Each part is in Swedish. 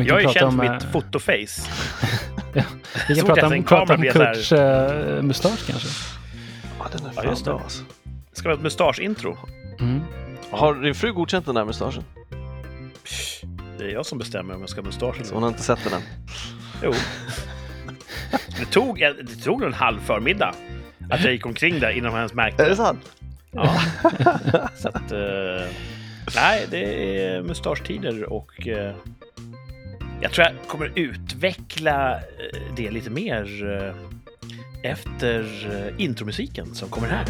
Vi Jag är känd för om, mitt eh, fotoface. Vi kan prata om, en prata om Kurts uh, mustasch kanske. Ja, den är Ja, fan just det. bra alltså. Ska vi ha ett mustaschintro? Mm. Har din fru godkänt den där mustaschen? Det är jag som bestämmer om jag ska ha mustasch eller Så hon har inte sett den än? Jo. Det tog, det tog en halv förmiddag att jag gick omkring där innan hennes märkte Är det sant? Ja. Så att, eh, nej, det är mustaschtider och eh, jag tror jag kommer utveckla eh, det lite mer eh, efter eh, intromusiken som kommer här.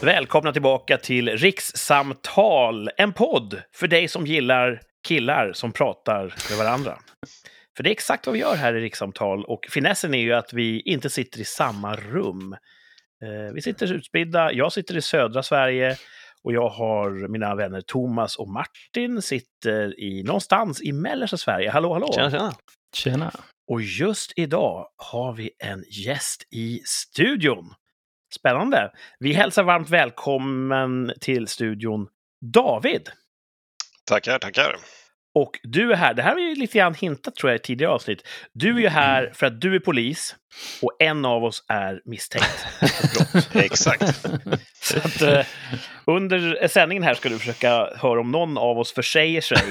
Välkomna tillbaka till Rikssamtal, en podd för dig som gillar killar som pratar med varandra. För det är exakt vad vi gör här i Rikssamtal och finessen är ju att vi inte sitter i samma rum. Eh, Vi sitter utspridda, jag sitter i södra Sverige och jag har mina vänner Thomas och Martin sitter i någonstans i mellersta Sverige. Hallå, hallå! Tjena, tjena. Tjena. Och just idag har vi en gäst i studion. Spännande! Vi hälsar varmt välkommen till studion David. Tackar, tackar. Och du är här, det här har vi ju lite grann hintat tror jag i tidigare avsnitt. Du är ju här för att du är polis och en av oss är misstänkt för brott. Exakt. Så att, eh, under sändningen här ska du försöka höra om någon av oss försäger sig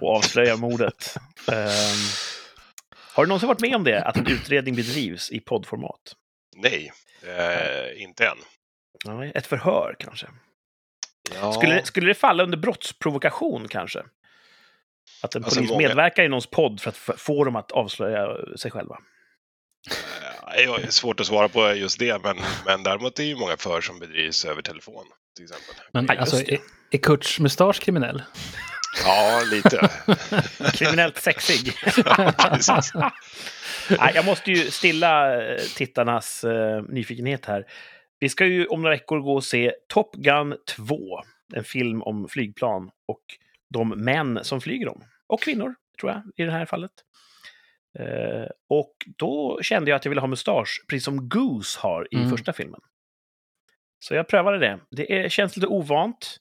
och avslöjar mordet. Ehm, har du någonsin varit med om det, att en utredning bedrivs i poddformat? Nej, eh, inte än. Ett förhör kanske? Ja, Skulle, skulle det falla under brottsprovokation kanske? Att en Alltså, polis många- medverkar i någons podd för att få dem att avslöja sig själva? eh, det är svårt att svara på just det, men, men däremot är det ju många förhör som bedrivs över telefon, till exempel. Men Ja, alltså, det. är, är Kurts mustasch kriminell? Ja, lite. Kriminellt sexig. Nej, jag måste ju stilla eh, tittarnas eh, nyfikenhet här. Vi ska ju om några veckor gå och se Top Gun 2, en film om flygplan och de män som flyger dem. Och kvinnor, tror jag, i det här fallet. Eh, och då kände jag att jag ville ha mustasch, precis som Goose har i Mm. första filmen. Så jag prövade det. Det är, känns lite ovant.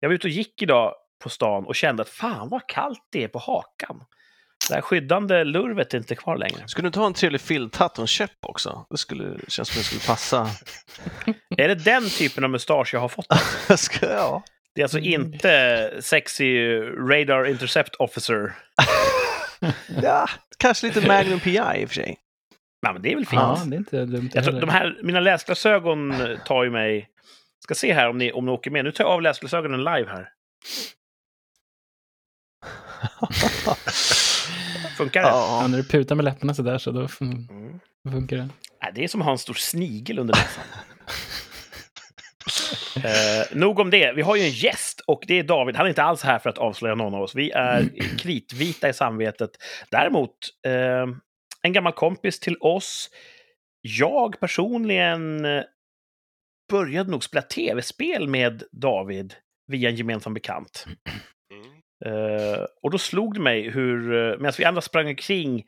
Jag var ute och gick idag på stan och kände att fan vad kallt det är på hakan. Det här skyddande lurvet är inte kvar längre. Skulle du inte ha en trevlig filthatt och en käpp också? Det skulle, känns som det skulle passa. Är det den typen av mustasch jag har fått? Ska, ja. Det är alltså inte sexy radar intercept officer. ja, kanske lite Magnum PI i och för sig. Nej, men det är väl fint. Ja, det är inte dumt jag tror, de här, mina läsglasögon tar ju mig... Ska se här om ni, om ni åker med. Nu tar jag av läsglasögonen live här. Funkar det? Ja, Ja. när du putar med läpparna sådär så då fun- Mm. funkar det. Nej, det är som att ha en stor snigel under näsan. eh, nog om det. Vi har ju en gäst och det är David. Han är inte alls här för att avslöja någon av oss. Vi är kritvita i samvetet. Däremot, eh, en gammal kompis till oss. Jag personligen eh, började nog spela tv-spel med David via en gemensam bekant. Mm. Eh, och då slog det mig hur, uh, medan vi andra sprang omkring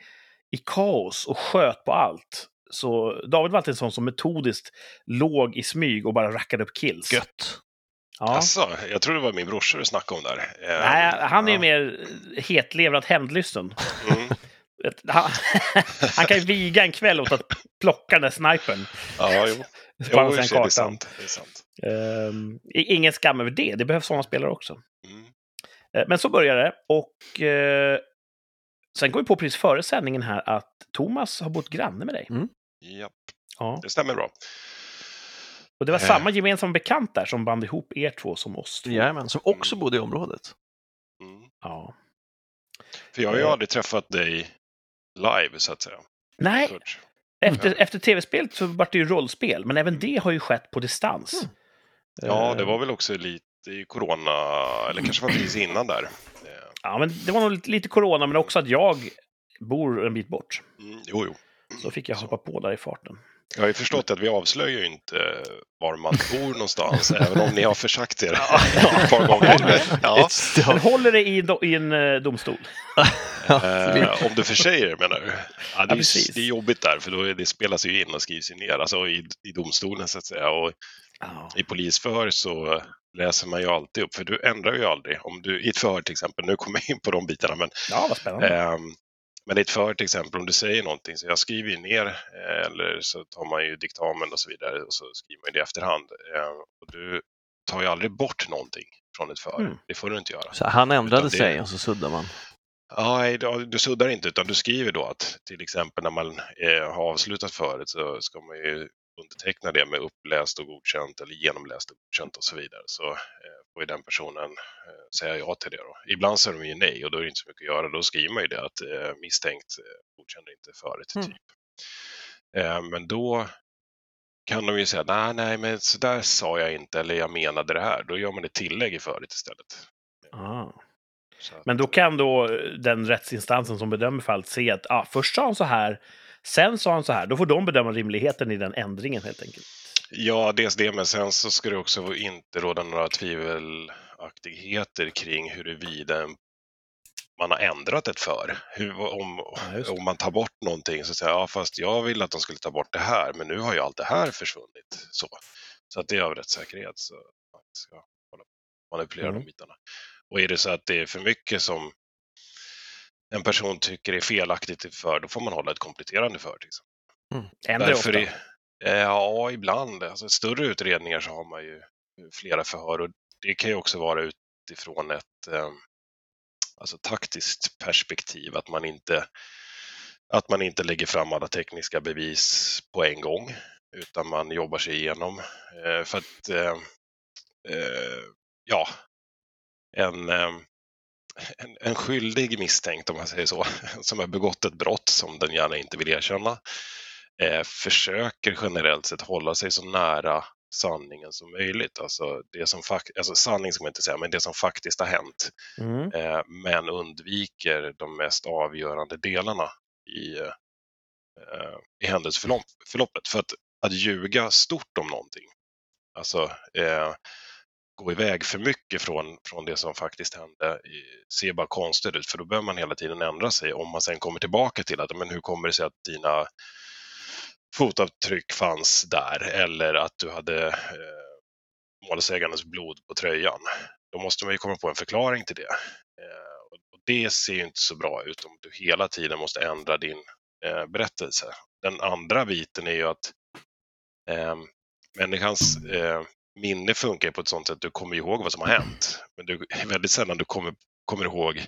i kaos och sköt på allt, så David var alltid en sån som metodiskt låg i smyg och bara rackade upp kills. Gött. Ja. Alltså, jag tror det var min brorsa du snackade om där. Nej, han är ju ja. mer hetlevrad hämndlysten. Mm. Han, han kan ju viga en kväll åt att plocka den där snipern Ja, jo. jo det är sant. Det är sant. Ehm, i- ingen skam över det, det behövs sådana spelare också. Mm. Eh, Men så börjar det. Och eh, sen går vi på precis före sändningen här att Thomas har bott granne med dig. Ja, Ja. det stämmer bra. Och det var Eh. samma gemensamma bekant där som band ihop er två som oss två. Jajamän, som också bodde i området. Mm. Ja. För jag har ju Eh. aldrig träffat dig live, så att säga. Nej, efter, efter tv-spelet så var det ju rollspel, men även det har ju skett på distans. Mm. Ja, Eh, det var väl också lite i corona, eller kanske var precis innan där. Ja, men det var nog lite, corona, men också att jag bor en bit bort. Mm, jo, jo. Så fick jag hoppa på där i farten. Jag har ju förstått att vi avslöjar ju inte var man bor någonstans, även om ni har försagt er ett par gånger. Ja, Men håller det i, do- i en eh, domstol? Eh, om du försäger det menar du? Ja, det, är, det är jobbigt där, för då är, det spelas ju in och skrivs ju ner, alltså i, i domstolen så att säga. Och Ja. i polisförhör så läser man ju alltid upp, för du ändrar ju aldrig. Om du, I ett förhör till exempel, nu kommer jag in på de bitarna, men ja, vad spännande. Ehm, Men i ett förhör till exempel, om du säger någonting, så jag skriver ju ner eh, eller så tar man ju diktamen och så vidare och så skriver man det i efterhand. Ehm, Och du tar ju aldrig bort någonting från ett förhör. Mm. Det får du inte göra. Så han ändrade det- sig och så suddar man. Ja, nej, du suddar inte, utan du skriver då att till exempel när man eh, har avslutat förhöret så ska man ju underteckna det med uppläst och godkänt eller genomläst och godkänt och så vidare. Så eh, får ju den personen eh, säga ja till det. Då. Ibland säger de ju nej och då är det inte så mycket att göra. Då skriver man ju det att eh, misstänkt godkänner inte förhöret. Mm. Typ. Men då kan de ju säga nej, nej, men så där sa jag inte eller jag menade det här. Då gör man ett tillägg i förhöret istället. Ah. Att- Men då kan då den rättsinstansen som bedömer fallet se att ah, först sa han så här, sen sa han så här. Då får de bedöma rimligheten i den ändringen helt enkelt. Ja, dels det, men sen så ska det också inte råda några tvivelaktigheter kring huruvida en- man har ändrat ett för. Hur, om, Ja, om man tar bort någonting så säger jag, ja fast jag vill att de skulle ta bort det här, men nu har ju allt det här försvunnit. Så, så att det är av rättssäkerhet. Så man ska manipulera Mm. de bitarna. Och är det så att det är för mycket som en person tycker är felaktigt i för, då får man hålla ett kompletterande för. Till exempel. Ändrar ofta. Därför är, ja, ibland. Alltså, större utredningar så har man ju flera förhör och det kan ju också vara utifrån ett eh, alltså, taktiskt perspektiv, att man, inte, att man inte lägger fram alla tekniska bevis på en gång, utan man jobbar sig igenom. Eh, för att, eh, eh, ja, en, eh, en, en skyldig misstänkt, om man säger så, som har begått ett brott som den gärna inte vill erkänna, eh, försöker generellt sett hålla sig så nära sanningen som möjligt. Alltså, det som alltså sanning ska man inte säga, men det som faktiskt har hänt. Mm. Eh, men undviker de mest avgörande delarna i, eh, i händelseförloppet. För att, att ljuga stort om någonting, alltså eh, gå iväg för mycket från, från det som faktiskt hände, ser bara konstigt ut, för då behöver man hela tiden ändra sig om man sen kommer tillbaka till att, men hur kommer det sig att dina fotavtryck fanns där eller att du hade eh, målsägarens blod på tröjan. Då måste man ju komma på en förklaring till det. Eh, och och det ser ju inte så bra ut om du hela tiden måste ändra din eh, berättelse. Den andra biten är ju att eh, människans eh, minne funkar på ett sånt sätt att du kommer ihåg vad som har hänt. Men du, väldigt sällan du kommer, kommer ihåg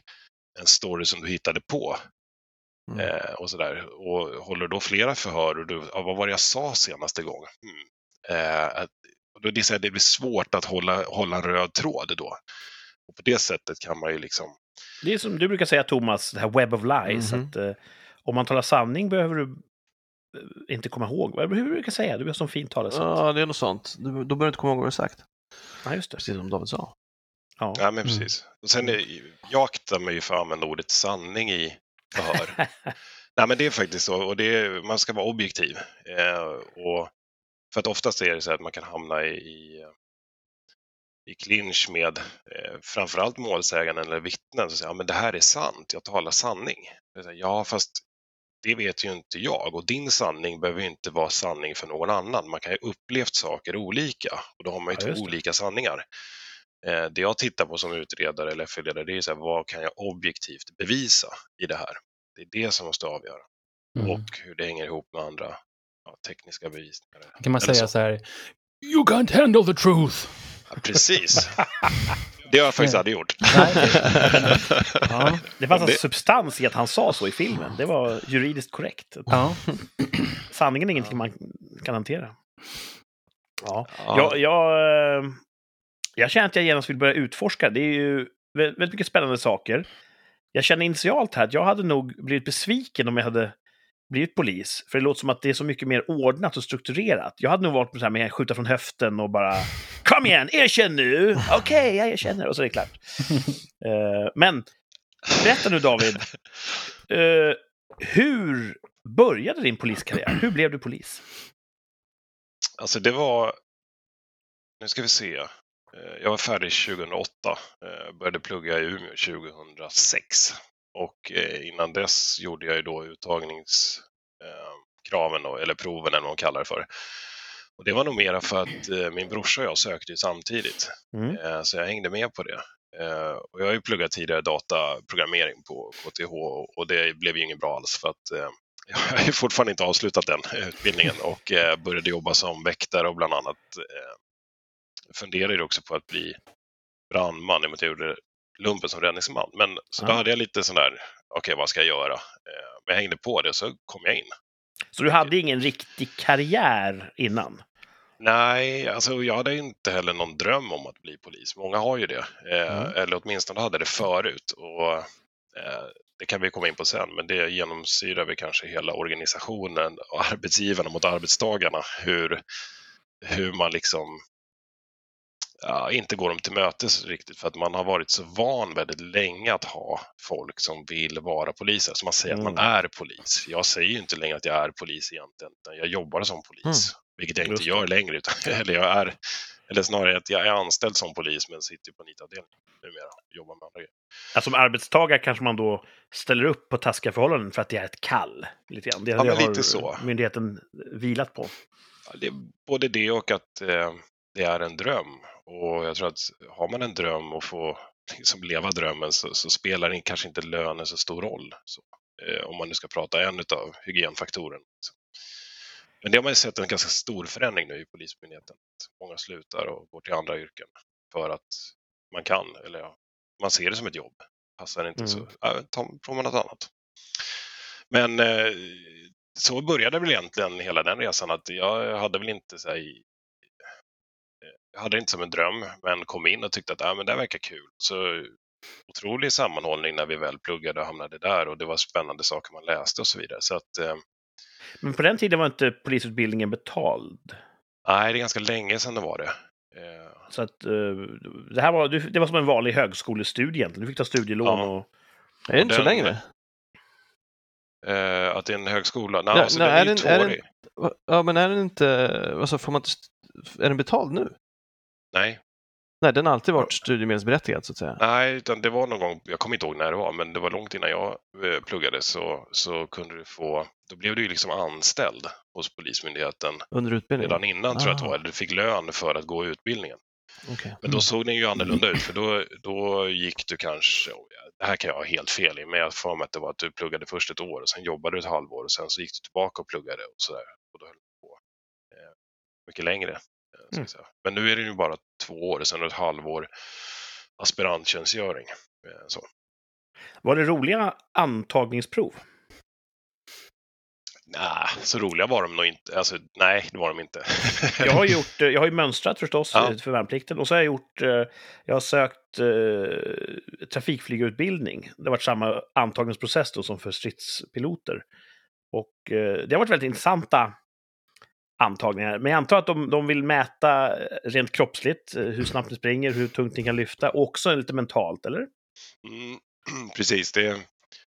en story som du hittade på. Mm. Eh, och sådär. Och håller då flera förhör och du, ja, vad var det jag sa senaste gången? Hmm. Eh, att, då är det, här, det blir svårt att hålla, hålla en röd tråd då. Och på det sättet kan man ju liksom, Det är som du brukar säga, Thomas, det här web of lies. Mhm. Att, eh, om man talar sanning behöver du inte komma ihåg. Hur brukar jag säga? Du har sån fint talesätt. Ja. Det är något sånt. Du, då behöver du inte komma ihåg vad du har sagt. just det. Precis som David sa. Ja. ja men Mm. precis. Och sen är, jag aktar mig ju för att använda ordet sanning i förhör. Nej men det är faktiskt så och det är, man ska vara objektiv. Eh, och för att oftast är det så att man kan hamna i, i, i clinch med eh, framförallt målsäganden eller vittnen som säger ja, men det här är sant, jag talar sanning. Jag säger, ja fast det vet ju inte jag och din sanning behöver ju inte vara sanning för någon annan. Man kan ju upplevt saker olika och då har man ju Ja, två olika sanningar. Eh, det jag tittar på som utredare eller FU-ledare det är så här, vad kan jag objektivt bevisa i det här? Det är det som måste avgöra Mm. och hur det hänger ihop med andra ja, tekniska bevisningar. Kan man säga så. så här, You can't handle the truth. Ja, precis. Det har jag faktiskt aldrig gjort. Ja. Det fanns Det- alltså substans i att han sa så i filmen. Det var juridiskt korrekt. ja. Sanningen är ingenting man kan hantera. Ja. Ja. Jag, jag, eh, jag känner att jag genast vill börja utforska. Det är ju vä- väldigt mycket spännande saker. Jag känner initialt här att jag hade nog blivit besviken om jag hade blivit polis. För det låter som att det är så mycket mer ordnat och strukturerat. Jag hade nog varit så här med att skjuta från höften och bara Kom igen, erkänn nu! Okej, jag erkänner. Och så är det klart. Eh, men berätta nu David. Eh, hur började din poliskarriär? Hur blev du polis? Alltså det var, nu ska vi se, Eh, jag var färdig 2008, eh, började plugga i Umeå 2006 Och eh, innan dess gjorde jag ju då uttagningskraven, då, eller proven eller vad man kallar det för. Och det var nog mera för att eh, min brorsa och jag sökte samtidigt. Mm. Eh, Så jag hängde med på det. Eh, Och jag har ju pluggat tidigare dataprogrammering på KTH och det blev ju inget bra alls för att eh, jag har fortfarande inte avslutat den utbildningen och eh, började jobba som väktare och bland annat eh, funderade också på att bli brandman i och med att jag gjorde lumpen som räddningsman. Men så då Ja. hade jag lite sån där, okej vad ska jag göra? Eh, Men jag hängde på det så kom jag in. Så du hade ingen riktig karriär innan? Nej, alltså jag hade inte heller någon dröm om att bli polis. Många har ju det, eh, Mm. eller åtminstone hade det förut. Och, eh, det kan vi komma in på sen, men det genomsyrar väl kanske hela organisationen och arbetsgivarna mot arbetstagarna. Hur, hur man liksom ja, inte går dem till mötes riktigt för att man har varit så van väldigt länge att ha folk som vill vara poliser. Så man säger att man Mm. är polis. Jag säger ju inte längre att jag är polis egentligen, jag jobbar som polis. Vilket jag Just inte det. gör längre, utan, eller, jag är, eller snarare att jag är anställd som polis men sitter på NIT-avdelningen numera och jobbar med andra grejer. Alltså, som arbetstagare kanske man då ställer upp på taskiga förhållanden för att det är ett kall. Lite grann. Det, Ja, det har lite så. myndigheten vilat på. Ja, Det både det och att eh, det är en dröm. Och jag tror att har man en dröm och får liksom leva drömmen så, så spelar det kanske inte lönen så stor roll. Så, eh, om man nu ska prata en av hygienfaktorerna. liksom. Men det har man ju sett en ganska stor förändring nu i Polismyndigheten. Många slutar och går till andra yrken för att man kan, eller ja, man ser det som ett jobb. Passar det inte Mm. så ja, tar tar man något annat. Men eh, så började väl egentligen hela den resan att jag hade väl inte så här, jag hade det inte som en dröm, men kom in och tyckte att ah, men det verkar kul. Så otrolig sammanhållning när vi väl pluggade och hamnade där och det var spännande saker man läste och så vidare. Så att, eh, Men på den tiden var inte polisutbildningen betald. nej, det är ganska länge sedan det var det. Eh, Så att, eh, det, här var, det var som en vanlig högskolestudie egentligen. Du fick ta studielån Ja. och... Är det inte så den- längre? eh, att det är en högskola? Nej, Ja, alltså, nej, den är, är ju tvåårig. Ja, men är den inte... Alltså, får man inte... Är den betald nu? Nej, Nej, den har alltid varit studiemedelsberättigad så att säga. nej, utan det var någon gång, jag kommer inte ihåg när det var, men det var långt innan jag eh, pluggade så, så kunde du få, då blev du ju liksom anställd hos Polismyndigheten Under utbildningen? redan innan tror jag att det Ah. var, eller du fick lön för att gå utbildningen. Okej. Men då såg den ju annorlunda ut, för då, då gick du kanske, oh, det här kan jag ha helt fel i, men jag för mig att det var att du pluggade först ett år och sen jobbade du ett halvår och sen så gick du tillbaka och pluggade och sådär. Och då höll du på eh, mycket längre. eh, Mm. Men nu är det ju bara två år och sen ett halvår aspiranttjänstgöring. eh, Så. Var det roliga antagningsprov? Nej, så roliga var de nog inte. Alltså, nej, det var de inte. Jag har, gjort, eh, jag har ju mönstrat förstås Ja. för värnplikten och så har jag gjort, eh, jag har sökt eh, trafikflygarutbildning. Det har varit samma antagningsprocess då som för stridspiloter. Och eh, det har varit väldigt intressanta antagningar. Men jag antar att de, de vill mäta eh, rent kroppsligt, eh, hur snabbt ni springer, hur tungt ni kan lyfta och också lite mentalt, eller? Mm, precis, det,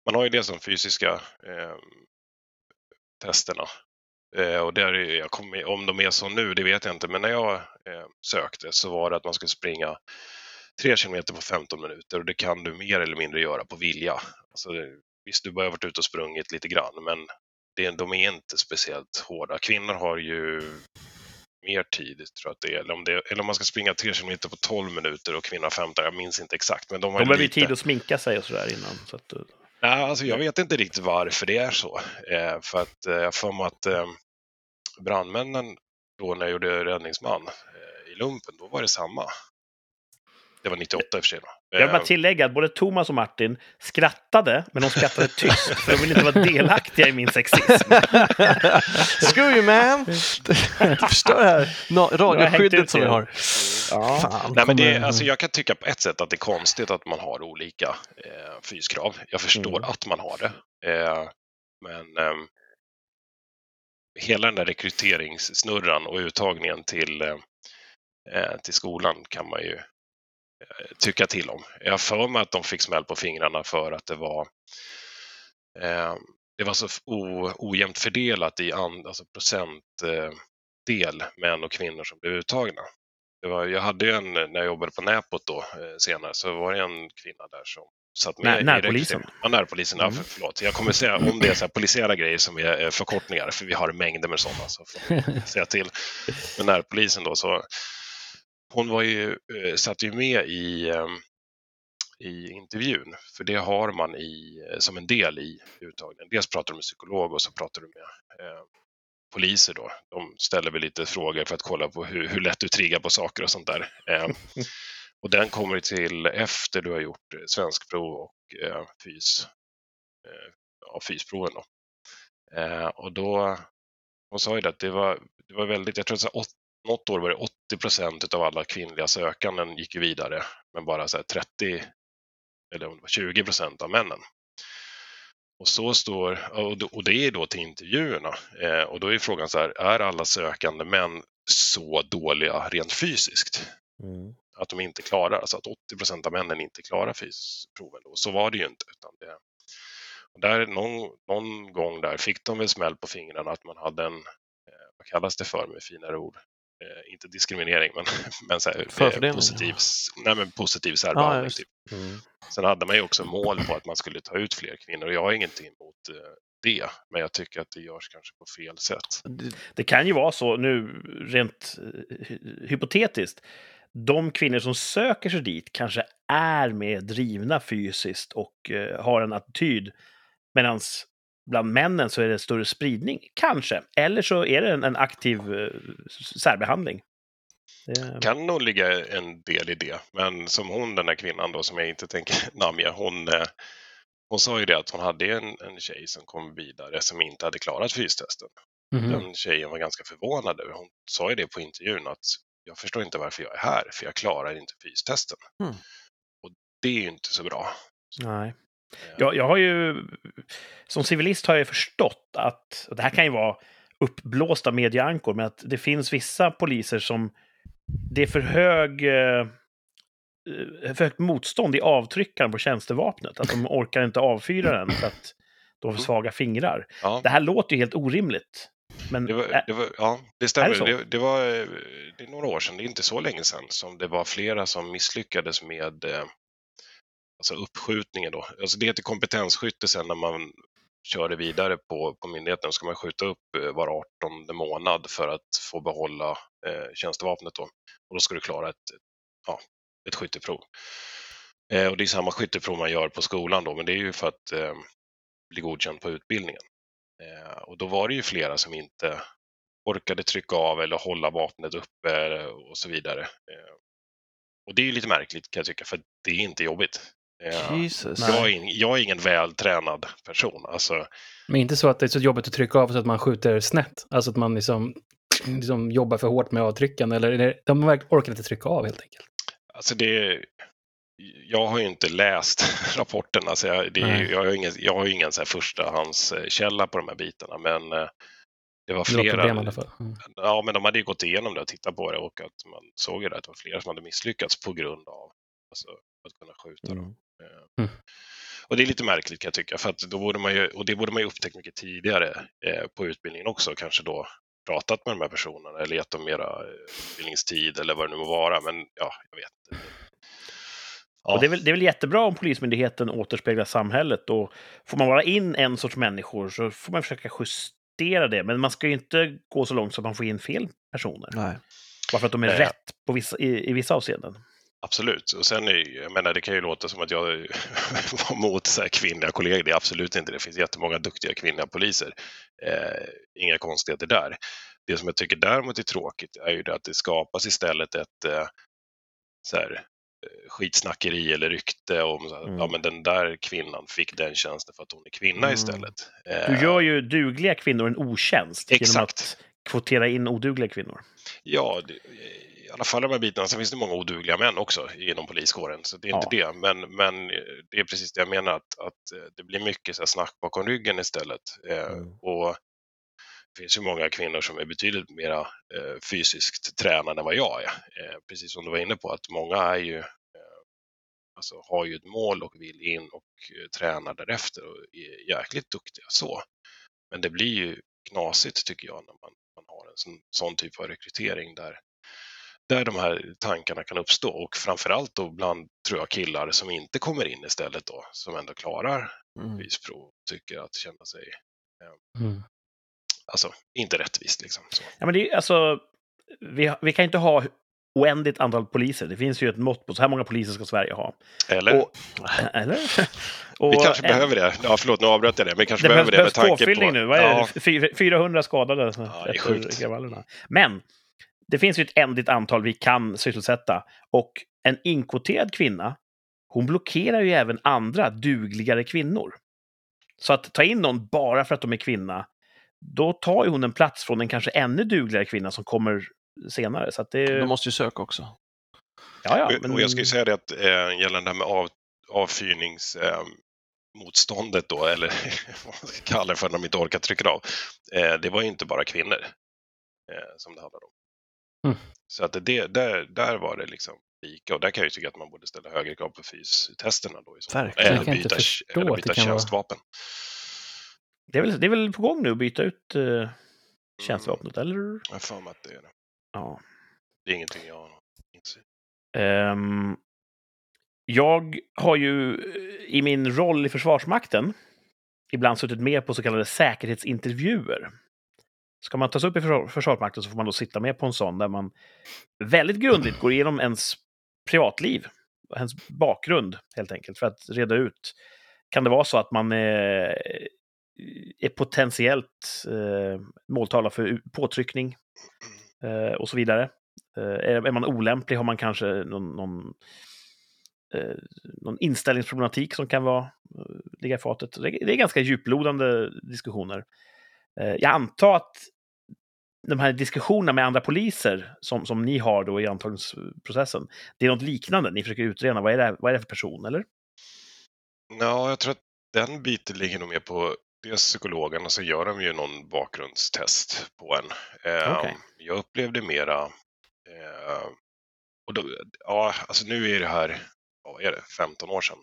man har ju det som fysiska eh, testerna. Eh, och där jag kommer, om de är så nu, det vet jag inte, men när jag eh, sökte så var det att man skulle springa 3 kilometer på 15 minuter och det kan du mer eller mindre göra på vilja. Alltså, visst, du har varit ute och sprungit lite grann, men det, de är inte speciellt hårda. Kvinnor har ju mer tid, tror jag att det är. Eller om, det, eller om man ska springa 3 kilometer på 12 minuter och kvinnor 15, jag minns inte exakt. Men de har De behöver ju lite... tid att sminka sig och sådär innan. Så att, eh, Nej, alltså jag vet inte riktigt varför det är så. Eh, för att eh, jag har för mig att eh, brandmännen då när jag gjorde räddningsman eh, i lumpen, då var det samma. Det var 98 i och för sig. Då. Jag vill bara Eh, tillägga att både Thomas och Martin skrattade, men de skrattade tyst, för de ville inte vara delaktiga i min sexism. Screw you man! Du förstör det här no, radioskyddet som vi har. Ja. Fan, Nej, men det, alltså jag kan tycka på ett sätt att det är konstigt att man har olika eh, fyskrav. Jag förstår Mm. att man har det. Eh, men ehm, hela den där rekryteringssnurran och uttagningen till, eh, eh, till skolan kan man ju eh, tycka till om. Jag har för mig att de fick smäll på fingrarna för att det var eh, det var så o, ojämnt fördelat i an, alltså procentdel eh, män och kvinnor som blev uttagna. Det var, jag hade ju en, när jag jobbade på Näpot då eh, senare, så var det en kvinna där som satt med i närpolisen. Ja, närpolisen. Ja, Mm. för, förlåt. Jag kommer säga om det är så här polisiära grejer som är eh, förkortningar, för vi har mängder med sådana, så får säga till. Men närpolisen då, så hon var ju, eh, satt ju med i, eh, i intervjun, för det har man i, eh, som en del i uttagningen. Dels pratar du med psykolog och så pratar du med eh, poliser då. De ställer väl lite frågor för att kolla på hur, hur lätt du triggar på saker och sånt där. Eh, och den kommer till efter du har gjort svenskprov och eh, fys, eh, ja, fysproven. Då. Eh, och då, hon sa ju det att det var, det var väldigt, jag tror att något år var det 80 procent av alla kvinnliga sökanden gick vidare, men bara så här 30 eller om det var 20 procent av männen. Och så står, och och det är då till intervjuerna. Eh, och då är frågan så här, är alla sökande män så dåliga rent fysiskt? Mm. att de inte klarar, alltså att 80 procent av männen inte klarar fysproven. Då. Så var det ju inte. Utan det, och där, någon, någon gång där fick de väl smäll på fingrarna att man hade en, eh, vad kallas det för med finare ord? Eh, inte diskriminering, men, men så här, eh, positiv, nej, men positiv särbehandling. just typ. Mm. Sen hade man ju också mål på att man skulle ta ut fler kvinnor och jag har ingenting emot eh, det, men jag tycker att det görs kanske på fel sätt. Det kan ju vara så, nu rent eh, hy- hypotetiskt, de kvinnor som söker sig dit kanske är mer drivna fysiskt och eh, har en attityd. Medan bland männen så är det större spridning, kanske. Eller så är det en, en aktiv eh, särbehandling. Det, kan nog ligga en del i det. Men som hon, den här kvinnan då, som jag inte tänker namnge, hon, eh, hon sa ju det att hon hade en, en tjej som kom vidare som inte hade klarat fystesten. Mhm. Den tjejen var ganska förvånad. över- Hon sa ju det på intervjun att jag förstår inte varför jag är här, för jag klarar inte fystesten. Mm. Och det är ju inte så bra. nej. Jag, jag har ju, som civilist har jag förstått att, och det här kan ju vara uppblåsta medieankor, men att det finns vissa poliser som det är för hög eh, eh, för högt motstånd i avtryckaren på tjänstevapnet. Att de orkar inte avfyra den för att de har för svaga fingrar. Ja. Det här låter ju helt orimligt. Men Det var, det var, ja, det stämmer. Det Det, det, var eh, det är några år sedan, det är inte så länge sedan, som det var flera som misslyckades med alltså uppskjutningen. Då. Alltså det heter kompetensskytte sen när man kör det vidare på, på myndigheten. ska man skjuta upp eh, var 18 månad för att få behålla eh, tjänstevapnet. Då. Och då ska du klara ett, ja, ett skytteprov. Eh, och det är samma skytteprov man gör på skolan då, men det är ju för att eh, bli godkänd på utbildningen. Eh, och då var det ju flera som inte orkade trycka av eller hålla vapnet uppe eh, och så vidare. Eh, och det är ju lite märkligt kan jag tycka, för det är inte jobbigt. Eh, Jesus. Jag, är, ing- jag är ingen vältränad person. Alltså, Men inte så att det är så jobbigt att trycka av så att man skjuter snett? Alltså att man liksom, liksom jobbar för hårt med avtrycken? Eller är det, de orkar inte trycka av helt enkelt? alltså det, jag har ju inte läst rapporten. Alltså jag, det, jag har ju ingen, jag har ingen så här förstahandskälla på de här bitarna, men eh, det var Det var flera. problem i alla fall. Mm. Ja, men de hade ju gått igenom det och tittat på det och att man såg ju det att det var flera som hade misslyckats på grund av alltså, att kunna skjuta. Dem. Eh, Mm. Och det är lite märkligt kan jag tycka, för att då borde man ju, och det borde man ju upptäckt mycket tidigare eh, på utbildningen också, kanske då pratat med de här personerna eller gett dem mera eh, utbildningstid eller vad det nu må vara, men ja, jag vet inte. Ja, Och det, är väl, det är väl jättebra om Polismyndigheten återspeglar samhället. Och får man vara in en sorts människor så får man försöka justera det. Men man ska ju inte gå så långt så att man får in fel personer. Nej. Bara för att de är Nej. rätt på vissa, i, i vissa avseenden. Absolut. Och sen jag menar, det kan ju låta som att jag var mot så här, kvinnliga kollegor. Det är absolut inte. Det finns jättemånga duktiga kvinnliga poliser. Eh, inga konstigheter där. Det som jag tycker däremot är tråkigt är ju det att det skapas istället ett eh, så här, eh, skitsnackeri eller rykte om här, Mm. ja, men den där kvinnan fick den tjänsten för att hon är kvinna Mm. istället. Du Eh, gör ju dugliga kvinnor en otjänst genom Exakt. att kvotera in odugliga kvinnor. Ja, det, alla fall de här bitarna. Sen finns det många odugliga män också inom poliskåren, så det är inte det. Men, men det är precis det jag menar, att, att eh, det blir mycket så snack bakom ryggen istället. Eh, Mm. Och det finns ju många kvinnor som är betydligt mera eh, fysiskt tränade än vad jag är. Precis som du var inne på, att många är ju, alltså, har ju ett mål och vill in och tränar därefter och är jäkligt duktiga så. Men det blir ju knasigt tycker jag när man, man har en sån, sån typ av rekrytering där där de här tankarna kan uppstå och framförallt då bland, tror jag, killar som inte kommer in istället då, som ändå klarar Mm. fysprov, tycker att känna sig, Mm. alltså inte rättvist liksom. Så. Ja, men det är alltså, vi, vi kan inte ha oändligt antal poliser. Det finns ju ett mått på så här många poliser ska Sverige ha. Eller? Och, eller? vi Och kanske en- behöver det. Ja, förlåt, nu avbröt jag det. Men vi kanske Det behöver det med tanke på... nu. Vad är ja, det? Fy- 400 skadade det är sjukt. kravallerna. Men det finns ju ett ändligt antal vi kan sysselsätta. Och en inkvoterad kvinna, hon blockerar ju även andra dugligare kvinnor. Så att ta in någon bara för att de är kvinna, då tar ju hon en plats från en kanske ännu dugligare kvinna som kommer senare. Så att det... De måste ju söka också. ja, ja, Och- Och jag skulle säga det att eh, gällande det här med av, avfyrningsmotståndet eh, motståndet då, eller vad man ska kalla det för när de inte orkar trycka av, eh, det var ju inte bara kvinnor eh, som det handlade om. Mm. Så att det, där, där var det liksom lika och där kan jag ju tycka att man borde ställa högre krav på fystesterna då. Verkligen. Eller byta, eller byta kan vara- tjänstvapen. det, är väl, det är väl på gång nu att byta ut uh, tjänstevapnet, eller? Jag har för mig att det är det. Ja. Det är ingenting jag inser. Ehm, jag har ju eh, i min roll i Försvarsmakten ibland suttit med på så kallade säkerhetsintervjuer. Ska man tas upp i försvar- Försvarsmakten så får man då sitta med på en sån där man väldigt grundligt går igenom ens privatliv, ens bakgrund helt enkelt, för att reda ut. Kan det vara så att man är, är potentiellt eh, måltavla för påtryckning eh, och så vidare? Eh, är, är man olämplig har man kanske någon, någon, eh, någon inställningsproblematik som kan vara, eh, ligga i fatet. Det, är- det är ganska djuplodande diskussioner. Eh, jag antar att de här diskussionerna med andra poliser som, som ni har då i antagningsprocessen, det är något liknande. Ni försöker utreda vad är det, vad är det för person, eller? Ja, jag tror att den biten ligger nog mer på dels psykologerna så gör de ju någon bakgrundstest på en. Eh, Okej. Jag upplevde mera, eh, och då, ja, alltså nu är det här, vad är det, 15 år sedan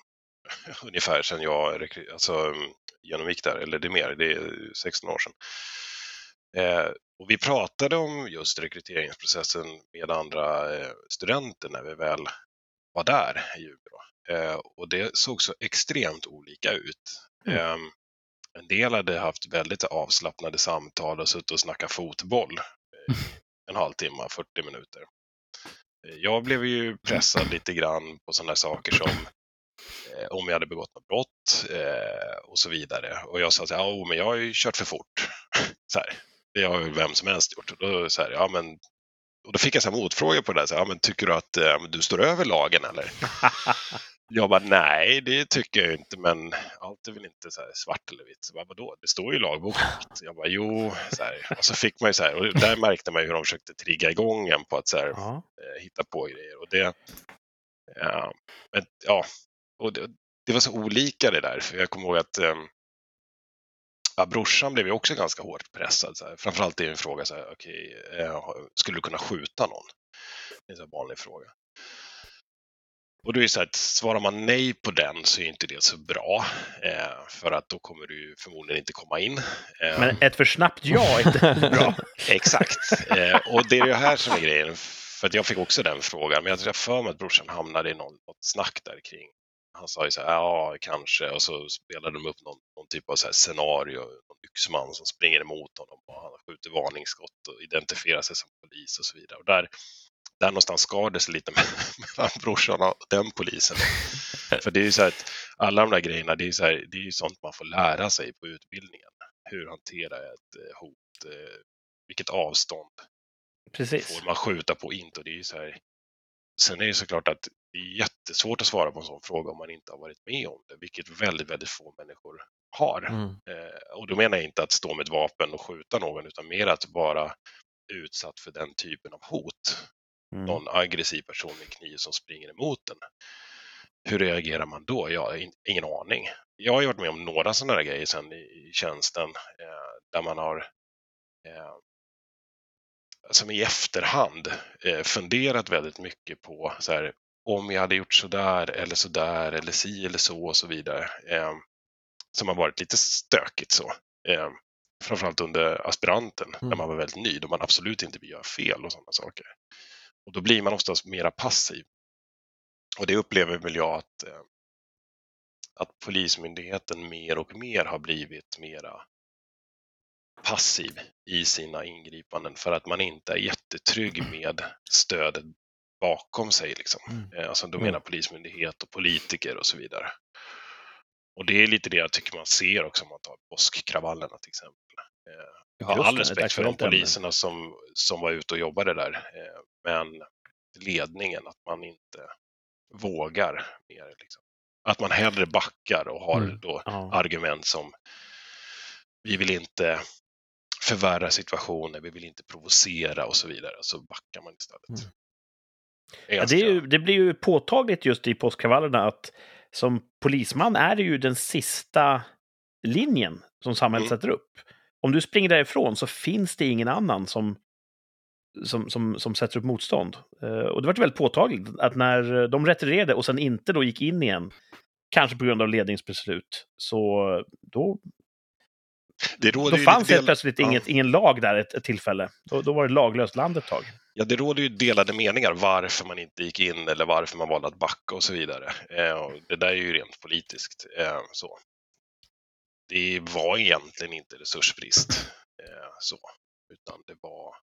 ungefär sedan jag alltså, mm, genomgick där, eller det är mer, det är 16 år sedan. Eh, och vi pratade om just rekryteringsprocessen med andra eh, studenter när vi väl var där i Umeå. Eh, och det såg så extremt olika ut. Mm. Eh, en del hade haft väldigt avslappnade samtal och suttit och snackat fotboll eh, en halvtimme, 40 minuter. Eh, Jag blev ju pressad lite grann på sådana saker som om jag hade begått något brott eh, och så vidare. Och jag sa att oh, men jag har ju kört för fort. så här. Det har ju vem som helst gjort. Och då, så här, ja, men, och då fick jag så här motfrågor på det där. Så ja, men tycker du att eh, du står över lagen eller? Jag bara, nej, det tycker jag inte, men allt är väl inte så svart eller vitt. Så bara, vadå? Det står ju i lagboken. Jag bara, jo, så här. Och så fick man ju så här, och där märkte man hur de försökte trigga igång en på att så här, Ja. eh, hitta på grejer. Och det, ja, men, ja, och det, det var så olika det där. För jag kommer ihåg att eh, ja, brorsan blev ju också ganska hårt pressad. Så här. Framförallt är det en fråga, så här, okej, eh, skulle du kunna skjuta någon? Det är en vanlig fråga. Och då är det så att svarar man nej på den så är inte det så bra. Eh, för att då kommer du förmodligen inte komma in. Men ett för snabbt ja är inte bra. Exakt. Eh, och det är det här som är grejen. För att jag fick också den frågan. Men jag tror för mig att brorsan hamnade i något snack där kring. Han sa ju så här, ja kanske. Och så spelade de upp någon, någon typ av så här scenario. Någon yxman som springer emot honom och han skjuter varningsskott och identifierar sig som polis och så vidare. Och där, där någonstans skar det sig lite mellan brorsan och den polisen. För det är ju så här att alla de där grejerna, det är så här, det är ju sånt man får lära sig på utbildningen. Hur hantera ett eh, hot, eh, vilket avstånd Precis. får man skjuta på inte. Och det är ju så här. Sen är det såklart att det är jättesvårt att svara på en sån fråga om man inte har varit med om det, vilket väldigt, väldigt få människor har. Mm. Eh, och då menar jag inte att stå med ett vapen och skjuta någon, utan mer att vara utsatt för den typen av hot. Mm. Någon aggressiv person med kniv som springer emot en. Hur reagerar man då? Jag har in- ingen aning. Jag har ju varit med om några sådana där grejer sen i, i tjänsten eh, där man har eh, som i efterhand eh, funderat väldigt mycket på så här, om jag hade gjort så där eller så där eller si eller så och så vidare. Eh, som har varit lite stökigt så. Eh, framförallt under aspiranten när Mm. man var väldigt ny då man absolut inte vill göra fel och sådana saker. Och då blir man oftast mera passiv. Och det upplever väl jag att, eh, att Polismyndigheten mer och mer har blivit mera passiv i sina ingripanden för att man inte är jättetrygg med stödet bakom sig. Liksom. Mm. Eh, Alltså, då Mm. menar Polismyndighet och politiker och så vidare. Och det är lite det jag tycker man ser också om man tar påskkravallerna till exempel. Eh, Jag har all respekt för de poliserna som, som var ute och jobbade där. eh, Men ledningen, att man inte vågar mer. Liksom. Att man hellre backar och har Mm. då Ja. argument som vi vill inte förvärra situationen, vi vill inte provocera och så vidare. Så backar man istället. Mm. Ja, det, ju, det blir ju påtagligt just i påskkravallerna att som polisman är det ju den sista linjen som samhället Mm. sätter upp. Om du springer därifrån så finns det ingen annan som, som, som, som sätter upp motstånd. Eh, och det var väldigt påtagligt att när de retirerade och sen inte då gick in igen, kanske på grund av ledningsbeslut, så då, det då ju fanns lite helt del- plötsligt ja. inget, ingen lag där ett, ett tillfälle. Då, då var det laglöst land ett tag. Ja, det råder ju delade meningar varför man inte gick in eller varför man valde att backa och så vidare. Eh, och det där är ju rent politiskt. Eh, så. Det var egentligen inte resursbrist, eh, så, utan det var,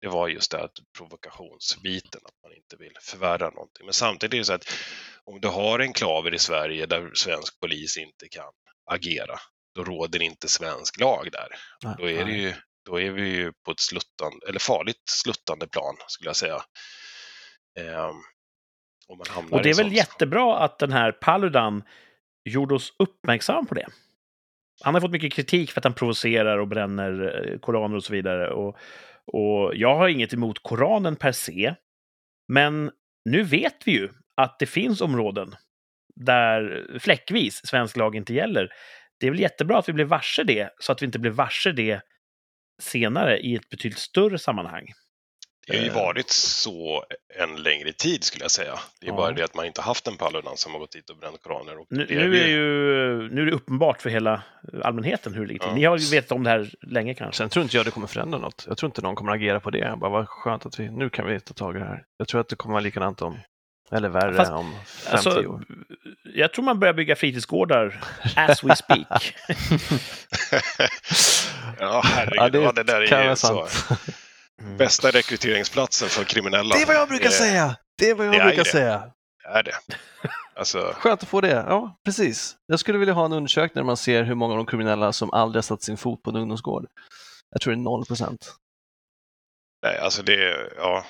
det var just det att provokationsbiten, att man inte vill förvärra någonting. Men samtidigt är det så att om du har enklaver i Sverige där svensk polis inte kan agera, då råder inte svensk lag där. Då är, ju, då är vi ju på ett sluttande, eller farligt sluttande plan, skulle jag säga. Ehm, hamnar Och det är väl jättebra att den här Paludan gjorde oss uppmärksam på det. Han har fått mycket kritik för att han provocerar och bränner eh, koraner och så vidare. Och, och jag har inget emot Koranen per se. Men nu vet vi ju att det finns områden där fläckvis svensk lag inte gäller. Det är väl jättebra att vi blir varse det, så att vi inte blir varse det senare i ett betydligt större sammanhang. Det har ju eh, varit så en längre tid, skulle jag säga. Det är Ja. bara det att man inte haft en Paludan som har gått dit och bränt koraner. Och Nu, det nu, är ju, nu är det uppenbart för hela allmänheten hur det ligger till. Ja. Ni har ju vetat om det här länge kanske. Sen tror inte jag det kommer förändra något. Jag tror inte någon kommer agera på det. Jag bara, vad skönt att vi, nu kan vi ta tag i det här. Jag tror att det kommer vara likadant om, eller värre Fast, om 50 Alltså, år. jag tror man börjar bygga fritidsgårdar as we speak. ja, herregud. Ja, det, ja, det där är ju så. sant. Bästa rekryteringsplatsen för kriminella. Det är vad jag brukar Eh, säga! Det är vad jag det är brukar det. säga. Är det. Alltså, Skönt att få det. Ja, precis. Jag skulle vilja ha en undersökning där man ser hur många av de kriminella som aldrig har satt sin fot på en ungdomsgård. Jag tror det är 0 procent. nej, alltså det, ja,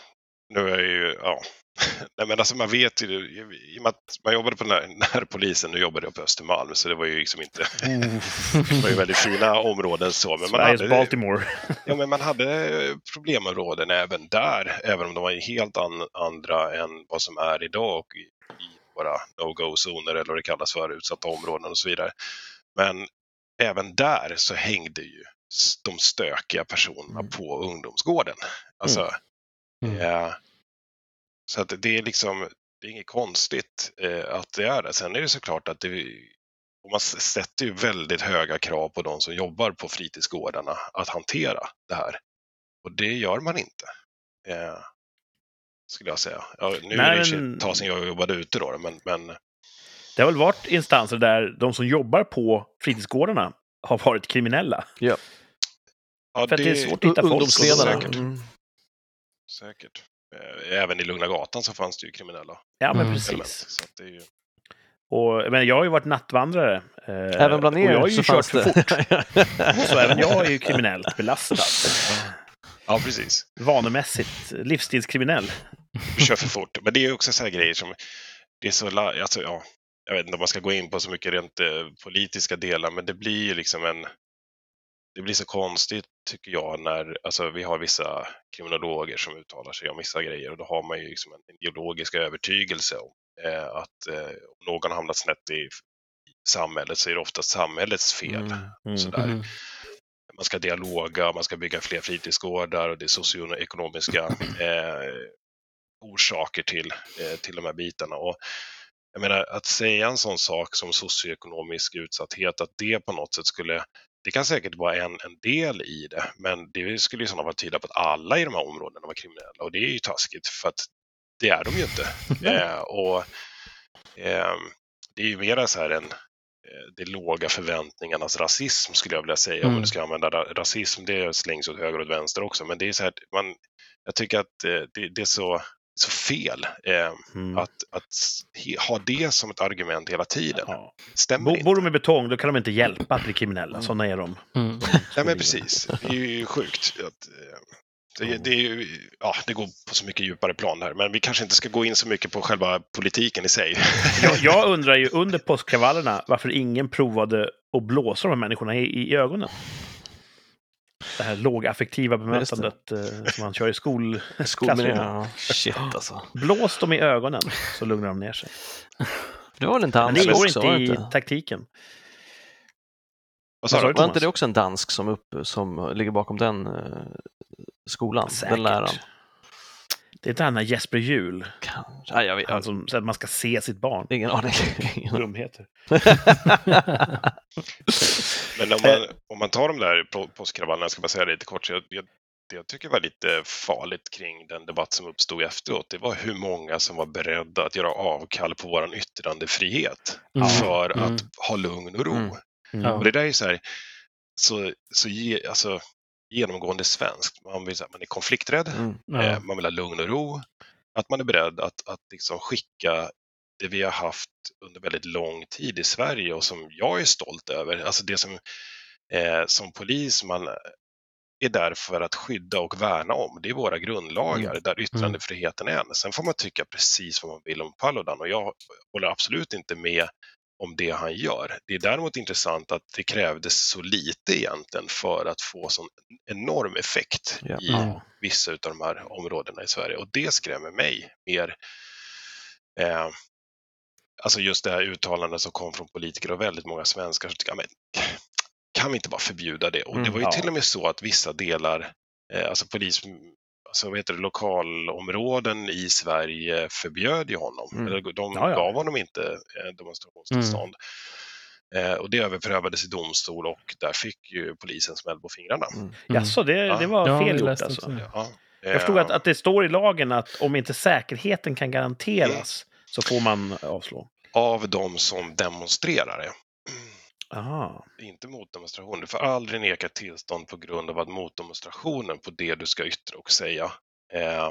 nu är jag ju, ja. Nej, men alltså man vet ju, i och med att man jobbade på när, närpolisen, nu jobbade jag på Östermalm, så det var ju liksom inte, det var ju väldigt fina områden så. Men man Sveriges hade, Baltimore. Ja, men man hade problemområden även där, även om de var helt an, andra än vad som är idag och i, i våra no-go-zoner eller vad det kallas för, utsatta områden och så vidare. Men även där så hängde ju de stökiga personerna Mm. på ungdomsgården. Alltså, Mm. eh, så att det är liksom, det är inget konstigt eh, att det är det. Sen är det såklart att det, och man sätter ju väldigt höga krav på de som jobbar på fritidsgårdarna att hantera det här. Och det gör man inte. Eh, skulle jag säga. Ja, nu Nej, är det ett tag sedan jag jobbade ute då, men, men Det har väl varit instanser där de som jobbar på fritidsgårdarna har varit kriminella. ja, För att det är svårt att hitta folk. Ungdomsledarna. Säkert. Mm. säkert. Eh, Även i Lugna Gatan så fanns det ju kriminella Ja, men Mm. precis. element. Så att det är ju... Och, menar, jag har ju varit nattvandrare. eh, Även bland och jag er har ju kört för fort. Så även jag är ju kriminellt belastad. Ja, precis. Vanemässigt livsstilskriminell. Du kör för fort. Men det är ju också så här grejer som... Det är så... Alltså, ja, jag vet inte om man ska gå in på så mycket rent eh, politiska delar, men det blir ju liksom en... Det blir så konstigt, tycker jag, när alltså, vi har vissa kriminologer som uttalar sig om vissa grejer och då har man ju liksom en ideologisk övertygelse om eh, att eh, om någon har hamnat snett i, samhället så är det ofta samhällets fel. Mm. Mm. Sådär. Mm. man ska dialoga, man ska bygga fler fritidsgårdar och det är socioekonomiska eh, orsaker till, eh, till de här bitarna. Och jag menar, att säga en sån sak som socioekonomisk utsatthet, att det på något sätt skulle det kan säkert vara en, en del i det, men det skulle i sådana fall tyda på att alla i de här områdena var kriminella och det är ju taskigt för att det är de ju inte. eh, och eh, Det är ju mera så här en eh, det låga förväntningarnas rasism skulle jag vilja säga, mm. om man ska använda rasism, det slängs åt höger och åt vänster också, men det är så här, man, jag tycker att eh, det, det är så så fel. Eh, mm. Att, att ha det som ett argument hela tiden ja. stämmer Bo, inte. Bor de i betong, då kan de inte hjälpa att bli kriminella. Mm. Sådana är de. Mm. Nej, men precis. Det är ju sjukt. Att, eh, det, det, är ju, ja, det går på så mycket djupare plan här, men vi kanske inte ska gå in så mycket på själva politiken i sig. jag, jag undrar ju under påskkravallerna varför ingen provade att blåsa de här människorna i, i ögonen det här lågaffektiva bemötandet eh, som man kör i skol skolmiljö. Shit alltså. Blås dem i ögonen så lugnar de ner sig. Det var väl en dansk Men det ingår inte i inte? taktiken. Vad sa du, var inte det också en dansk som, upp, som ligger bakom den uh, skolan? Säkert. Den läraren? Det är inte han Jesper Juhl. Ja, jag vet. Han som säger att man ska se sitt barn. Ingen aning. Dumheter. Men om man, om man tar de där påskkravallerna, ska man säga det lite kort, så jag, jag, det jag tycker var lite farligt kring den debatt som uppstod efteråt, det var hur många som var beredda att göra avkall på vår yttrandefrihet mm. för mm. att ha lugn och ro. Mm. mm. Och det där är så här, så, så ge, alltså, genomgående svenskt. Man, vill, man är konflikträdd, mm. eh, man vill ha lugn och ro, att man är beredd att, att liksom skicka det vi har haft under väldigt lång tid i Sverige och som jag är stolt över. Alltså det som eh, som polis man är där för att skydda och värna om. Det är våra grundlagar mm. där mm. yttrandefriheten är en. Sen får man tycka precis vad man vill om Paludan och jag håller absolut inte med om det han gör. Det är däremot intressant att det krävdes så lite egentligen för att få sån enorm effekt ja. i vissa av de här områdena i Sverige och det skrämmer mig mer. Eh, alltså just det här uttalandet som kom från politiker och väldigt många svenskar som tycker, men, kan vi inte bara förbjuda det? Och det mm, var ju ja. till och med så att vissa delar, eh, alltså polis, alltså vad heter det, lokalområden i Sverige förbjöd ju honom. Mm. Eller de ja, ja. gav honom inte eh, demonstrationstillstånd. Mm. Eh, och det överprövades i domstol och där fick ju polisen smäll på fingrarna. Mm. Mm. Jaså, det, det var fel gjort alltså? Ja. Jag förstod att, att det står i lagen att om inte säkerheten kan garanteras så får man avslå. Av de som demonstrerar, ja. Aha. Inte motdemonstration. Du får aldrig neka tillstånd på grund av att motdemonstrationen på det du ska yttra och säga eh,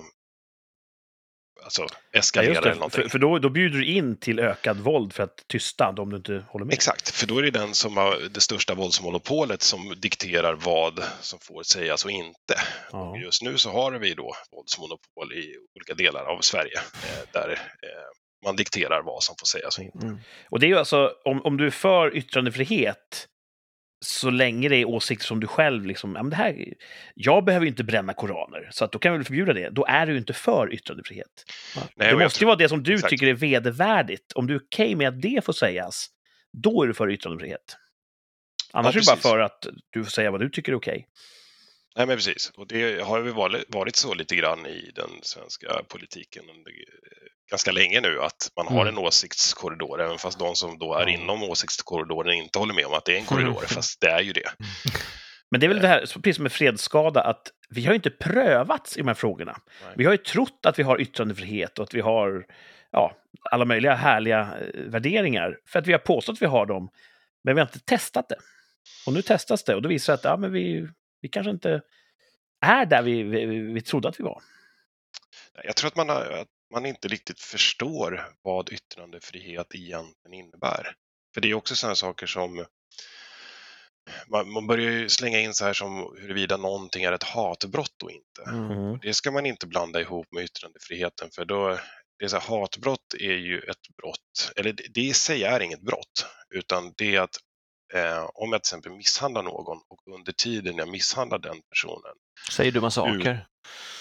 alltså eskalera ja, eller någonting. För, för då, då bjuder du in till ökad våld för att tysta om du inte håller med. Exakt, för då är det den som har det största våldsmonopolet som dikterar vad som får sägas och inte. Ja. Just nu så har vi då våldsmonopol i olika delar av Sverige eh, där eh, man dikterar vad som får sägas och inte. Mm. Och det är ju alltså, om, om du är för yttrandefrihet, så länge det är åsikter som du själv liksom, ja, men det här, jag behöver ju inte bränna koraner, så att då kan vi väl förbjuda det. Då är du ju inte för yttrandefrihet. Nej, det måste ju vara det som du exakt. tycker är vedervärdigt. Om du är okej okay med att det får sägas, då är du för yttrandefrihet. Annars ja, är det bara för att du får säga vad du tycker är okej. Okay. Nej men precis, och det har ju varit så lite grann i den svenska politiken ganska länge nu att man har mm. en åsiktskorridor, även fast de som då är inom åsiktskorridoren inte håller med om att det är en korridor, fast det är ju det. Mm. Men det är väl det här, precis som med fredsskada, att vi har inte prövats i de här frågorna. Nej. Vi har ju trott att vi har yttrandefrihet och att vi har ja, alla möjliga härliga eh, värderingar, för att vi har påstått att vi har dem, men vi har inte testat det. Och nu testas det och då visar det att ja, men vi, vi kanske inte är där vi, vi, vi trodde att vi var. Jag tror att man, har, att man inte riktigt förstår vad yttrandefrihet egentligen innebär. För det är också sådana saker som man, man börjar ju slänga in så här som huruvida någonting är ett hatbrott och inte. Mm. Det ska man inte blanda ihop med yttrandefriheten för då, det är så här, hatbrott är ju ett brott, eller det, det i sig är inget brott, utan det är att om jag till exempel misshandlar någon och under tiden jag misshandlar den personen Säger dumma saker?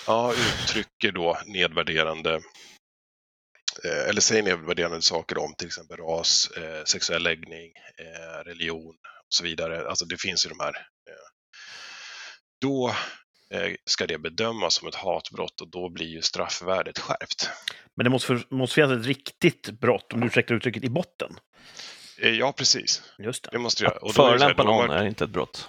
ja, uttrycker då nedvärderande eh, eller säger nedvärderande saker om till exempel ras, eh, sexuell läggning, eh, religion och så vidare. Alltså det finns ju de här. Då ska det bedömas som ett hatbrott och då blir ju straffvärdet skärpt. Men det måste, måste finnas ett riktigt brott, om du ursäktar uttrycket, i botten? Eh, Ja, precis. Just det. Det måste. Och så här, Förolämpa någon är inte ett brott.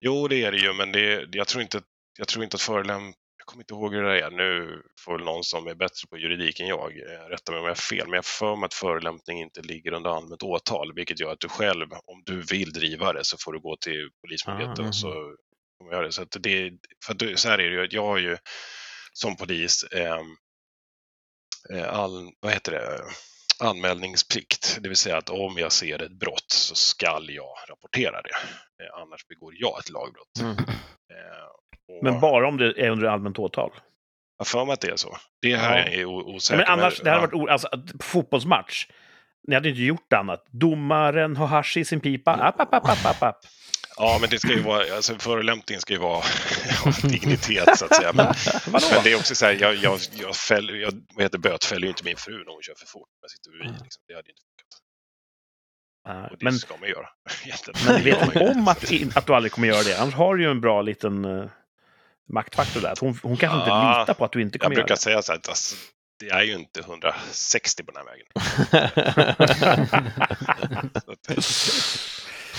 Jo, det är det ju, men det, jag, tror inte, jag tror inte att förolämp... Jag kommer inte ihåg hur det är. Nu får väl någon som är bättre på juridik än jag eh, rätta mig om jag har fel, men jag för mig att förolämpning inte ligger under allmänt åtal, vilket gör att du själv, om du vill driva det, så får du gå till Polismyndigheten Ah. och så kommer jag göra det. Så, att det, för att så här är det ju, att jag har ju som polis ehm, eh, all, vad heter det, anmälningsplikt. Det vill säga att om jag ser ett brott så skall jag rapportera det. Eh, annars begår jag ett lagbrott. Mm. Eh, och Men bara om det är under allmänt åtal. Jag för mig att det är så. Det här Ja. är jag o- osäker. Men annars, det hade ja. varit o- alltså, fotbollsmatch. Ni hade inte gjort annat. Domaren har hasch i sin pipa. App, app, app, app, app. Ja, men det ska ju vara, alltså förolämpning ska ju vara dignitet så att säga. Men, men det är också så här, jag, jag, jag, fäll, jag vad heter, bötfäller ju inte min fru när hon kör för fort. Jag sitter bredvid. Liksom. Det hade inte funkat. Ja, Och det Men, ska man göra. Men vet hon om att, att du aldrig kommer göra det? Annars har du ju en bra liten uh, maktfaktor där. Hon, hon kanske inte Ja, litar på att du inte Jag kommer göra brukar det. säga så här att alltså, det är ju inte 160 på den här vägen.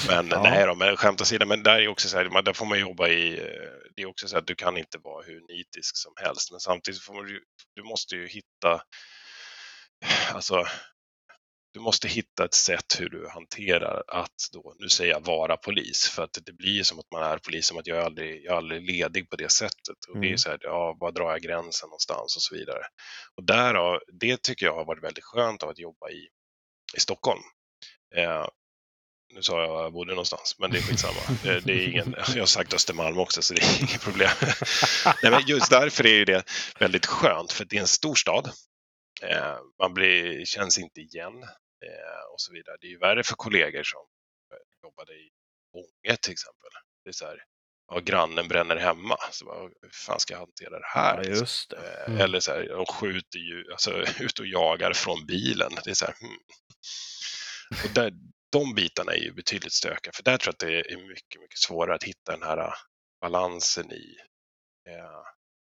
Men Ja. nej då, men skämt åsido, men där är också så här, där får man jobba i, eh, det är också så att du kan inte vara hur nitisk som helst, men samtidigt får man ju, du måste ju hitta, alltså, du måste hitta ett sätt hur du hanterar att då, nu säger jag vara polis, för att det blir som att man är polis, som att jag är aldrig, jag är aldrig ledig på det sättet. Och det är Mm. så här, ja, var drar jag gränsen någonstans och så vidare. Och där, har- det tycker jag har varit väldigt skönt av att jobba i, i Stockholm. Eh, nu sa jag var jag bodde någonstans, men det är skitsamma. Eh, Det är ingen, jag har sagt Östermalm också, så det är inget problem. Nej, men just därför är det väldigt skönt, för det är en stor stad. Eh, man blir, känns inte igen eh, och så vidare. Det är ju värre för kollegor som jobbade i Ånge till exempel. Det är så här, ja, grannen bränner hemma. Så bara, hur fan ska jag hantera det här? Ja, just det. Mm. Eller så här, de skjuter ju, alltså ut och jagar från bilen. Det är så här, hmm. och där, de bitarna är ju betydligt stökiga, för där tror jag att det är mycket, mycket svårare att hitta den här eh, balansen i eh,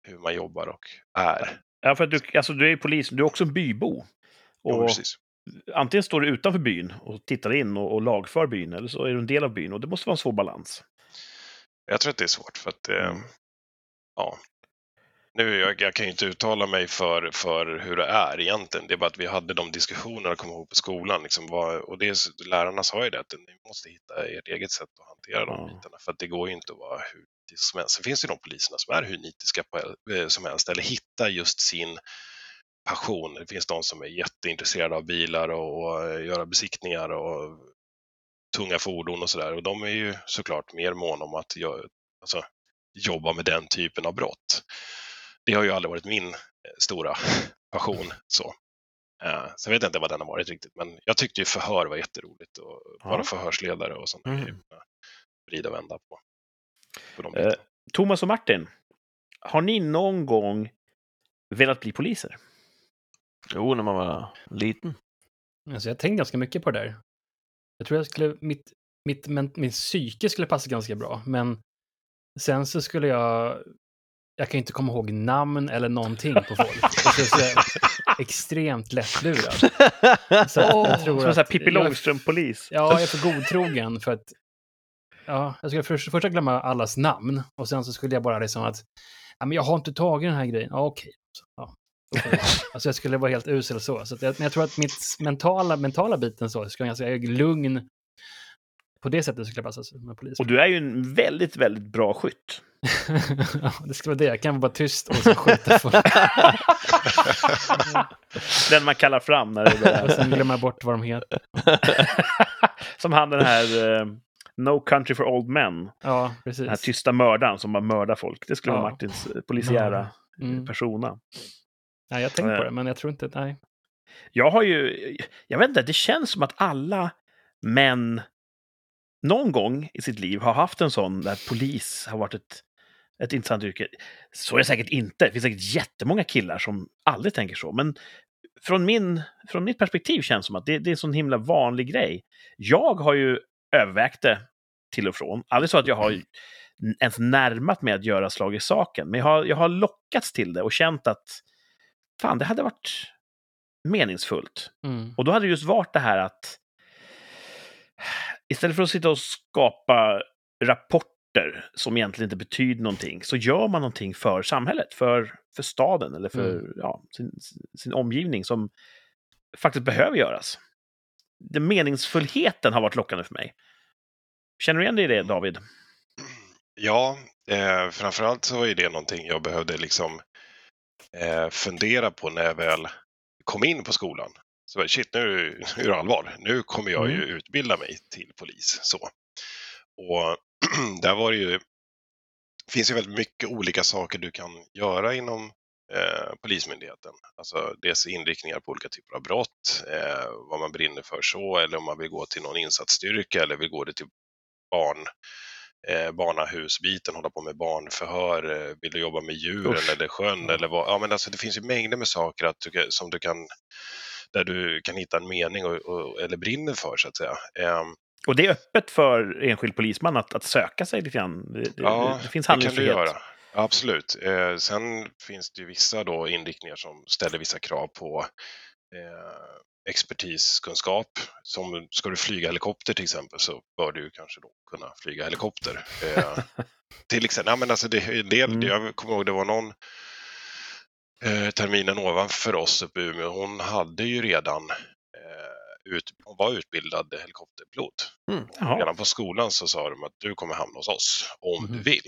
hur man jobbar och är. Ja, för att du, alltså, du är polis, du är också en bybo. Och precis. antingen står du utanför byn och tittar in och, och lagför byn, eller så är du en del av byn. Och det måste vara en svår balans. Jag tror att det är svårt, för att eh, ja, nu, jag, jag kan ju inte uttala mig för, för hur det är egentligen. Det är bara att vi hade de diskussionerna, kommer ihåg, på skolan. Liksom, vad, och det, är- lärarna sa ju det, att ni måste hitta ert eget sätt att hantera de Ja. bitarna. För att det går ju inte att vara hur nitisk som helst. Sen finns det ju de poliserna som är hur nitiska på, eh, som helst, eller hitta just sin passion. Det finns de som är jätteintresserade av bilar och, och eh, göra besiktningar och tunga fordon och sådär. Och de är ju såklart mer måna om att göra, alltså, jobba med den typen av brott. Det har ju aldrig varit min eh, stora passion. Så. Eh, sen vet jag inte vad den har varit riktigt, men jag tyckte ju förhör var jätteroligt och Ja. vara förhörsledare och sånt. Mm. Mm. Vrida och vända på, på de Eh. Thomas och Martin, har ni någon gång velat bli poliser? Jo, när man var liten. Alltså jag tänkte ganska mycket på det där. Jag tror jag skulle, mitt, mitt, men, min psyke skulle passa ganska bra, men sen så skulle jag, jag kan inte komma ihåg namn eller någonting på folk. Så jag är extremt lättlurad. Så att jag tror Som en sån här Pippi jag- Långstrump-polis. Ja, jag är för godtrogen för att ja, jag skulle först, först glömma allas namn och sen så skulle jag bara liksom att ja, men jag har inte tagit den här grejen. Ja, okej. Så, Ja, jag- alltså jag skulle vara helt usel så. så jag, men jag tror att mitt mentala, mentala biten så, ska jag säga, lugn. På det sättet skulle jag passa som polis. Och du är ju en väldigt, väldigt bra skytt. ja, det ska vara det. Jag kan vara tyst och så skjuta folk. Den man kallar fram när det och börjar. sen glömma bort vad de heter. Som han den här eh, No Country for Old Men. Ja, Den här precis. tysta mördaren som bara mördar folk. Det skulle vara Ja. Martins eh, polisiära Mm. persona. Nej, jag tänkte på det, men jag tror inte... Nej. Jag har ju, jag vet inte, det känns som att alla män någon gång i sitt liv har haft en sån där polis har varit ett, ett intressant yrke. Så är det säkert inte. Det finns säkert jättemånga killar som aldrig tänker så. Men från, min, från mitt perspektiv känns det som att det, det är en sån himla vanlig grej. Jag har ju övervägt det till och från. Aldrig så att jag har ens närmat mig att göra slag i saken. Men jag har, jag har lockats till det och känt att fan, det hade varit meningsfullt. Mm. Och då hade det just varit det här att istället för att sitta och skapa rapporter som egentligen inte betyder någonting, så gör man någonting för samhället, för, för staden eller för Mm. ja, sin, sin omgivning som faktiskt behöver göras. Den meningsfullheten har varit lockande för mig. Känner du igen dig i det, David? Ja, eh, framförallt så var ju det någonting jag behövde liksom eh, fundera på när jag väl kom in på skolan. Så bara, shit, nu, är det allvar. Nu kommer jag ju utbilda mig till polis. Så. Och där var det ju, finns ju väldigt mycket olika saker du kan göra inom eh, Polismyndigheten. Alltså dels inriktningar på olika typer av brott, eh, vad man brinner för så, eller om man vill gå till någon insatsstyrka eller vill gå det till barn, eh, barnahusbiten, hålla på med barnförhör, eh, vill du jobba med djuren Usch. eller sjön eller vad. Ja, men alltså, det finns ju mängder med saker att du, som du kan, där du kan hitta en mening och, och, eller brinner för så att säga. Ehm, Och det är öppet för enskild polisman att, att söka sig lite grann. Det, det, Ja, det finns det kan du handlingsfrihet. göra. Absolut. Eh, sen finns det ju vissa då inriktningar som ställer vissa krav på eh, expertiskunskap. Som ska du flyga helikopter till exempel så bör du kanske då kunna flyga helikopter. Eh, till exempel, ja, men alltså det, del, Mm. jag kommer ihåg det var någon terminen ovanför oss uppe i Umeå, hon hade ju redan eh, ut, hon var utbildad helikopterpilot. Mm. Redan på skolan så sa de att du kommer hamna hos oss om du Mhm. vill.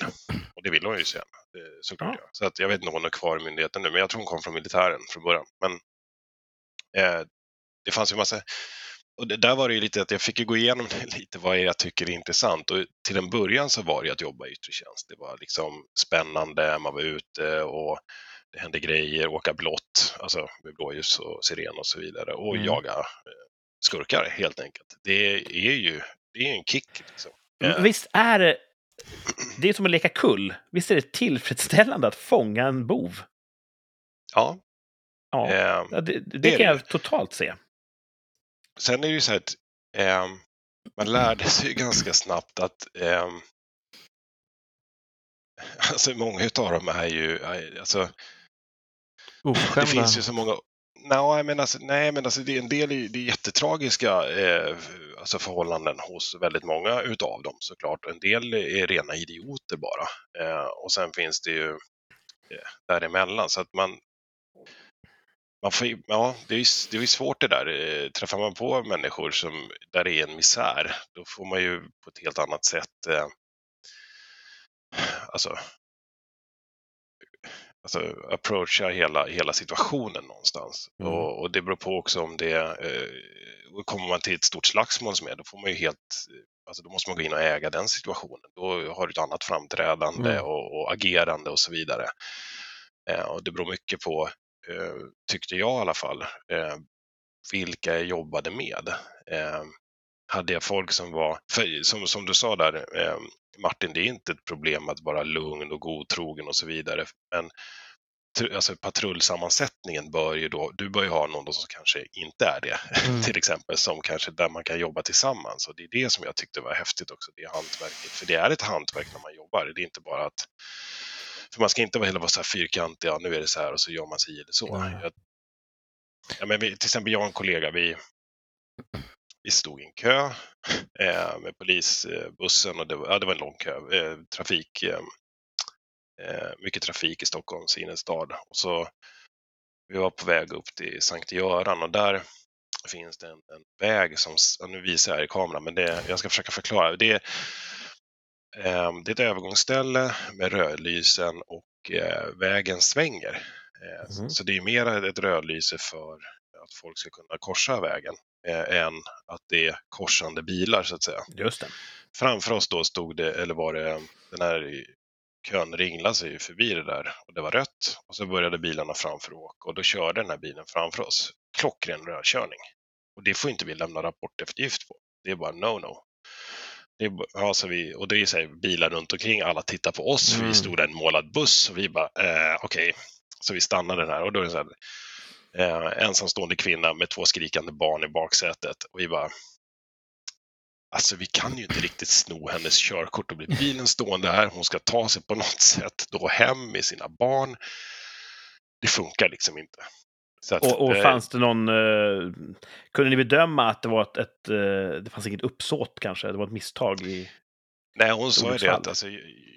Och det ville hon ju sen. eh, Såklart. Ja. Så att jag vet inte om hon är kvar i myndigheten nu, men jag tror hon kom från militären från början. Men eh, det fanns ju massa... Och det, där var det ju lite att jag fick ju gå igenom lite vad jag tycker är intressant. Och till en början så var det att jobba i yttre tjänst. Det var liksom spännande, man var ute och det hände grejer, åka blått, alltså med blåljus och siren och så vidare och Mm. jaga eh, skurkar helt enkelt. Det är ju det är en kick. Liksom. Eh, Men Visst är det... Det är som att leka kull. Visst är det tillfredsställande att fånga en bov? Ja. Ja, Eh, det, det, det kan jag totalt se. sen är det ju så här att eh, man lärde sig ju ganska snabbt att eh, alltså många utav dem är ju, alltså det Oförskämda. finns ju så många Nej, men alltså, nej, men alltså det är en del är, det är jättetragiska eh, alltså förhållanden hos väldigt många utav dem såklart. En del är rena idioter bara. Eh, och sen finns det ju eh, däremellan. Så att man, man får, ja, det är, ju, det är ju svårt det där. Eh, träffar man på människor som, där det är en misär, då får man ju på ett helt annat sätt eh, alltså, alltså approacha hela, hela situationen någonstans. Mm. Och, och det beror på också om det, eh, kommer man till ett stort slagsmål som är, då får man ju helt, alltså då måste man gå in och äga den situationen. Då har du ett annat framträdande Mm. och, och agerande och så vidare. Eh, och det beror mycket på, eh, tyckte jag i alla fall, eh, vilka jag jobbade med. Hade jag folk som var, för, som, som du sa där, eh, Martin, det är inte ett problem att vara lugn och godtrogen och så vidare. Men alltså, patrullsammansättningen bör ju då, du bör ju ha någon som kanske inte är det, Mm. till exempel, som kanske där man kan jobba tillsammans. Och det är det som jag tyckte var häftigt också, det hantverket. För det är ett hantverk när man jobbar, det är inte bara att för man ska inte vara så här fyrkantig, ja nu är det så här och så gör man si eller så. Jag, ja, men vi, till exempel jag och en kollega, vi, vi stod i en kö eh, med polisbussen och det var, ja, det var en lång kö. Eh, trafik, eh, eh, mycket trafik i Stockholms innerstad. Och så, vi var på väg upp till Sankt Göran och där finns det en, en väg som, nu visar jag här i kameran, men det, jag ska försöka förklara. Det, eh, det är ett övergångsställe med rödlysen och eh, vägen svänger. Eh, Mhm. Så det är mer ett rödlyse för att folk ska kunna korsa vägen eh, än att det är korsande bilar så att säga. Just det. Framför oss då stod det, eller var det, den här kön ringlade sig förbi det där och det var rött och så började bilarna framför åka och då körde den här bilen framför oss. Klockren rörkörning. Och det får inte vi lämna rapporteftergift på. Det är bara no-no. Det är, bara- ja, så vi, och det är så här, bilar runt omkring, alla tittar på oss, Mm. vi stod där en målad buss och vi bara, eh, okej. Så vi stannade den här och då är det så här, eh, ensamstående kvinna med två skrikande barn i baksätet och vi bara, Alltså vi kan ju inte riktigt sno hennes körkort och bli bilen stående här. Hon ska ta sig på något sätt då hem med sina barn. Det funkar liksom inte. Att, Och, och eh, fanns det någon... Eh, kunde ni bedöma att det var ett... ett eh, det fanns inget uppsåt kanske? Det var ett misstag i... Nej, hon sa ju det att alltså,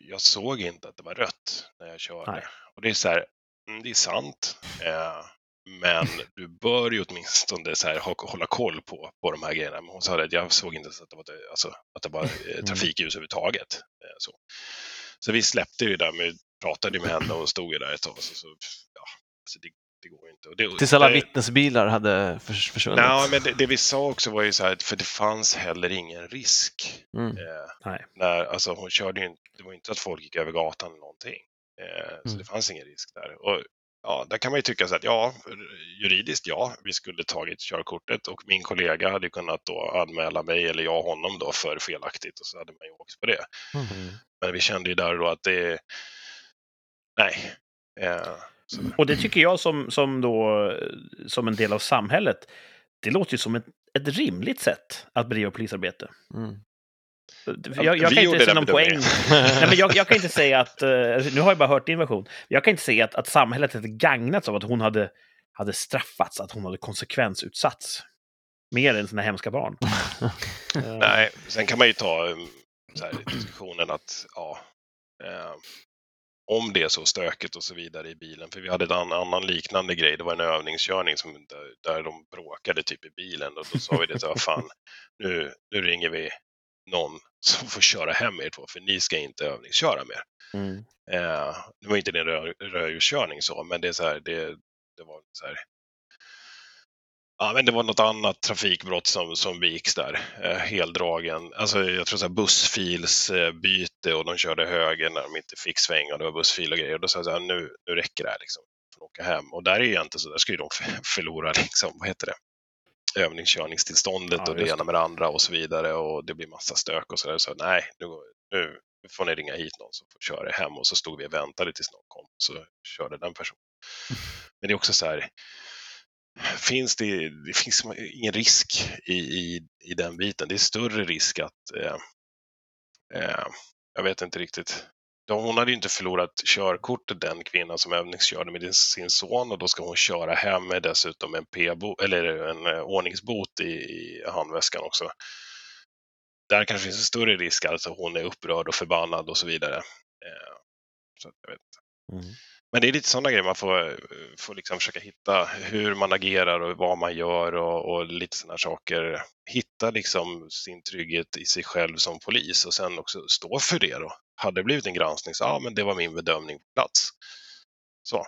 jag såg inte att det var rött när jag körde. Nej. Och det är så här, mm, det är sant. Eh, men du bör ju åtminstone så här, hålla koll på, på de här grejerna. Men hon sa att jag såg inte att det var, alltså, att det var eh, trafikljus överhuvudtaget. Eh, så. så vi släppte ju där, med, pratade med henne och hon stod ju där ett tag. Så, så, ja, alltså det, det går inte. Och det, Tills alla det- vittnesbilar hade förs- försvunnit. Nej, men det, det vi sa också var ju så här, för det fanns heller ingen risk. Mm. Eh, Nej. när, alltså hon körde ju inte, det var ju inte att folk gick över gatan eller någonting. Eh, Så Mm. det fanns ingen risk där. Och, ja, där kan man ju tycka så att ja, juridiskt ja, vi skulle tagit körkortet och min kollega hade kunnat då anmäla mig eller jag honom då för felaktigt och så hade man ju åkt på det. Mm. Men vi kände ju där då att det, nej. Eh, Och det tycker jag som, som, då, som en del av samhället, det låter ju som ett, ett rimligt sätt att bedriva polisarbete. Mm. Jag, jag kan inte se någon poäng. Nej, men jag, jag kan inte säga att, eh, nu har jag bara hört din version, jag kan inte säga att, att samhället hade gagnats av att hon hade, hade straffats, att hon hade konsekvensutsatts. Mer än sina hemska barn. Eh, Nej, sen kan man ju ta så här, diskussionen att ja, eh, om det är så stökigt och så vidare i bilen, för vi hade en annan, liknande grej, det var en övningskörning som, där, där de bråkade typ i bilen och då sa vi det så fan, nu, nu ringer vi någon som får köra hem er två, för ni ska inte övningsköra mer. Mm. Eh, det var inte en rö- rödljuskörning så, men det är så här, det, det var så här. Ja, men det var något annat trafikbrott som, som begicks där. Eh, heldragen, alltså jag tror så här bussfilsbyte och de körde höger när de inte fick svänga och det var bussfil och grejer. Och då sa jag så här, nu, nu räcker det här liksom. Får åka hem. Och där är ju egentligen så, där ska ju de förlora liksom, vad heter det? Övningskörningstillståndet Ja, och det ena med det andra och så vidare och det blir massa stök och så där. Så nej, nu, nu får ni ringa hit någon som får köra hem och så stod vi och väntade tills någon kom så körde den personen. Men det är också så här, finns det, det finns ingen risk i, i, i den biten. Det är större risk att, eh, eh, jag vet inte riktigt, hon hade ju inte förlorat körkortet den kvinnan som övningskörde med sin son och då ska hon köra hem med dessutom en, eller en eh, ordningsbot i, i handväskan också. Där kanske finns en större risk att hon är upprörd och förbannad och så vidare. Eh, så jag vet. Mm. Men det är lite sådana grejer man får, får liksom försöka hitta hur man agerar och vad man gör och, och lite sådana saker. Hitta liksom sin trygghet i sig själv som polis och sen också stå för det då. Hade det blivit en granskning så ja, men det var min bedömning på plats. Så.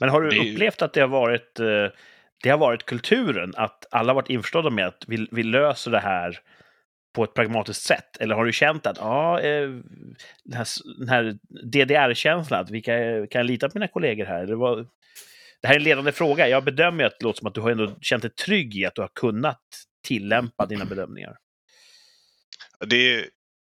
Men har du Det ju- upplevt att det har varit eh, det har varit kulturen, att alla varit införstådda med att vi, vi löser det här på ett pragmatiskt sätt? Eller har du känt att ja, eh, den här, här DDR-känslan, att vi kan, kan jag lita på mina kollegor här? Det, var, det här är en ledande fråga. Jag bedömer att det låter som att du har ändå känt dig trygg i att du har kunnat tillämpa dina bedömningar. Det är, det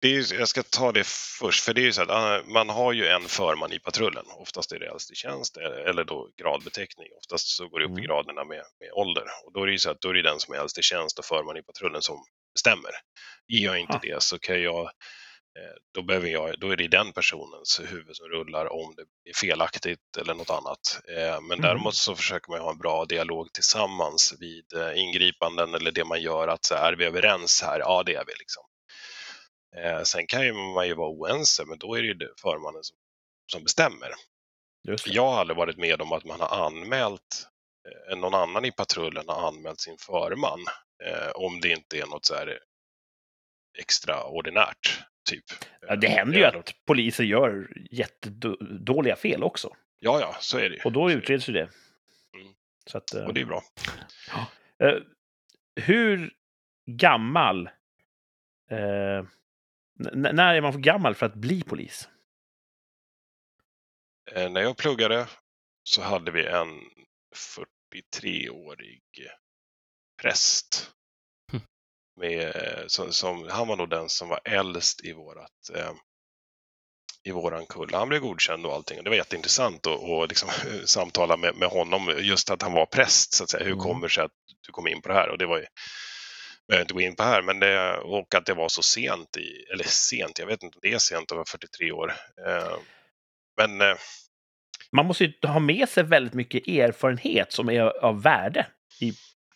är, jag ska ta det först, för det är ju så att ah, man har ju en förman i patrullen. Oftast är det i tjänst eh, eller då gradbeteckning. Oftast så går det upp i Mm. graderna med, med ålder. Och då är det ju så att då är det den som är i tjänst och förman i patrullen som bestämmer. Är jag inte det så kan jag eh, då, behöver jag, då är det den personens huvud som rullar om det är felaktigt eller något annat. Eh, Men Mm. däremot så försöker man ha en bra dialog tillsammans vid eh, ingripanden eller det man gör. att så Är vi överens här? Ja, det är vi. liksom. Eh, sen kan ju man ju vara oense, men då är det ju förmannen som, som bestämmer. Jag har aldrig varit med om att man har anmält, eh, någon annan i patrullen har anmält sin förman, eh, om det inte är något så här extraordinärt. Typ. Ja, det Eh, händer ju att poliser gör jättedåliga fel också. Ja, ja, så är det ju. Och då utreds ju det. Mm. Så att, eh, Och det är bra. Eh, hur gammal... Eh, n- när är man för gammal för att bli polis? Eh, när jag pluggade så hade vi en 43-årig präst. Hm. Med, eh, som, som, han var nog den som var äldst i vårat eh, i våran kull. Han blev godkänd och allting. Det var jätteintressant att och liksom, samtala med, med honom. Just att han var präst, så att säga. Hur Mm. kommer det sig att du kom in på det här? Och det var ju, behöver inte gå in på här, men det, och att det var så sent, i, eller sent, jag vet inte om det är sent att vara 43 år. Eh, men eh, man måste ju ha med sig väldigt mycket erfarenhet som är av värde i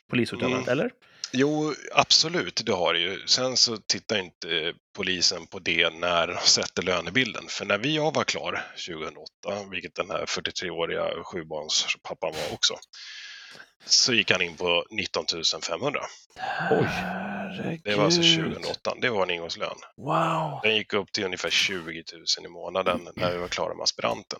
polisutövandet, Mm. eller? Jo, absolut, det har det ju. Sen så tittar inte polisen på det när de sätter lönebilden. För när vi jag var klar 2008, vilket den här 43-åriga sjubarnspappan var också, så gick han in på 19 500. Herregud. Det var alltså 2008. Det var en ingångslön. Wow. Den gick upp till ungefär 20 000 i månaden när vi var klara med aspiranten.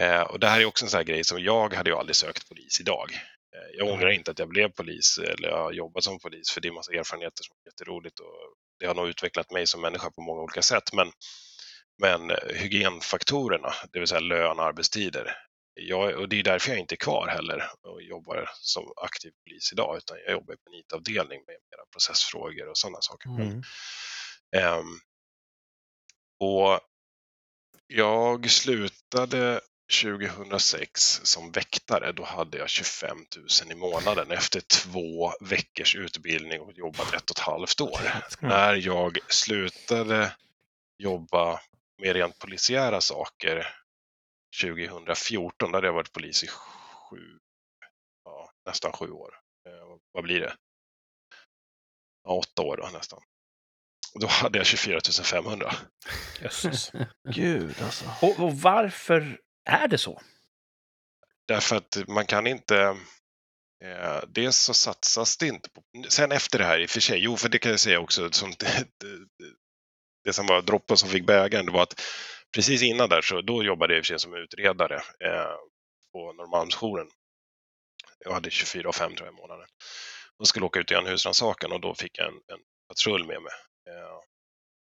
Eh, och det här är också en sån här grej som jag hade ju aldrig sökt polis idag. Eh, jag ångrar inte att jag blev polis eller jag har jobbat som polis för det är en massa erfarenheter som är jätteroligt och det har nog utvecklat mig som människa på många olika sätt. Men, men eh, hygienfaktorerna, det vill säga lön och arbetstider, jag, och det är därför jag inte är kvar heller och jobbar som aktiv polis idag, utan jag jobbar på en IT-avdelning med mera processfrågor och sådana saker. Mm. Ehm, och jag slutade 2006 som väktare. Då hade jag 25 000 i månaden efter två veckors utbildning och jobbat ett och ett halvt år. När jag slutade jobba med rent polisiära saker 2014, där hade jag varit polis i sju, ja, nästan sju år. Eh, vad blir det? Ja, åtta år då nästan. Då hade jag 24 500. Jösses. Gud alltså. och, och varför är det så? Därför att man kan inte... Eh, dels så satsas det inte på... Sen efter det här i och för sig, jo för det kan jag säga också, som det, det, det som var droppen som fick bägaren, det var att precis innan där så då jobbade jag i och för sig som utredare eh, på Norrmalmsjouren. Jag hade 24 och 5 tror jag i månaden. Och skulle åka ut och göra en husrannsakan och då fick jag en, en patrull med mig. Eh,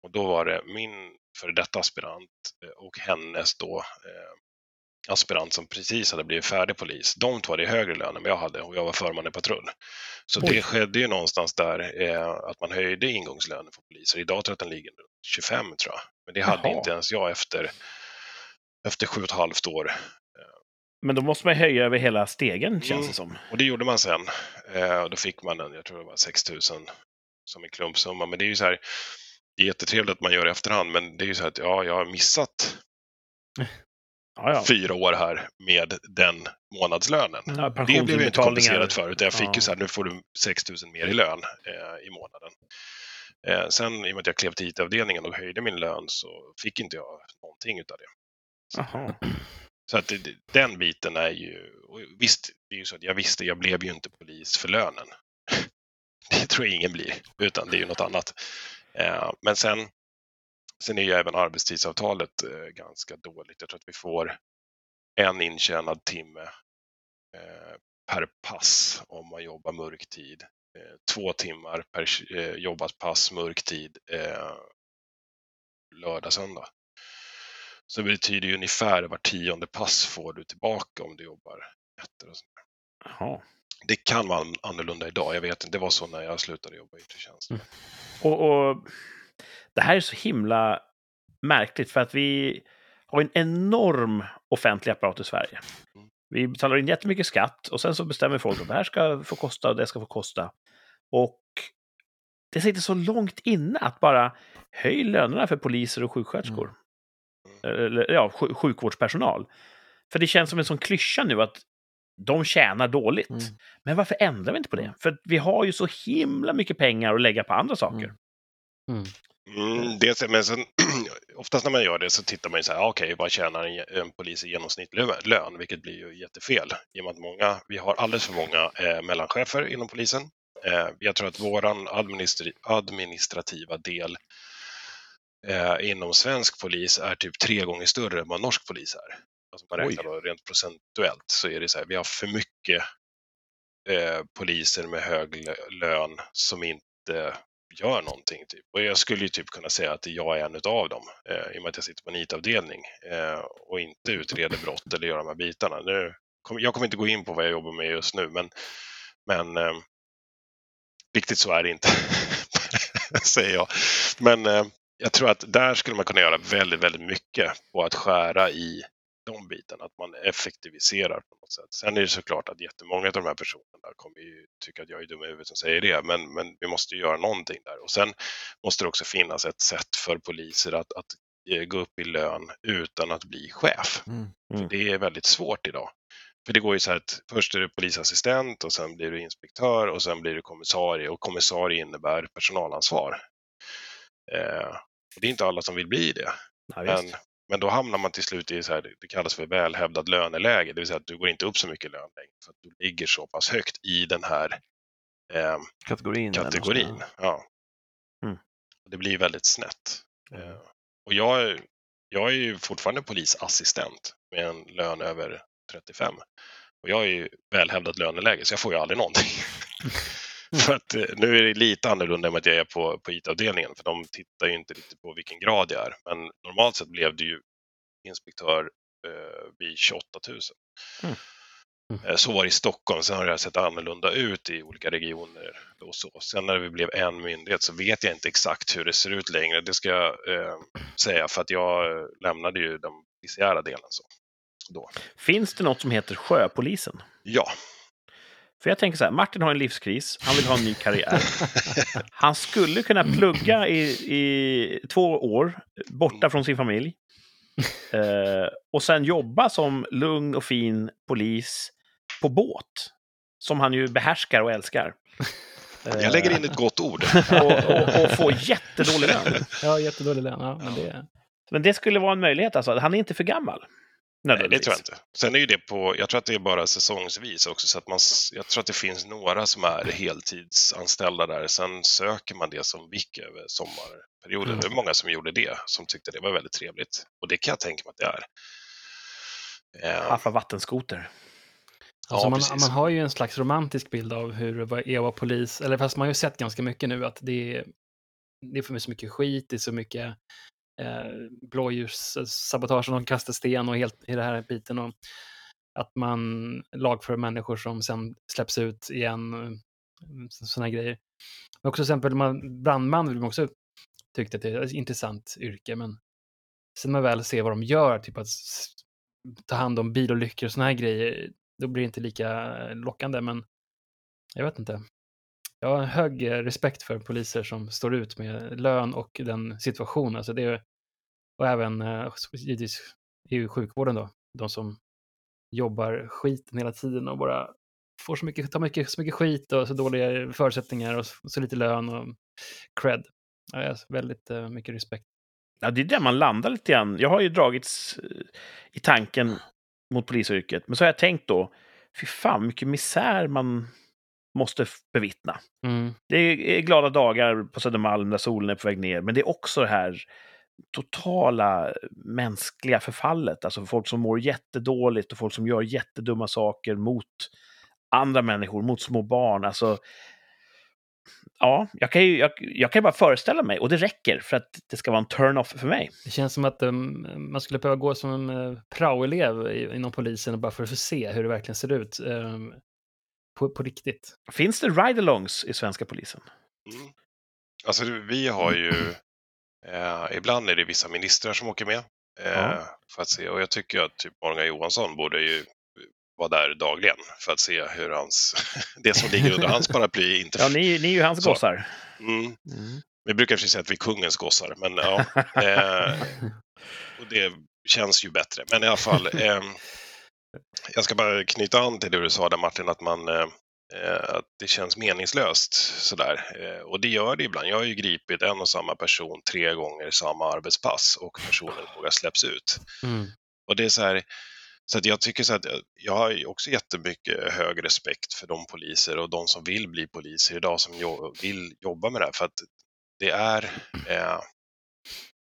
och då var det min före detta aspirant eh, och hennes då eh, aspirant som precis hade blivit färdig polis. De två hade högre lön än jag hade och jag var förman i patrull. Så Oj. det skedde ju någonstans där eh, att man höjde ingångslönen för poliser. Idag tror jag att den ligger runt 25 tror jag. Men det hade Jaha. inte ens jag efter, efter sju och ett halvt år. Men då måste man höja över hela stegen, känns Mm. det som. Och det gjorde man sen. Eh, då fick man en, jag tror det var 6 000 som en klumpsumma. Men det är ju så här, det är jättetrevligt att man gör i efterhand, men det är ju så här att ja, jag har missat Ja, ja. fyra år här med den månadslönen. ja Det blev ju inte kompenserat förut. Jag fick ju så här, nu får du 6 000 mer i lön eh, i månaden. Eh, sen i och med att jag klev till IT-avdelningen och höjde min lön så fick inte jag någonting utav det. Jaha. Så att det, den biten är ju, visst, det är ju så att jag visste, jag blev ju inte polis för lönen. Det tror jag ingen blir, utan det är ju något annat. Eh, men sen, sen är ju även arbetstidsavtalet eh, ganska dåligt. Jag tror att vi får en intjänad timme eh, per pass om man jobbar mörktid. Eh, två timmar per eh, jobbat pass mörktid eh, lördag, söndag. Så det betyder ju ungefär var tionde pass får du tillbaka om du jobbar nätter och sånt. Jaha. Det kan vara annorlunda idag, jag vet inte. Det var så när jag slutade jobba i yttre tjänst. Mm. Och, och det här är så himla märkligt för att vi har en enorm offentlig apparat i Sverige. Mm. Vi betalar in jättemycket skatt och sen så bestämmer folk att det här ska få kosta och det ska få kosta. Och det sitter så långt inne att bara höj lönerna för poliser och sjuksköterskor. Eller ja, sj- sjukvårdspersonal. För det känns som en sån klyscha nu att de tjänar dåligt. Mm. Men varför ändrar vi inte på det? För att vi har ju så himla mycket pengar att lägga på andra saker. Mm. Mm, det, men sen, oftast när man gör det så tittar man ju så här, ah, okej, vad tjänar en, en polis i genomsnittlig lön? Vilket blir ju jättefel. I och med att många, vi har alldeles för många eh, mellanchefer inom polisen. Eh, jag tror att våran administrativa del eh, inom svensk polis är typ tre gånger större än vad norsk polis är. Alltså man räknar då rent procentuellt så är det så här, vi har för mycket eh, poliser med hög lö- lön som inte gör någonting. Typ. Och jag skulle ju typ kunna säga att jag är en av dem eh, i och med att jag sitter på en IT-avdelning eh, och inte utreder brott eller gör de här bitarna. Nu, kom, jag kommer inte gå in på vad jag jobbar med just nu, men, men eh, riktigt så är det inte, säger jag. Men eh, jag tror att där skulle man kunna göra väldigt, väldigt mycket på att skära i de bitarna, att man effektiviserar på något sätt. Sen är det såklart att jättemånga av de här personerna kommer ju tycka att jag är dum i huvudet som säger det, men, men vi måste ju göra någonting där. Och sen måste det också finnas ett sätt för poliser att, att eh, gå upp i lön utan att bli chef. Mm. För det är väldigt svårt idag. För det går ju så här att först är du polisassistent och sen blir du inspektör och sen blir du kommissarie och kommissarie innebär personalansvar. Eh, och det är inte alla som vill bli det. Ja, Men, men då hamnar man till slut i så här, det kallas för välhävdad löneläge, det vill säga att du går inte upp så mycket lön längre för att du ligger så pass högt i den här eh, Kategorin. kategorin. Ja. Mm. Det blir väldigt snett. Eh, Och jag, jag är ju fortfarande polisassistent med en lön över 35. Och jag är ju välhävdat löneläge så jag får ju aldrig någonting. för att eh, nu är det lite annorlunda än att jag är på, på IT-avdelningen för de tittar ju inte riktigt på vilken grad jag är. Men normalt sett blev det ju inspektör eh, vid 28 000. Mm. Eh, Så var det i Stockholm, sen har det sett annorlunda ut i olika regioner. Och så. Sen när vi blev en myndighet så vet jag inte exakt hur det ser ut längre, det ska jag eh, säga, för att jag lämnade ju den polisiära delen. Så. Då. Finns det något som heter Sjöpolisen? Ja, För jag tänker så här, Martin har en livskris, han vill ha en ny karriär. Han skulle kunna plugga i, i två år, borta från sin familj. Eh, och sen jobba som lugn och fin polis på båt. Som han ju behärskar och älskar. Eh, jag lägger in ett gott ord. och, och, och få jättedålig lön. Ja, jättedålig lön. Ja, men det, Men det skulle vara en möjlighet alltså. Han är inte för gammal. Nej, det tror jag inte. Sen är ju det på, jag tror att det är bara säsongsvis också, så att man, jag tror att det finns några som är heltidsanställda där. Sen söker man det som vick över sommarperioden. Det är många som gjorde det, som tyckte det var väldigt trevligt. Och det kan jag tänka mig att det är. Eh, Haffa vattenskoter. alltså Ja, man, precis. man har ju en slags romantisk bild av hur det var är att vara polis. Eller fast man har ju sett ganska mycket nu att det är, det är för så mycket skit, det är så mycket eh, blåljussabotage och de kastar sten och helt i den här biten. Och att man lagför människor som sen släpps ut igen. Eh, sådana grejer. Men också till exempel man, brandman vill man också tyckte att det är ett intressant yrke, men sen när man väl ser vad de gör, typ att ta hand om bilolyckor och sådana här grejer, då blir det inte lika lockande, men jag vet inte. Jag har en hög eh, respekt för poliser som står ut med lön och den situationen. Alltså det är, och även eh, givetvis i sjukvården då, de som jobbar skiten hela tiden och bara får så mycket, tar mycket, så mycket skit och så dåliga förutsättningar och så, så lite lön och cred. Ja, jag har väldigt eh, mycket respekt. Ja, det är där man landar lite grann. Jag har ju dragits i tanken mot polisyrket, men så har jag tänkt då, fy fan mycket misär man måste bevittna. Mm. Det är glada dagar på Södermalm där solen är på väg ner, men det är också det här totala mänskliga förfallet. Alltså folk som mår jättedåligt och folk som gör jättedumma saker mot andra människor, mot små barn. Alltså, ja, jag kan ju jag, jag kan bara föreställa mig, och det räcker för att det ska vara en turn-off för mig. Det känns som att um, man skulle behöva gå som en uh, praoelev inom polisen bara för att se hur det verkligen ser ut um, på, på riktigt. Finns det ride-alongs i svenska polisen? Mm. Alltså vi har ju, eh, ibland är det vissa ministrar som åker med. Eh, Ja. för att se, och jag tycker att typ Morgan Johansson borde ju vara där dagligen för att se hur hans, det som ligger under hans paraply inte... Ja, ni, ni är ju hans Så. gossar. Mm. Vi brukar säga att vi är kungens gossar, men ja. Eh, och det känns ju bättre. Men i alla fall, eh, jag ska bara knyta an till det du sa där Martin, att, man, eh, eh, att det känns meningslöst sådär. Eh, och det gör det ibland. Jag har ju gripit en och samma person tre gånger i samma arbetspass och personen vågar släpps ut. Mm. Och det är så här, så att jag tycker så att jag- har också jättemycket hög respekt för de poliser och de som vill bli poliser idag som jo- vill jobba med det här. För att det är, eh,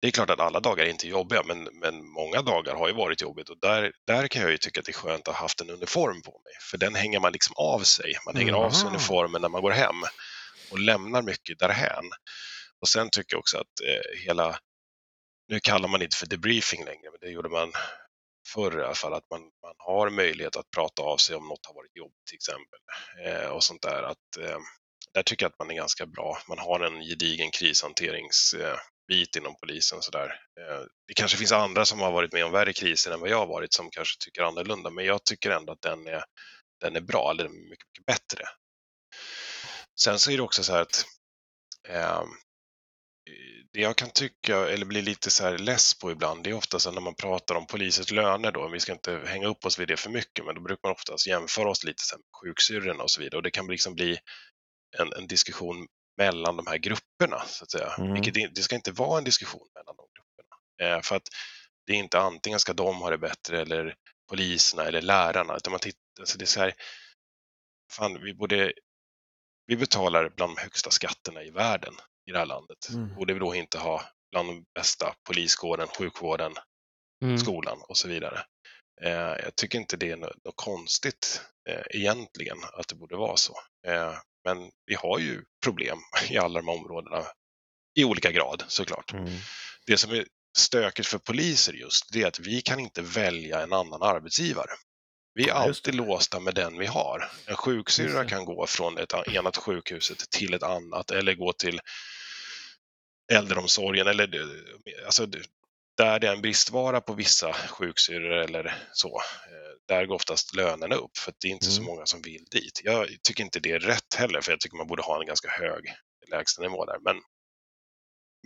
det är klart att alla dagar är inte jobbiga, men, men många dagar har ju varit jobbigt och där, där kan jag ju tycka att det är skönt att ha haft en uniform på mig. För den hänger man liksom av sig. Man hänger av sig uniformen när man går hem och lämnar mycket därhän. Och sen tycker jag också att eh, hela, nu kallar man det inte för debriefing längre, men det gjorde man förr i alla fall, att man, man har möjlighet att prata av sig om något har varit jobbigt till exempel. Eh, och sånt där. Att, eh, där tycker jag att man är ganska bra. Man har en gedigen krishanteringsbit eh, bit inom polisen. Så där. Eh, det kanske finns andra som har varit med om värre kriser än vad jag har varit som kanske tycker annorlunda, men jag tycker ändå att den är, den är bra, eller mycket, mycket bättre. Sen så är det också så här att eh, det jag kan tycka, eller bli lite så här less på ibland, det är ofta så när man pratar om polisens löner då, vi ska inte hänga upp oss vid det för mycket, men då brukar man oftast jämföra oss lite med sjuksyrrorna och så vidare och det kan liksom bli en, en diskussion mellan de här grupperna, så att säga. Mm. Vilket det, ska inte vara en diskussion mellan de grupperna. Eh, för att det är inte antingen ska de ha det bättre eller poliserna eller lärarna, utan man tittar, alltså det är så här, fan, vi borde, vi betalar bland de högsta skatterna i världen i det här landet. Mm. Borde vi då inte ha bland de bästa poliskåren, sjukvården, Mm. skolan och så vidare. Eh, jag tycker inte det är något, något konstigt eh, egentligen att det borde vara så. Eh, men vi har ju problem i alla de här områdena i olika grad såklart. Mm. Det som är stökigt för poliser just, det är att vi kan inte välja en annan arbetsgivare. Vi är alltid låsta med den vi har. En sjuksyrra kan gå från ett enat sjukhuset till ett annat eller gå till äldreomsorgen eller alltså, där det är en bristvara på vissa sjuksyrror eller så, eh, där går oftast lönerna upp för att det är inte så Mm. många som vill dit. Jag tycker inte det är rätt heller för jag tycker man borde ha en ganska hög lägstanivå där. Men,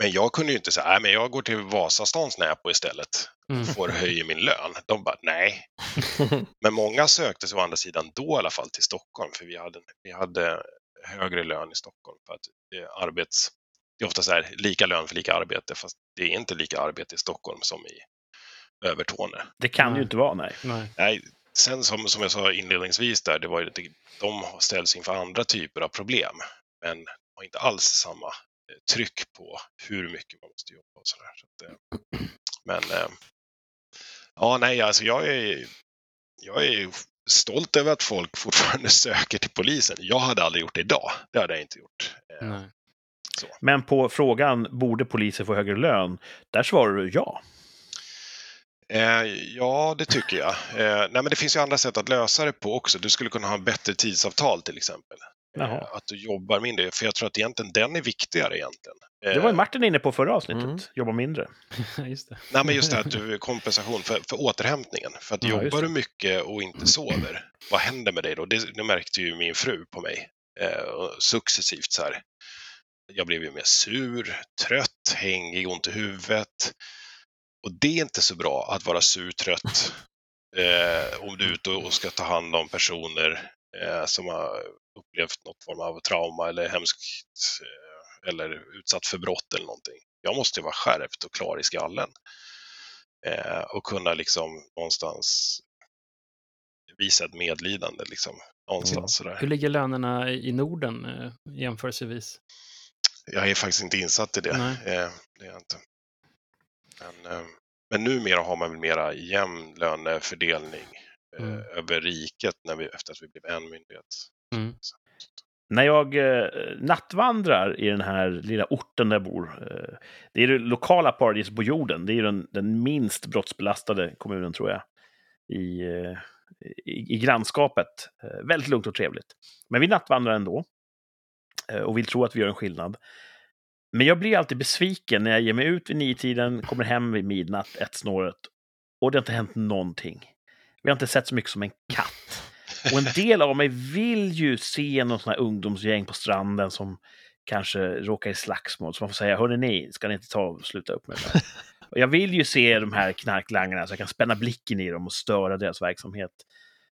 men jag kunde ju inte säga, nej men jag går till Vasastans Näpo istället Mm. och får höja min lön. De bara, nej. Men många sökte sig å andra sidan då i alla fall till Stockholm för vi hade, vi hade högre lön i Stockholm för att är arbets... Det är ofta så här, lika lön för lika arbete fast det är inte lika arbete i Stockholm som i Övertorneå. Det kan Nej. ju inte vara, nej. Nej. Nej, sen som, som jag sa inledningsvis där, det var ju att de ställs inför andra typer av problem men har inte alls samma eh, tryck på hur mycket man måste jobba och sådär. Så att, eh, men eh, ja, nej, alltså jag är, jag är stolt över att folk fortfarande söker till polisen. Jag hade aldrig gjort det idag. Det hade jag inte gjort. Men på frågan, borde poliser få högre lön? Där svarar du ja. Eh, ja, det tycker jag. Eh, nej, men det finns ju andra sätt att lösa det på också. Du skulle kunna ha bättre tidsavtal till exempel. Eh, Jaha. att du jobbar mindre, för jag tror att egentligen den är viktigare egentligen. Det var ju Martin inne på förra avsnittet. Mm. Jobba mindre. Just det. Nej, men just det att du kompensation för, för återhämtningen. För att Ja, jobbar du mycket och inte sover, vad händer med dig då? Det, det märkte ju min fru på mig eh, successivt så här. Jag blev ju mer sur, trött, hängig, ont i huvudet. Och det är inte så bra att vara sur, trött eh, om du är ute och ska ta hand om personer eh, som har upplevt något form av trauma eller hemskt eh, eller utsatt för brott eller någonting. Jag måste vara skärpt och klar i skallen eh, och kunna liksom någonstans visa ett medlidande liksom. Någonstans sådär. Hur ligger lönerna i Norden eh, jämförelsevis? Jag är faktiskt inte insatt i det. Nej. Eh, det är jag inte. Men, eh, men numera har man väl mera jämn lönefördelning eh, Mm. över riket när vi, efter att vi blev en myndighet. Mm. När jag eh, nattvandrar i den här lilla orten där jag bor, eh, det är det lokala paradiset på jorden. Det är den, den minst brottsbelastade kommunen, tror jag, i, eh, i, i grannskapet. Eh, väldigt lugnt och trevligt. Men vi nattvandrar ändå eh, och vill tro att vi gör en skillnad. Men jag blir alltid besviken när jag ger mig ut vid nitiden, kommer hem vid midnatt, ett snåret och det har inte hänt någonting. Vi har inte sett så mycket som en katt. Och en del av mig vill ju se någon sån här ungdomsgäng på stranden som kanske råkar i slagsmål. Så man får säga, hörni ni, ska ni inte ta och sluta upp med det här? Och jag vill ju se de här knarklangarna så jag kan spänna blicken i dem och störa deras verksamhet.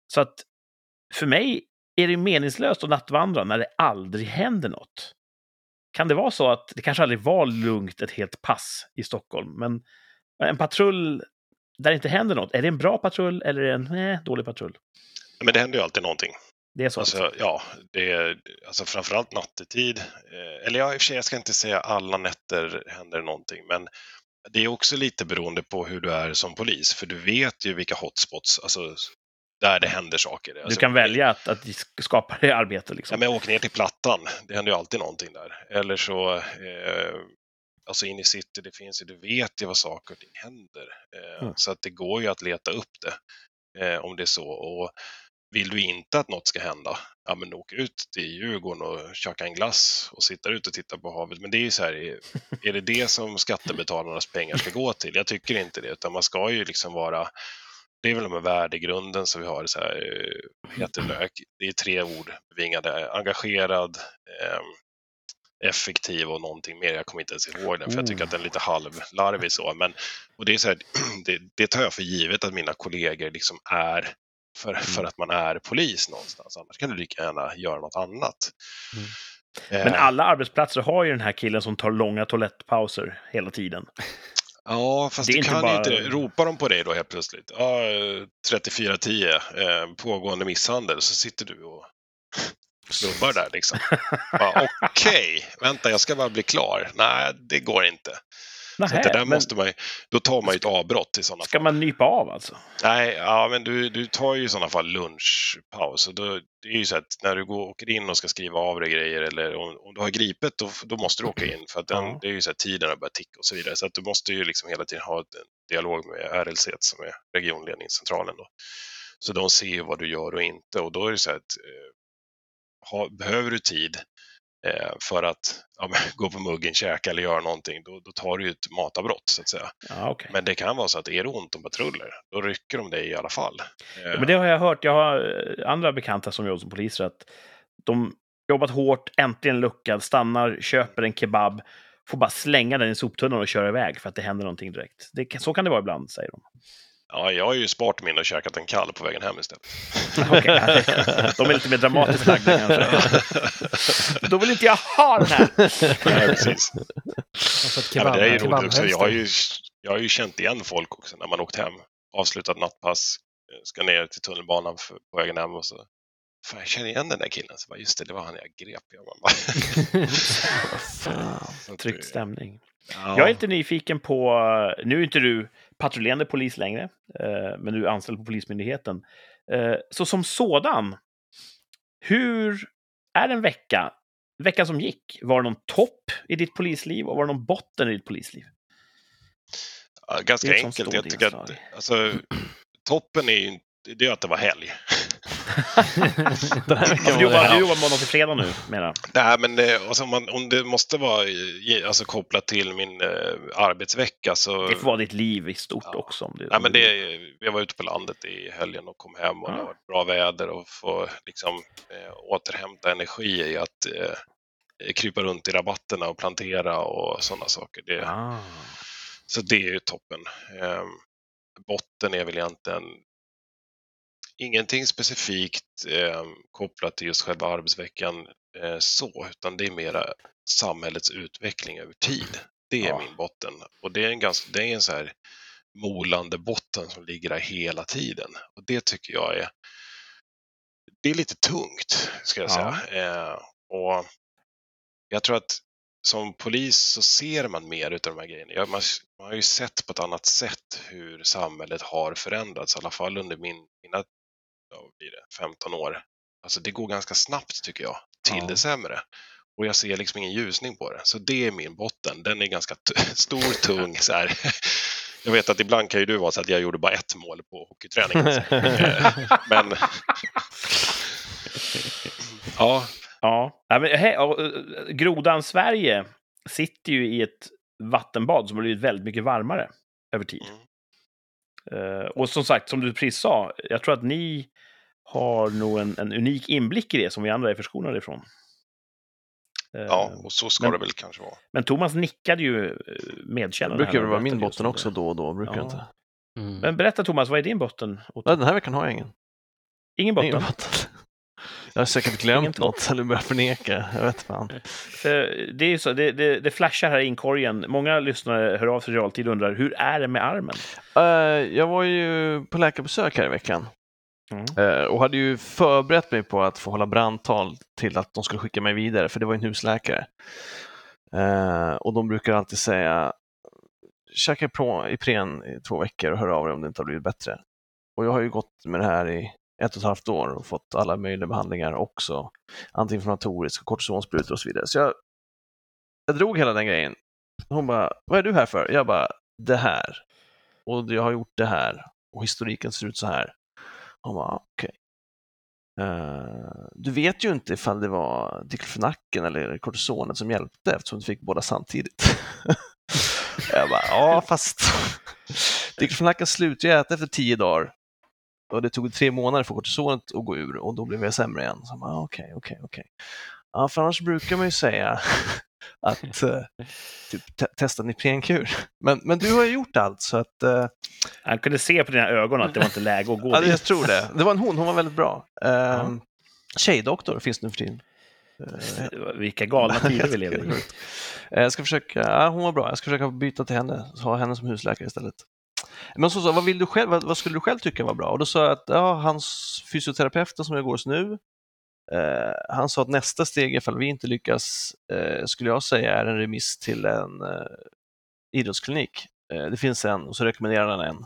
Så att för mig är det meningslöst att nattvandra när det aldrig händer något. Kan det vara så att det kanske aldrig var lugnt ett helt pass i Stockholm, men en patrull där det inte händer något, är det en bra patrull eller är det en nej, dålig patrull? Men det händer ju alltid någonting. Det är så. Alltså, ja, det är alltså framförallt nattetid. Eh, eller ja, i och för sig, jag ska inte säga alla nätter händer någonting, men det är också lite beroende på hur du är som polis, för du vet ju vilka hotspots, alltså där det händer saker. du Alltså, kan välja att, att skapa det arbete. Ja, Liksom. men åk ner till Plattan, det händer ju alltid någonting där. Eller så, eh, alltså in i city, det finns ju, du vet ju vad saker och ting händer. Eh, Mm. Så att det går ju att leta upp det eh, om det är så. Och vill du inte att något ska hända, ja men åk ut till Djurgården och köka en glass och sitta ute och titta på havet. Men det är ju så här, är- är det det som skattebetalarnas pengar ska gå till? Jag tycker inte det, utan man ska ju liksom vara det är väl med värdegrunden som vi har, så här, eh, heter det, det är tre ord bevingade, engagerad, eh, effektiv och någonting mer. Jag kommer inte ens ihåg den för jag tycker att den är lite halvlarvig så. Men, och det, är så här, det, det tar jag för givet att mina kollegor liksom är för, för att man är polis någonstans. Annars kan du lika gärna göra något annat. Mm. Men Eh, alla arbetsplatser har ju den här killen som tar långa toalettpauser hela tiden. Ja, fast Det du kan bara- ju inte ropar de på dig då helt plötsligt. Ja, eh, 3410, eh, pågående misshandel, så sitter du och snubbar där liksom. Okej, vänta jag ska bara bli klar. Nej, det går inte. Så att det där men måste man ju, då tar man ju ett avbrott i sådana ska fall. man nypa av alltså? Nej, ja, men du, du tar ju i sådana fall lunchpaus. Och då, det är ju så att när du går, åker in och ska skriva av dig grejer eller om, om du har gripet då, då måste du åka in för att den, Ja. det är ju så att tiden har börjat ticka och så vidare. Så att du måste ju liksom hela tiden ha en dialog med RLC som är regionledningscentralen. Då. Så de ser vad du gör och inte och då är det så att eh, ha, behöver du tid för att ja, gå på muggen, käka eller göra någonting, då, då tar du ju ett matavbrott så att säga. Ja, okej. Men det kan vara så att är det ont om patruller, då rycker de dig i alla fall. Eh, Ja, men det har jag hört. Jag har eh, andra bekanta som jobbar som poliser. Att de jobbat hårt, äntligen luckad, stannar, köper en kebab, får bara slänga den i soptunnan och köra iväg för att det händer någonting direkt. Det, så kan det vara ibland, säger de. Ja, jag har ju sparat min och käkat en kall på vägen hem istället. Okej, de är lite mer dramatiskt lagda kanske. Då vill inte jag ha den här! Nej, precis. Ett Ja, kebab, det är ju roligt också. Jag har, ju, jag har ju känt igen folk också när man åkt hem. Avslutat nattpass, eh, ska ner till tunnelbanan för, på vägen hem och så Fan, jag känner igen den där killen. Så bara, just det, det var han jag grep. Jag bara, Tryckt stämning. ja. Jag är lite nyfiken på, nu är inte du patrullerande polis längre, eh, men är anställd på Polismyndigheten. Eh, Så som sådan, hur är en vecka? Veckan som gick, var det någon topp i ditt polisliv och var det någon botten i ditt polisliv? Ja, ganska enkelt. Jag tycker att alltså, toppen är ju inte- det är att det var helg. Den här Ja, veckan du var jobbar, det... du jobbar måndag till fredag nu, menar Nej, men eh, alltså, om, man, om det måste vara alltså, kopplat till min eh, arbetsvecka så... Det får vara ditt liv i stort Ja. också. Om det, Nej, men det, jag var ute på landet i helgen och kom hem och det Ja. har varit bra väder och få liksom, eh, återhämta energi i att eh, krypa runt i rabatterna och plantera och sådana saker. Det, Ah. Så det är ju toppen. Eh, botten är väl egentligen ingenting specifikt eh, kopplat till just själva arbetsveckan eh, så, utan det är mera samhällets utveckling över tid. Det är Ja. min botten. Och det är en, ganska, det är en så här molande botten som ligger där hela tiden. Och det tycker jag är det är lite tungt, ska jag Ja. säga. Eh, och jag tror att som polis så ser man mer utav de här grejerna. Man, man har ju sett på ett annat sätt hur samhället har förändrats, i alla fall under min, mina ja, blir det, 15 år. Alltså det går ganska snabbt tycker jag, till Ja. det sämre. Och jag ser liksom ingen ljusning på det. Så det är min botten. Den är ganska stor, tung. Så här. Jag vet att ibland kan ju du vara så att jag gjorde bara ett mål på hockeyträningen. Eh, Men ja, Ja, Nej, men, he, och, eh, grodan Sverige sitter ju i ett vattenbad som har blivit väldigt mycket varmare över tid. Mm. Eh, och som sagt, som du precis sa, jag tror att ni har nog en, en unik inblick i det som vi andra är förskonade ifrån. Eh, ja, och så ska men- det väl kanske vara. Men Thomas nickade ju eh, Det medkännande. brukar här väl vara min botten också det. då och då, brukar Ja. inte. Mm. Men berätta Thomas, vad är din botten? Nej, den här veckan har jag ingen. Ingen botten? Ingen botten. Jag har säkert glömt något eller börjat förneka. Jag vet fan. För det är så, det, det, det flashar här i inkorgen. Många lyssnare hör av sig i realtid och undrar, hur är det med armen? Eh, jag var ju på läkarbesök här i veckan Mm. eh, och hade ju förberett mig på att få hålla brandtal till att de skulle skicka mig vidare, för det var en husläkare. Eh, och de brukar alltid säga käka Ipren i två veckor och hör av dig om det inte har blivit bättre. Och jag har ju gått med det här i ett och ett halvt år och fått alla möjliga behandlingar också. Antiinflammatoriska, kortisonsprutor och så vidare. Så jag, jag drog hela den grejen. Hon bara, vad är du här för? Jag bara, det här. Och jag har gjort det här. Och historiken ser ut så här. Hon bara, okej. Eh, du vet ju inte ifall det var diklofenaken eller kortisonet som hjälpte eftersom du fick båda samtidigt. jag bara, ja fast Diklofenaken slutar ju äta efter tio dagar. Och det tog tre månader för kortisonet att gå ur och då blev jag sämre igen. Så jag bara, okej, okej, okej. Ja, för annars brukar man ju säga att eh, typ, te testa en iprenkur. Men, men du har ju gjort allt så att eh, Han kunde se på dina ögon att det var inte läge att gå ja, jag dit. tror det. Det var en hon, hon var väldigt bra. Eh, Tjejdoktor finns nu för tiden. Eh, Vilka galna tider vi lever i. Eh, Jag ska försöka, ja, hon var bra, jag ska försöka byta till henne, ha henne som husläkare istället. Men så sa vad, vill du själv, vad, vad skulle du själv tycka var bra? Och då sa jag att ja, hans fysioterapeuten som jag går hos nu, eh, han sa att nästa steg ifall vi inte lyckas, eh, skulle jag säga, är en remiss till en eh, idrottsklinik. Eh, det finns en, och så rekommenderar han en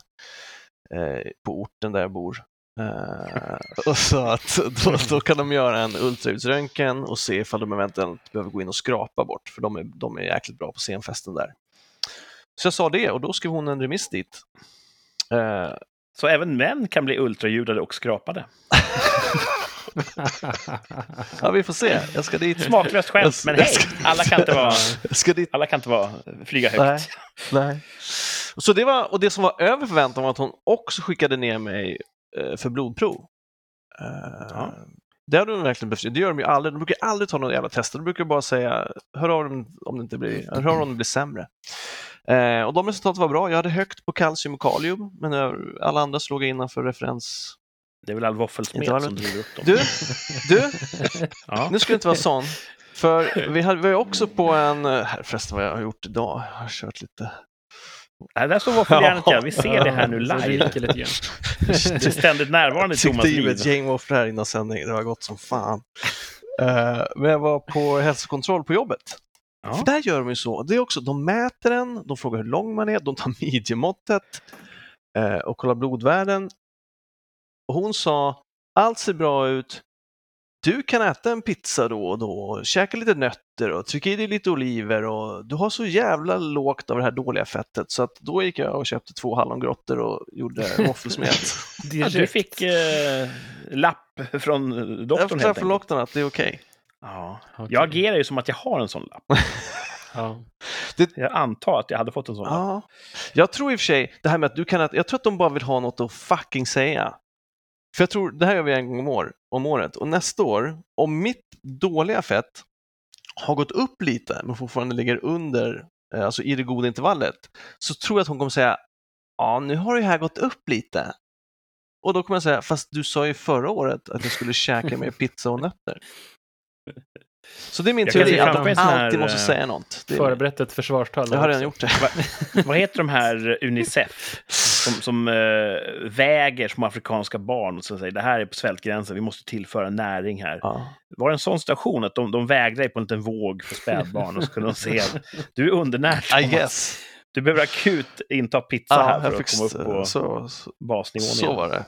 eh, på orten där jag bor. Eh, och sa att då, då kan de göra en ultraljudsröntgen och se ifall de eventuellt behöver gå in och skrapa bort, för de är, de är jäkligt bra på scenfesten där. Så jag sa det och då skrev hon en remiss dit. Eh, Så även män kan bli ultraljudade och skrapade. ja, vi får se. Jag ska dit. Smaklöst skämt, men hej! Alla kan inte vara, alla kan inte vara, flyga Nej. högt. Nej. Så det var, och det som var över förväntan var att hon också skickade ner mig eh, för blodprov. Eh, Ja. Det hade de verkligen behövt. Det gör de ju aldrig. De brukar aldrig ta några jävla tester. De brukar bara säga, hör av dem om det inte blir, hör av om det blir sämre. Eh, och de resultaten var bra. Jag hade högt på kalcium och kalium, men alla andra slog jag innanför referens. Det är väl all våffelsmet som driver upp dem. Du, du, Ja. nu ska det inte vara sån. För vi hade- vi var också på en, här förresten vad jag har gjort idag, jag har kört lite Nej, där står våffeljärnet ja. Vi ser det här nu Så det live. ryker lite grann. Det är ständigt närvarande i Thomas liv. ett gäng våfflor här innan sändning, det var gott som fan. Eh, men jag var på hälsokontroll på jobbet. Ja. För där gör de ju så, det är också, de mäter en, de frågar hur lång man är, de tar midjemåttet eh, och kollar blodvärden. Och hon sa, allt ser bra ut, du kan äta en pizza då och då, käka lite nötter och trycka i dig lite oliver och du har så jävla lågt av det här dåliga fettet så att då gick jag och köpte två hallongrottor och gjorde våffelsmet. Ja, du fick eh, lapp från Jag doktorn förklarar helt för enkelt. doktorn att det är okej. Ja. Okej. Jag agerar ju som att jag har en sån lapp. Ja. Jag antar att jag hade fått en sån lapp. Ja. Jag tror i och för sig, det här med att du kan äta, jag tror att de bara vill ha något att fucking säga. För jag tror, det här gör vi en gång om, år, om året och nästa år, om mitt dåliga fett har gått upp lite men fortfarande ligger under, eh, alltså i det goda intervallet, så tror jag att hon kommer säga, ja nu har det här gått upp lite. Och då kommer jag säga, fast du sa ju förra året att jag skulle käka mer pizza och nötter. Så det är min Jag teori, att de alltid måste eh, säga något. Det Förberett ett försvarstal. jag har redan gjort det. Vad heter de här Unicef som, som eh, väger små afrikanska barn och så säger det här är på svältgränsen, vi måste tillföra näring här. Ja. Var det en sån situation att de, de vägde dig på en liten våg för spädbarn och så kunde de se att du är undernärd. I guess. Du behöver akut inta pizza Ja, här för att fick, komma upp på så, så, basnivån så igen. var det.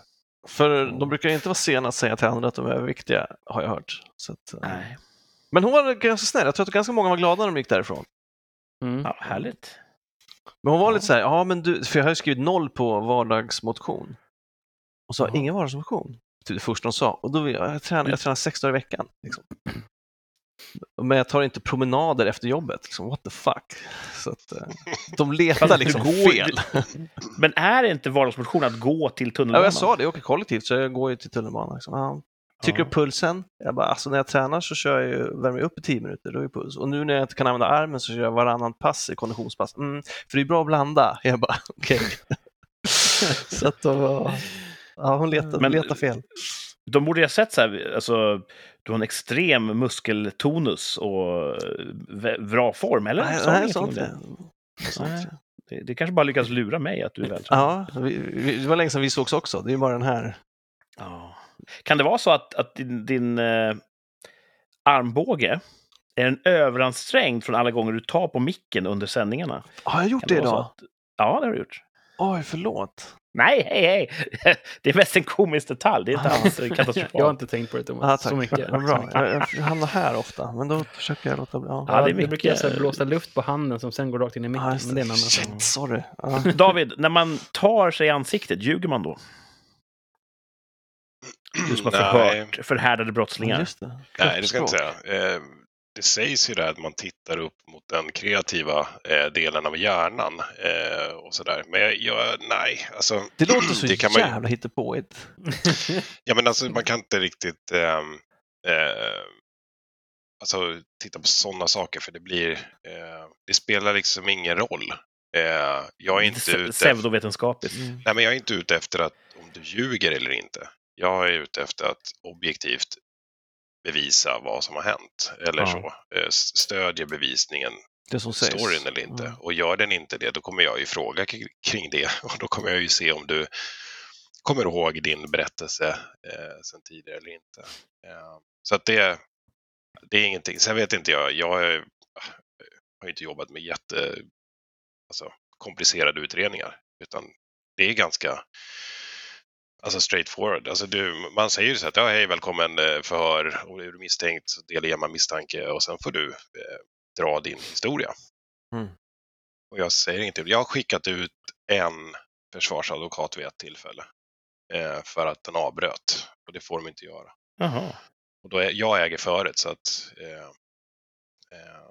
För de brukar inte vara sena att säga till andra att de är överviktiga, har jag hört. Så att, eh, Nej. Men hon var ganska snäll, jag tror att ganska många var glada när de gick därifrån. Mm. Ja, härligt. Men hon var Ja. lite så här, ja men du, för jag har ju skrivit noll på vardagsmotion. Och sa, Jaha. ingen vardagsmotion. Typ det första hon sa. Och då, vill jag, jag, tränar, jag tränar sex dagar i veckan. Liksom. Men jag tar inte promenader efter jobbet. Liksom, what the fuck. Så att, eh, de letar liksom går- fel. Men är det inte vardagsmotion att gå till Ja, tunnelbanan? jag sa det, jag åker kollektivt så jag går ju till tunnelbanan. Liksom. Ja. Trycker Ja. upp pulsen. Jag bara, alltså när jag tränar så kör jag ju, värmer jag upp i 10 minuter, då är puls. Och nu när jag inte kan använda armen så kör jag varannan pass i konditionspass. Mm, för det är bra att blanda. Jag bara, okej. så att då, ja, hon letar, Men- letar fel. De borde ju ha sett så här, alltså, du har en extrem muskeltonus och v- bra form, eller? Nej, de nej inte det? Nej. det. Det, det kanske bara lyckas lura mig att du är vältränad. Ja, vi, vi, det var länge sedan vi sågs också. Det är bara den här. Ja. Kan det vara så att, att din, din eh, armbåge är en överansträngd från alla gånger du tar på micken under sändningarna? Har jag gjort Kan det så idag? Att, ja, det har du gjort. Oj, förlåt. Nej, hej, hej! Det är mest en komisk detalj. Det är inte Ah. alls katastrofalt. Jag har inte tänkt på det Thomas, Ah, tack. så mycket. Vad bra. Jag, jag hamnar här ofta, men då försöker jag låta bli. Ja. Ja, det är det mycket- brukar jag så här blåsa luft på handen som sen går rakt in i micken. Ah, men det är en annan Shit, sorry. Ja. David, när man tar sig i ansiktet, ljuger man då? Du som har förhört förhärdade brottslingar. Just det. Nej, det ska jag inte säga. Eh, Det sägs ju där att man tittar upp mot den kreativa eh, delen av hjärnan eh, och sådär. Men jag, jag, nej, alltså. Det låter så det kan man jävla hittepåigt. Ja, men alltså man kan inte riktigt... ehm, eh, alltså, titta på sådana saker för det blir, eh, det spelar liksom ingen roll. Jag är inte ute Pseudovetenskapligt. Mm. Nej, men jag är inte ute efter att om du ljuger eller inte. Jag är ute efter att objektivt bevisa vad som har hänt. Eller Ja. så. Eh, Stödjer bevisningen Det som sägs. storyn eller inte. Mm. Och gör den inte det, då kommer jag ju fråga kring det. Och då kommer jag ju se om du kommer ihåg din berättelse eh, sen tidigare eller inte. Eh, så att det, det är ingenting. Sen vet inte jag, jag är, har ju inte jobbat med jätte alltså, komplicerade utredningar. Utan det är ganska alltså straightforward. Alltså du, man säger ju så att ja, hej välkommen eh, förhör och är du misstänkt så delger man misstanke och sen får du eh, dra din historia. Mm. Och jag säger inte, jag har skickat ut en försvarsadvokat vid ett tillfälle eh, för att den avbröt och det får de inte göra. Jaha. Och då är, jag äger föret så att eh, eh,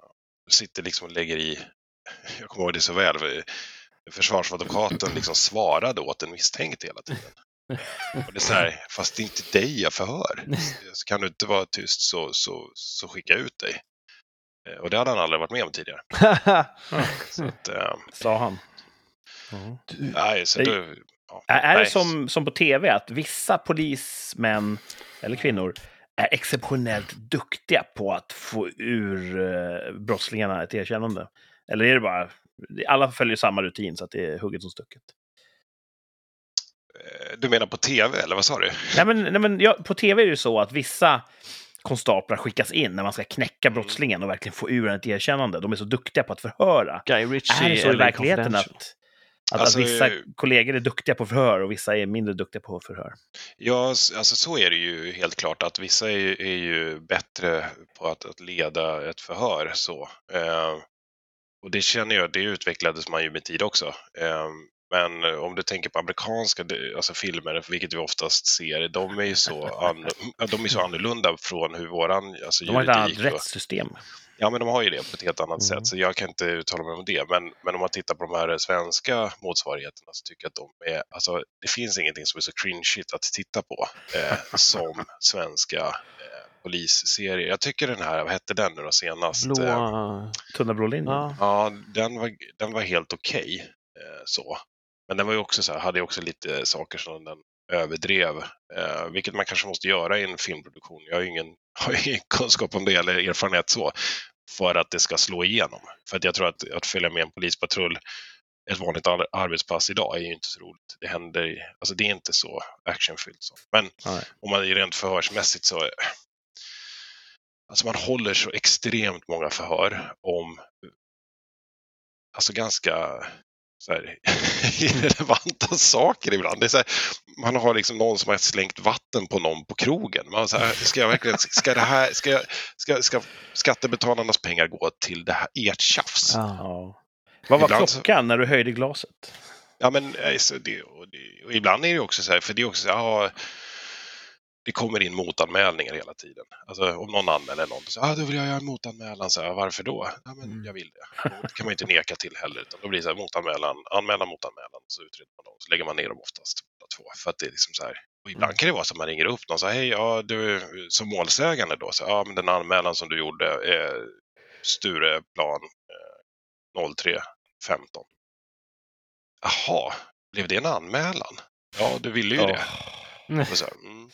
sitter liksom och lägger i, jag kommer ihåg det så väl, för försvarsadvokaten liksom svarade åt en misstänkt hela tiden. Och det är så här, fast det är inte dig jag förhör. Så kan du inte vara tyst så, så, så skicka ut dig. Eh, Och det hade han aldrig varit med om tidigare. Så att, eh, Sa han. Du- nej, så Det- då, ja, Är, är det nej. som, som på tv, att vissa polismän eller kvinnor är exceptionellt duktiga på att få ur eh, brottslingarna ett erkännande? Eller är det bara... Alla följer samma rutin, så att det är hugget som stucket. Eh, Du menar på tv, eller vad sa du? Nej, men, nej, men, ja, på tv är det ju så att vissa konstaplar skickas in när man ska knäcka brottslingen och verkligen få ur ett erkännande. De är så duktiga på att förhöra. Guy Ritchie Är det så i verkligheten att, att, Alltså, att vissa eh, kollegor är duktiga på förhör och vissa är mindre duktiga på förhör? Ja, alltså så är det ju helt klart att vissa är, ju- är ju bättre på att, att leda ett förhör. Så. Eh, och det känner jag, det utvecklades man ju med tid också. Eh, men eh, om du tänker på amerikanska alltså filmer, vilket vi oftast ser, de är ju så, an, de är så annorlunda från hur våran alltså, De har ett annat rättssystem. Ja, men de har ju det på ett helt annat Mm. sätt, så jag kan inte uttala mig om det. Men, men om man tittar på de här svenska motsvarigheterna så tycker jag att de är, alltså det finns ingenting som är så cringeigt att titta på eh, som svenska eh, polisserier. Jag tycker den här, vad hette den nu då senast? Eh, Blåa... Tunna blå linjen. Ja. Den var, den var helt okej. eh, så. Men den var ju också så här, hade också lite saker som den överdrev, eh, vilket man kanske måste göra i en filmproduktion. Jag har ju ingen, har ingen kunskap om det eller erfarenhet så, för att det ska slå igenom. För att jag tror att, att följa med en polispatrull ett vanligt ar- arbetspass idag är ju inte så roligt. Det händer, alltså det är inte så actionfyllt. Så. Men Nej. om man är rent förhörsmässigt så Alltså man håller så extremt många förhör om alltså ganska så här, irrelevanta saker ibland. Det är så här, man har liksom någon som har slängt vatten på någon på krogen. Man så här, ska jag verkligen, ska det här, ska, jag, ska, ska skattebetalarnas pengar gå till det här, ert tjafs? Ja. Ja. Vad var Ibland så- klockan när du höjde glaset? Ja, men eh, så det, och det, och ibland är det också så här, för det är också så här, ja, det kommer in motanmälningar hela tiden. Alltså om någon anmäler någon, så ah, då vill jag göra en motanmälan. Så här, varför då? Ja, men Mm. jag vill det. Det kan man inte neka till heller, utan då blir det så här, motanmälan, anmälan, motanmälan, så utreder man dem, så lägger man ner dem oftast två. För att det är liksom så här, och ibland kan det vara så att man ringer upp någon och säger, hej, ja, du, som målsägande då, så, ja, men den anmälan som du gjorde är Stureplan eh, 03.15. Jaha, blev det en anmälan? Ja, du ville ju det. Och så mm.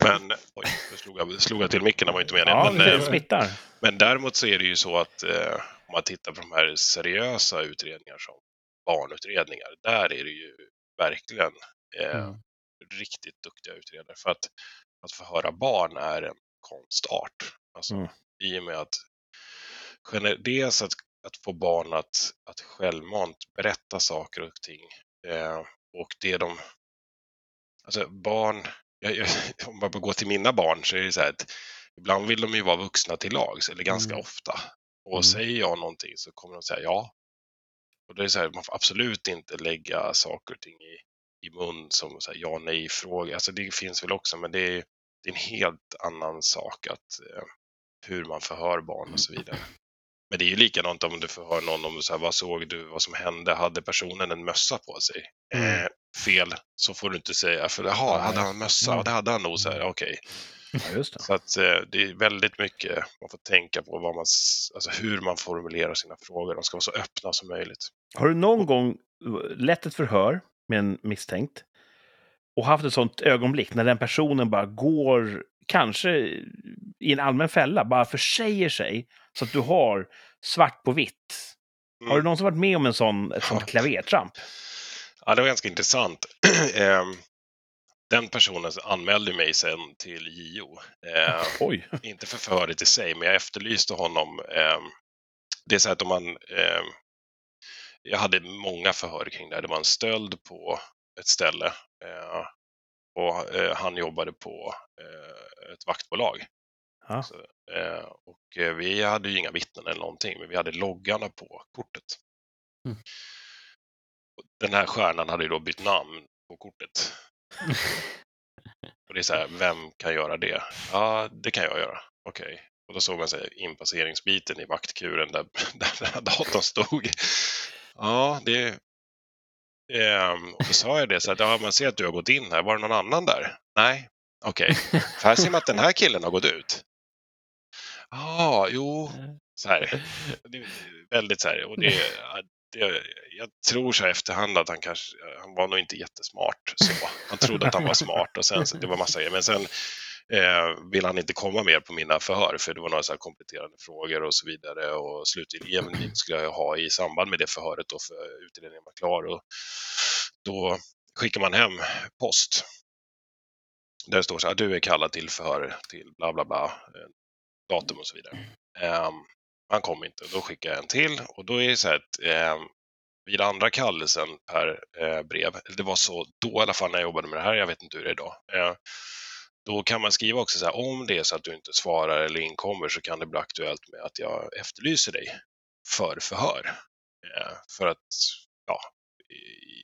Men, oj, nu slog jag, slog jag till micken, det var inte meningen. Ja, men, det eh, smittar. men däremot så är det ju så att eh, om man tittar på de här seriösa utredningar som barnutredningar, där är det ju verkligen eh, Mm. riktigt duktiga utredare. För att, att förhöra barn är en konstart. Alltså, Mm. I och med att dels att, att få barn att, att självmant berätta saker och ting. Eh, och det de... Alltså barn, jag, jag, om man går till mina barn så är det så här att ibland vill de ju vara vuxna till lags, eller ganska Mm. ofta. Och Mm. säger jag någonting så kommer de säga ja. Och det är så här, man får absolut inte lägga saker och ting i, i mun som så här, ja nej fråga. Alltså det finns väl också, men det är, det är en helt annan sak att eh, hur man förhör barn och så vidare. Men det är ju likadant om du förhör någon om så här, vad såg du, vad som hände, hade personen en mössa på sig? Mm. Eh, fel, så får du inte säga, för jaha, hade han mössa? Mm. Ja, det hade han nog, så här, okej. Ja, just det. Så att eh, det är väldigt mycket man får tänka på vad man, alltså hur man formulerar sina frågor. De ska vara så öppna som möjligt. Har du någon gång lett ett förhör med en misstänkt och haft ett sånt ögonblick när den personen bara går, kanske i en allmän fälla, bara försäger sig så att du har svart på vitt? Mm. Har du någonsin varit med om en sån, ett sånt Ja. klavertramp? Ja, det var ganska intressant. Ehm, Den personen anmälde mig sen till JO. Eh, Oj. inte för förhöret i sig, men jag efterlyste honom. Eh, det är så att om man... Jag hade många förhör kring det här. Det var en stöld på ett ställe eh, och eh, han jobbade på eh, ett vaktbolag. Ja. Så, och vi hade ju inga vittnen eller någonting, men vi hade loggarna på kortet. Mm. Den här stjärnan hade ju då bytt namn på kortet. Och det är så här, vem kan göra det? Ja, det kan jag göra. Okej. Och då såg man så här, inpasseringsbiten i vaktkuren där, där den här datorn stod. Ja, det... Ehm, och då sa jag det så att, ja, man ser att du har gått in här. Var det någon annan där? Nej. Okej. För här ser man att den här killen har gått ut. Ja, jo. Så här. Väldigt så här. Och det, jag, jag tror så här efterhand att han kanske, han var nog inte jättesmart. Så. Han trodde att han var smart och sen, så det var massa grejer. Men sen eh, ville han inte komma mer på mina förhör för det var några så här kompletterande frågor och så vidare. Och slutgilningen skulle jag ha i samband med det förhöret då för utredningen var klar. Och då skickar man hem post. Där det står så här, du är kallad till förhör till bla bla bla, eh, datum och så vidare. Um, han kom inte, då skickar jag en till och då är det så här att eh, vid andra kallelsen per eh, brev, det var så då i alla fall när jag jobbade med det här, jag vet inte hur det är idag, eh, då kan man skriva också så här, om det är så att du inte svarar eller inkommer så kan det bli aktuellt med att jag efterlyser dig för förhör. Eh, för att, ja,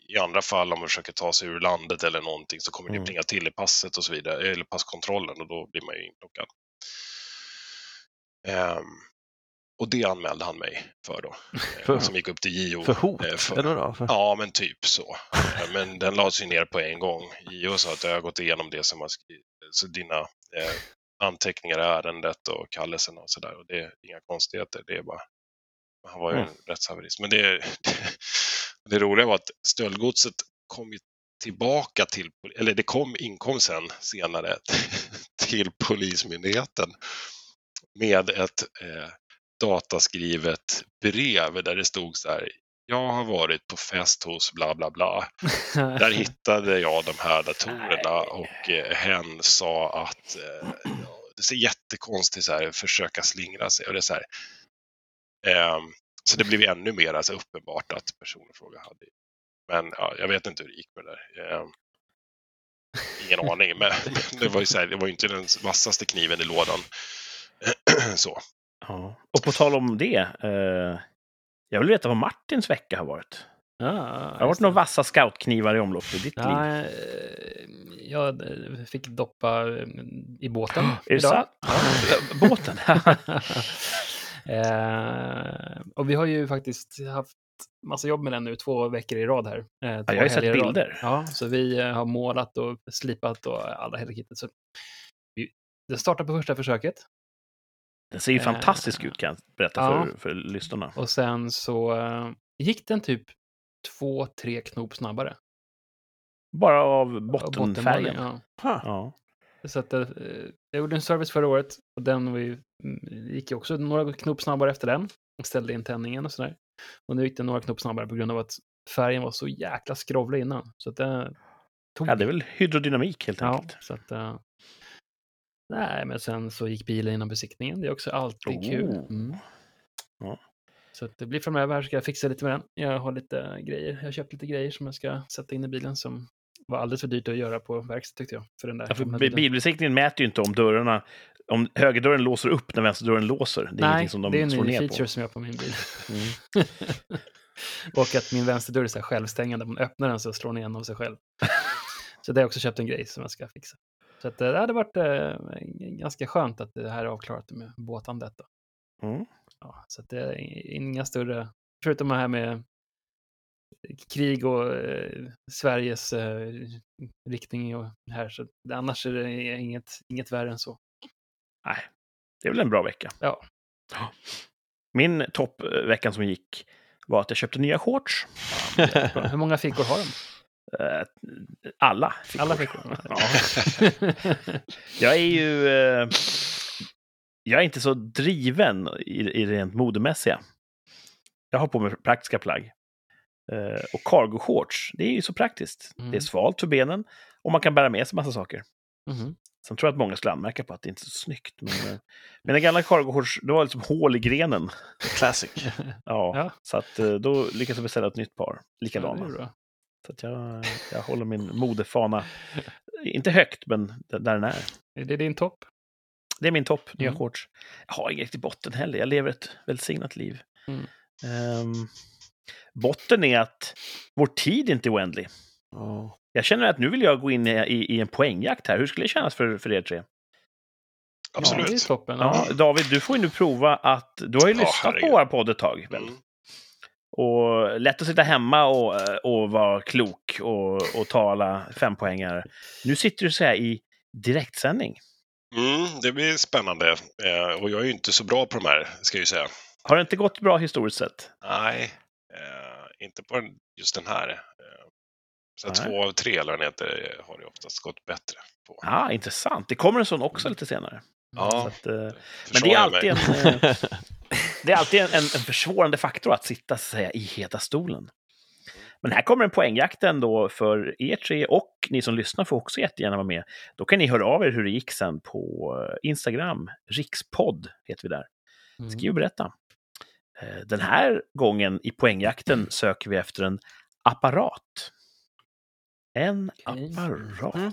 i, andra fall om man försöker ta sig ur landet eller någonting så kommer det Mm. plinga till i passet och så vidare, eller passkontrollen och då blir man ju inplockad. Ehm, och det anmälde han mig för då, eh, För- som gick upp till JO. För hot? eh, för- Eller då? För... Ja, men typ så. Eh, Men den lades ju ner på en gång. JO sa att jag har gått igenom det som har så dina eh, anteckningar i ärendet och kallelsen och sådär. Och det är inga konstigheter. Det är bara, han var ju Mm. en rättshaverist. Men det, det roliga var att stöldgodset kom ju tillbaka till, eller det kom, inkom sen senare till Polismyndigheten med ett eh, dataskrivet brev där det stod så här. Jag har varit på fest hos bla bla bla. Där hittade jag de här datorerna och eh, hen sa att eh, det ser jättekonstigt så här, försöka slingra sig. Och det är så, här, ehm, så det blev ännu mer alltså, uppenbart att personen i fråga hade. Men ja, jag vet inte hur det gick med det där. Ehm, ingen aning, men, det var ju så här, det var inte den vassaste kniven i lådan. så. Ja. Och på tal om det. Eh, jag vill veta vad Martins vecka har varit. Ja, Det har varit några vassa scoutknivar i omlopp i ditt liv. Ja, eh, jag fick doppa eh, i båten Är det idag. sant? Båten? eh, och vi har ju faktiskt haft massa jobb med den nu två veckor i rad här. Eh, två jag har ju sett bilder. Ja, så vi eh, har målat och slipat och alla hela kittet. Så vi, det startar på första försöket. Den ser ju Eh, fantastisk ut kan jag berätta ja. för, för lyssnarna. Och sen så eh, gick den typ två, tre knop snabbare. Bara av bottenfärgen. Ja. Ja. Så att, eh, jag gjorde en service förra året och den var ju, mm, gick ju också några knop snabbare efter den. Och ställde in tändningen och sådär. Och nu gick den några knop snabbare på grund av att färgen var så jäkla skrovlig innan. Så att det tog... ja, det är väl hydrodynamik helt Ja, enkelt. så att... nej, men sen så gick bilen innan besiktningen. Det är också alltid kul. Oh. Mm. Ja. Så det blir framöver här ska jag fixa lite med den. Jag har lite grejer. Jag har köpt lite grejer som jag ska sätta in i bilen som var alldeles för dyrt att göra på verkstad tyckte jag. För den där Ja, för bilbesiktningen mäter ju inte om dörrarna, om högerdörren låser upp när vänsterdörren låser. Det är Nej, som de det är en slår ny ner feature på. som jag har på min bil. Mm. och att min vänsterdörr är så här självstängande. Man öppnar den så slår den igen av sig själv. så det har jag också köpt en grej som jag ska fixa. Så att, eh, det hade varit eh, ganska skönt att det här är avklarat med båtandet. Då. Mm. Ja, så att det är inga större, förutom det här med krig och eh, Sveriges eh, riktning och här. Så annars är det inget, inget värre än så. Nej, det är väl en bra vecka. Ja. Min toppveckan som gick var att jag köpte nya shorts. Hur många fickor har de? Eh, Alla fickor. Alla fickor? Ja. Jag är ju... eh, Jag är inte så driven i, i rent modemässiga. Jag har på mig praktiska plagg. Eh, Och cargo shorts, det är ju så praktiskt. Mm. Det är svalt för benen och man kan bära med sig massa saker. Mhm. Sen tror jag att många skulle anmärka på att det inte är så snyggt. Men, mina gamla cargo shorts, det var liksom hål i grenen. Classic. Ja, Ja. Så att då lyckades jag beställa ett nytt par, Ja, likadana. bra. Så att jag, jag håller min modefana, inte högt, men där den är. Är det din topp? Det är min topp, nya Mm. shorts. Jag har inget i botten heller, jag lever ett välsignat liv. Mm. Ehm, botten är att vår tid inte är oändlig. Ja. Jag känner att nu vill jag gå in i, i, i en poängjakt här. Hur skulle det kännas för, för er tre? Ja, Absolut. toppen. Ja, David, du får ju nu prova att... Du har ju Ja, lyssnat på herregud. våra podd ett tag, väl? Mm. Och lätt att sitta hemma och, eh, och vara klok och, och tala fempoängare. Nu sitter du så här i direktsändning. Mm, det blir spännande. Eh, och jag är ju inte så bra på de här, ska jag ju säga. Har det inte gått bra historiskt sett? Nej, eh, inte på just den här. Eh, så Nej. två av tre, eller den heter, har det oftast gått bättre på. Ah, intressant. Det kommer en sån också lite senare. Ja, att, eh, men det är alltid mig. en, eh, det är alltid en, en, försvårande faktor att sitta så att säga, i heta stolen. Men här kommer en poängjakt ändå för er tre och ni som lyssnar får också jättegärna vara med. Då kan ni höra av er hur det gick sen på eh, Instagram. Rikspodd heter vi där. Mm. Skriv och berätta. Eh, Den här gången i poängjakten söker vi efter en apparat. En apparat. Mm.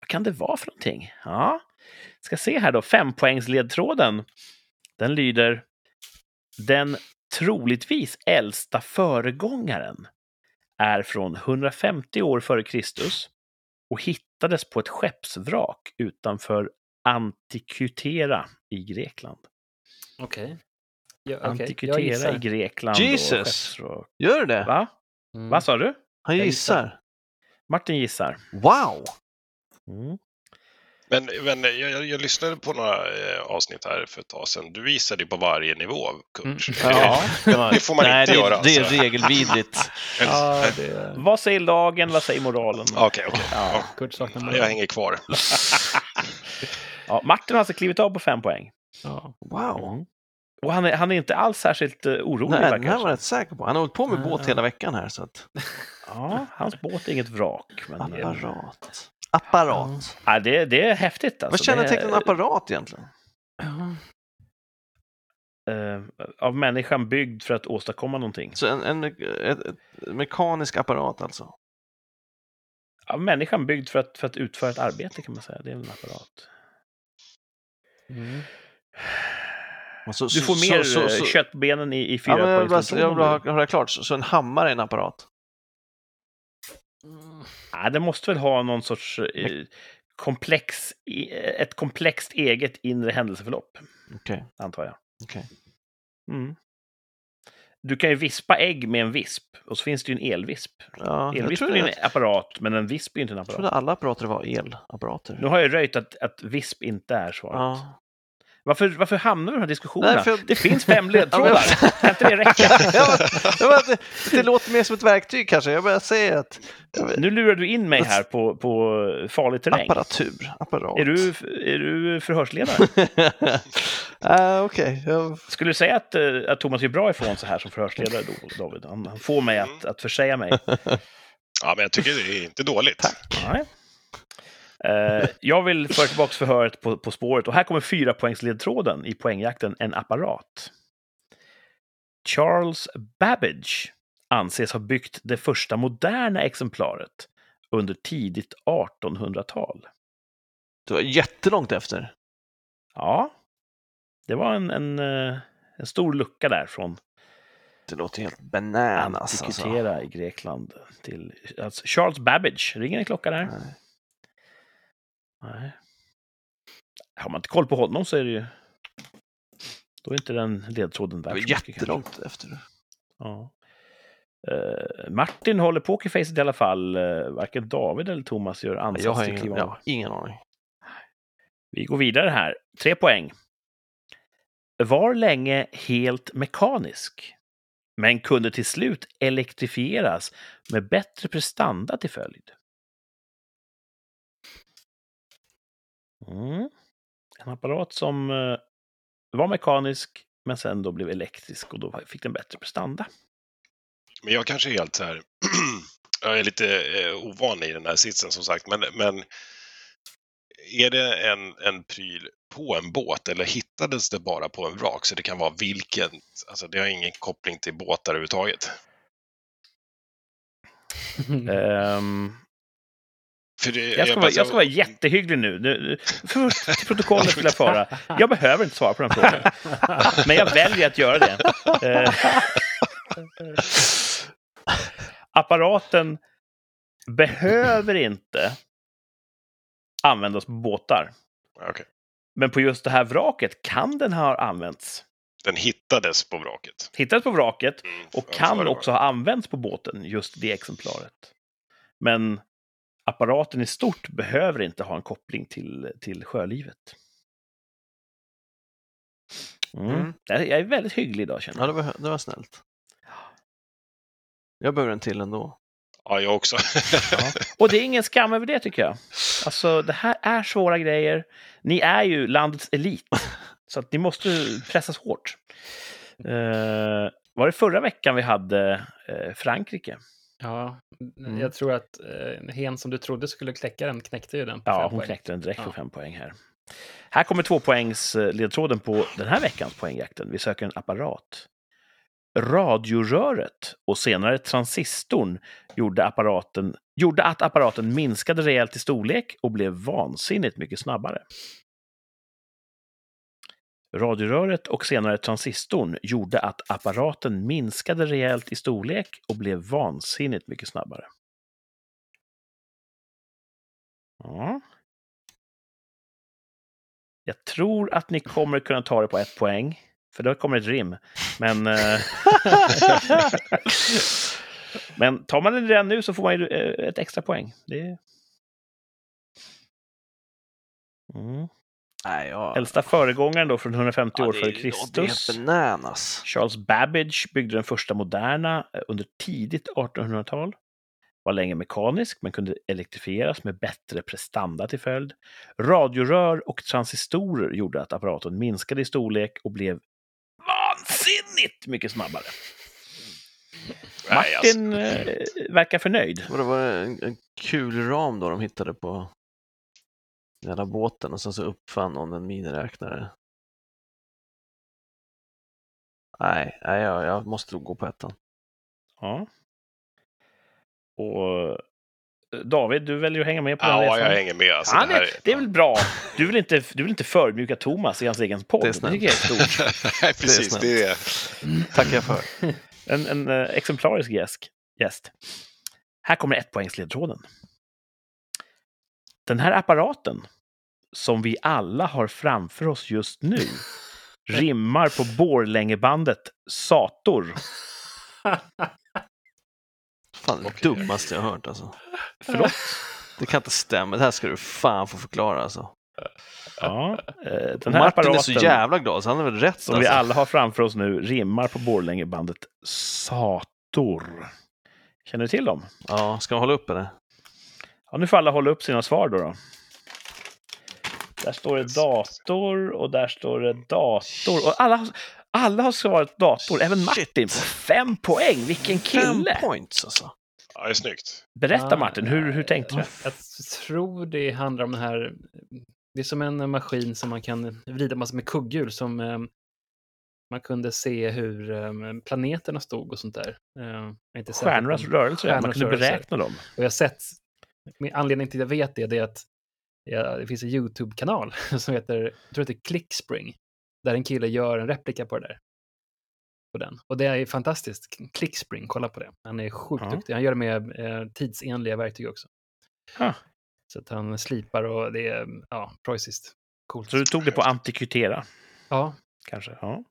Vad kan det vara för någonting? Ja, ska se här då. Fempoängsledtråden. Den lyder Den troligtvis äldsta föregångaren är från 150 år före Kristus och hittades på ett skeppsvrak utanför Antikutera i Grekland. Okej. Ja, okej. Jag Antikutera gissar. i Grekland Jesus. och. Gör du det? Va? Mm. Vad sa du? Han Jag gissar. Martin gissar. Wow! Mm. Men, men jag, jag, jag lyssnade på några eh, avsnitt här för ett tag sedan. Du visade ju på varje nivå, Kurt. Mm. Ja, Det får man Nej, inte det, göra, Det är alltså. regelvidrigt. Ja, det... Vad säger lagen? Vad säger moralen? Okej, okej. Ja. Kurt saknar Ja, mig. jag hänger kvar. Ja, Martin har alltså klivit av på fem poäng. Ja. Wow! Mm. Och han är, han är inte alls särskilt uh, orolig. Nej, den det här var jag rätt säker på. Han har hållit på med Ja, båt hela veckan här. Så att... Ja, hans båt är inget vrak. Men, Apparat. Apparat. ja, det, det är häftigt. Alltså. Vad kännetecknar en apparat egentligen? Ja. eh, Av människan byggd för att åstadkomma någonting. Så en, en, ett, ett mekanisk apparat alltså? Av människan byggd för att, för att utföra ett arbete kan man säga. Det är en apparat. Mm. Så- Du får så- mer så- eh, kött på benen i, i Ja, fyra men jag vill bara, poängsledtråden jag vill om ha, det klart. Så, så en hammare är en apparat? Ja, det måste väl ha någon sorts eh, komplex, i- ett komplext eget inre händelseförlopp, Okej. antar jag. okej. Mm. Du kan ju vispa ägg med en visp, och så finns det ju en elvisp. Ja, jag Elvispen trodde, är jag en apparat, men en visp är ju inte en trodde apparat. alla apparater var elapparater. Nu har jag röjt att, att visp inte är svaret. Ja. Varför, varför hamnar vi i de här diskussionerna? Nej, för Det finns fem ledtrådar. Kan inte det räcka? Ja, det, det låter mer som ett verktyg kanske. Jag bara säger att vet, Nu lurar du in mig här på, på farlig terräng. apparatur, apparat. Är du, är du förhörsledare? uh, Okej, jag- Skulle du säga att, eh, att Thomas är bra ifrån så här som förhörsledare, då, David? Han, han får mig att, att försäga mig. Ja, men jag tycker det är inte dåligt. Nej. Eh, jag vill föra tillbaka förhöret på, på spåret och här kommer fyra poängsledtråden i poängjakten En apparat. Charles Babbage anses ha byggt det första moderna exemplaret under tidigt 1800-tal. det var jättelångt efter. Ja, det var en, en, eh, en stor lucka där från Det låter helt bananas. Alltså. Antikutera i Grekland till alltså Charles Babbage. Ringer en klocka där? Nej. Nej. Har man inte koll på honom så är det ju... Då är inte den ledtråden värd så mycket, kanske. jättelångt efter. Ja. Eh, Martin håller pokerfacet i alla fall. Eh, varken David eller Thomas gör ansats Jag har till ingen, av. har ingen aning. Vi går vidare här. Tre poäng. Var länge helt mekanisk, men kunde till slut elektrifieras med bättre prestanda till följd. Mm. En apparat som eh, var mekanisk, men sen då blev elektrisk och då fick den bättre prestanda. Men jag kanske är helt så här, jag är lite eh, ovan i den här sitsen som sagt, men, men är det en, en pryl på en båt eller hittades det bara på en vrak? Så det kan vara vilken, alltså det har ingen koppling till båtar överhuvudtaget. Ehm, det, jag, ska vara, bara- jag ska vara jättehygglig nu. nu för protokollet vill jag föra. Jag behöver inte svara på den frågan. Men jag väljer att göra det. Eh, apparaten behöver inte användas på båtar. Okej. Men på just det här vraket kan den ha använts. Den hittades på vraket. Hittades på vraket Mm, och kan också ha använts på båten, just det exemplaret. Men apparaten i stort behöver inte ha en koppling till, till sjölivet. Mm. Mm. Jag är väldigt hygglig idag känner Ja, jag. det var, det var snällt. Jag behöver en till ändå. Ja, jag också. Ja. Och det är ingen skam över det tycker jag. Alltså, det här är svåra grejer. Ni är ju landets elit, så att ni måste pressas hårt. Eh, var det förra veckan vi hade eh, Frankrike? Ja, Mm. jag tror att eh, hen som du trodde skulle kläcka den knäckte ju den. på Ja, hon poäng. knäckte den direkt för Ja. fem poäng här. Här kommer två poängs ledtråden på den här veckans poängjakten. Vi söker en apparat. Radioröret och senare transistorn gjorde, apparaten, gjorde att apparaten minskade rejält i storlek och blev vansinnigt mycket snabbare. Radioröret och senare transistorn gjorde att apparaten minskade rejält i storlek och blev vansinnigt mycket snabbare. Ja. Jag tror att ni kommer kunna ta det på ett poäng, för då kommer ett rim. Men, eh, men tar man det redan nu så får man ju eh, ett extra poäng. Det mm. Nej, jag... Äldsta föregångaren då från 150 år det är- före Kristus. Charles Babbage byggde den första moderna eh, under tidigt 1800-tal. Var länge mekanisk men kunde elektrifieras med bättre prestanda till följd. Radiorör och transistorer gjorde att apparaten minskade i storlek och blev vansinnigt mycket snabbare. Nej, alltså, Martin eh, verkar förnöjd. Var det var en, en kul ram då de hittade på den jävla båten och sen så uppfann någon en miniräknare. Nej, nej jag, jag måste nog gå på ettan. Ja. Och eh, David, du väljer att hänga med på den ja, resan. jag hänger med. Alltså, Ja, det, här det, det är väl bra. Du vill inte, du vill inte förmjuka Thomas i hans egen podd. Det Det, är snällt. jag är stort. Nej, precis. snällt. Det är, Tackar jag för. En, en eh, exemplarisk gäst. gäst. Här kommer ett poängsledtråden. Den här apparaten, som vi alla har framför oss just nu, rimmar på Borlängebandet Sator. Fan, det dummaste jag hört alltså. Förlåt? Det kan inte stämma. Det här ska du fan få förklara alltså. Ja, eh, den här Martin är så jävla glad så han har väl rätt som vi alltså. alla har framför oss nu rimmar på Borlängebandet Sator. Känner du till dem? Ja, ska man hålla upp eller? Ja, nu får alla hålla upp sina svar då. då. Där står det dator och där står det dator. Och alla, alla har svarat dator, även Martin. På fem poäng, vilken Fem kille! points alltså. ja, det är snyggt. Berätta Ja, Martin, hur, hur tänkte du? Jag, tror det handlar om den här, det är som en maskin som man kan vrida massor med kugghjul som eh, man kunde se hur eh, planeterna stod och sånt där. Eh, jag inte Stjärnornas rörelser, man kunde rörelser. beräkna dem. Och jag har sett, anledningen till att jag vet det, det är att ja, det finns en YouTube-kanal som heter, jag tror det heter Clickspring, där en kille gör en replika på det där. På den. Och det är fantastiskt. Clickspring, kolla på det. Han är sjukt Ja. duktig. Han gör det med eh, tidsenliga verktyg också. Ah. Så att han slipar och det är, ja, preussiskt. Coolt. Så du tog det på Antikvitera, Ja, kanske? Ja.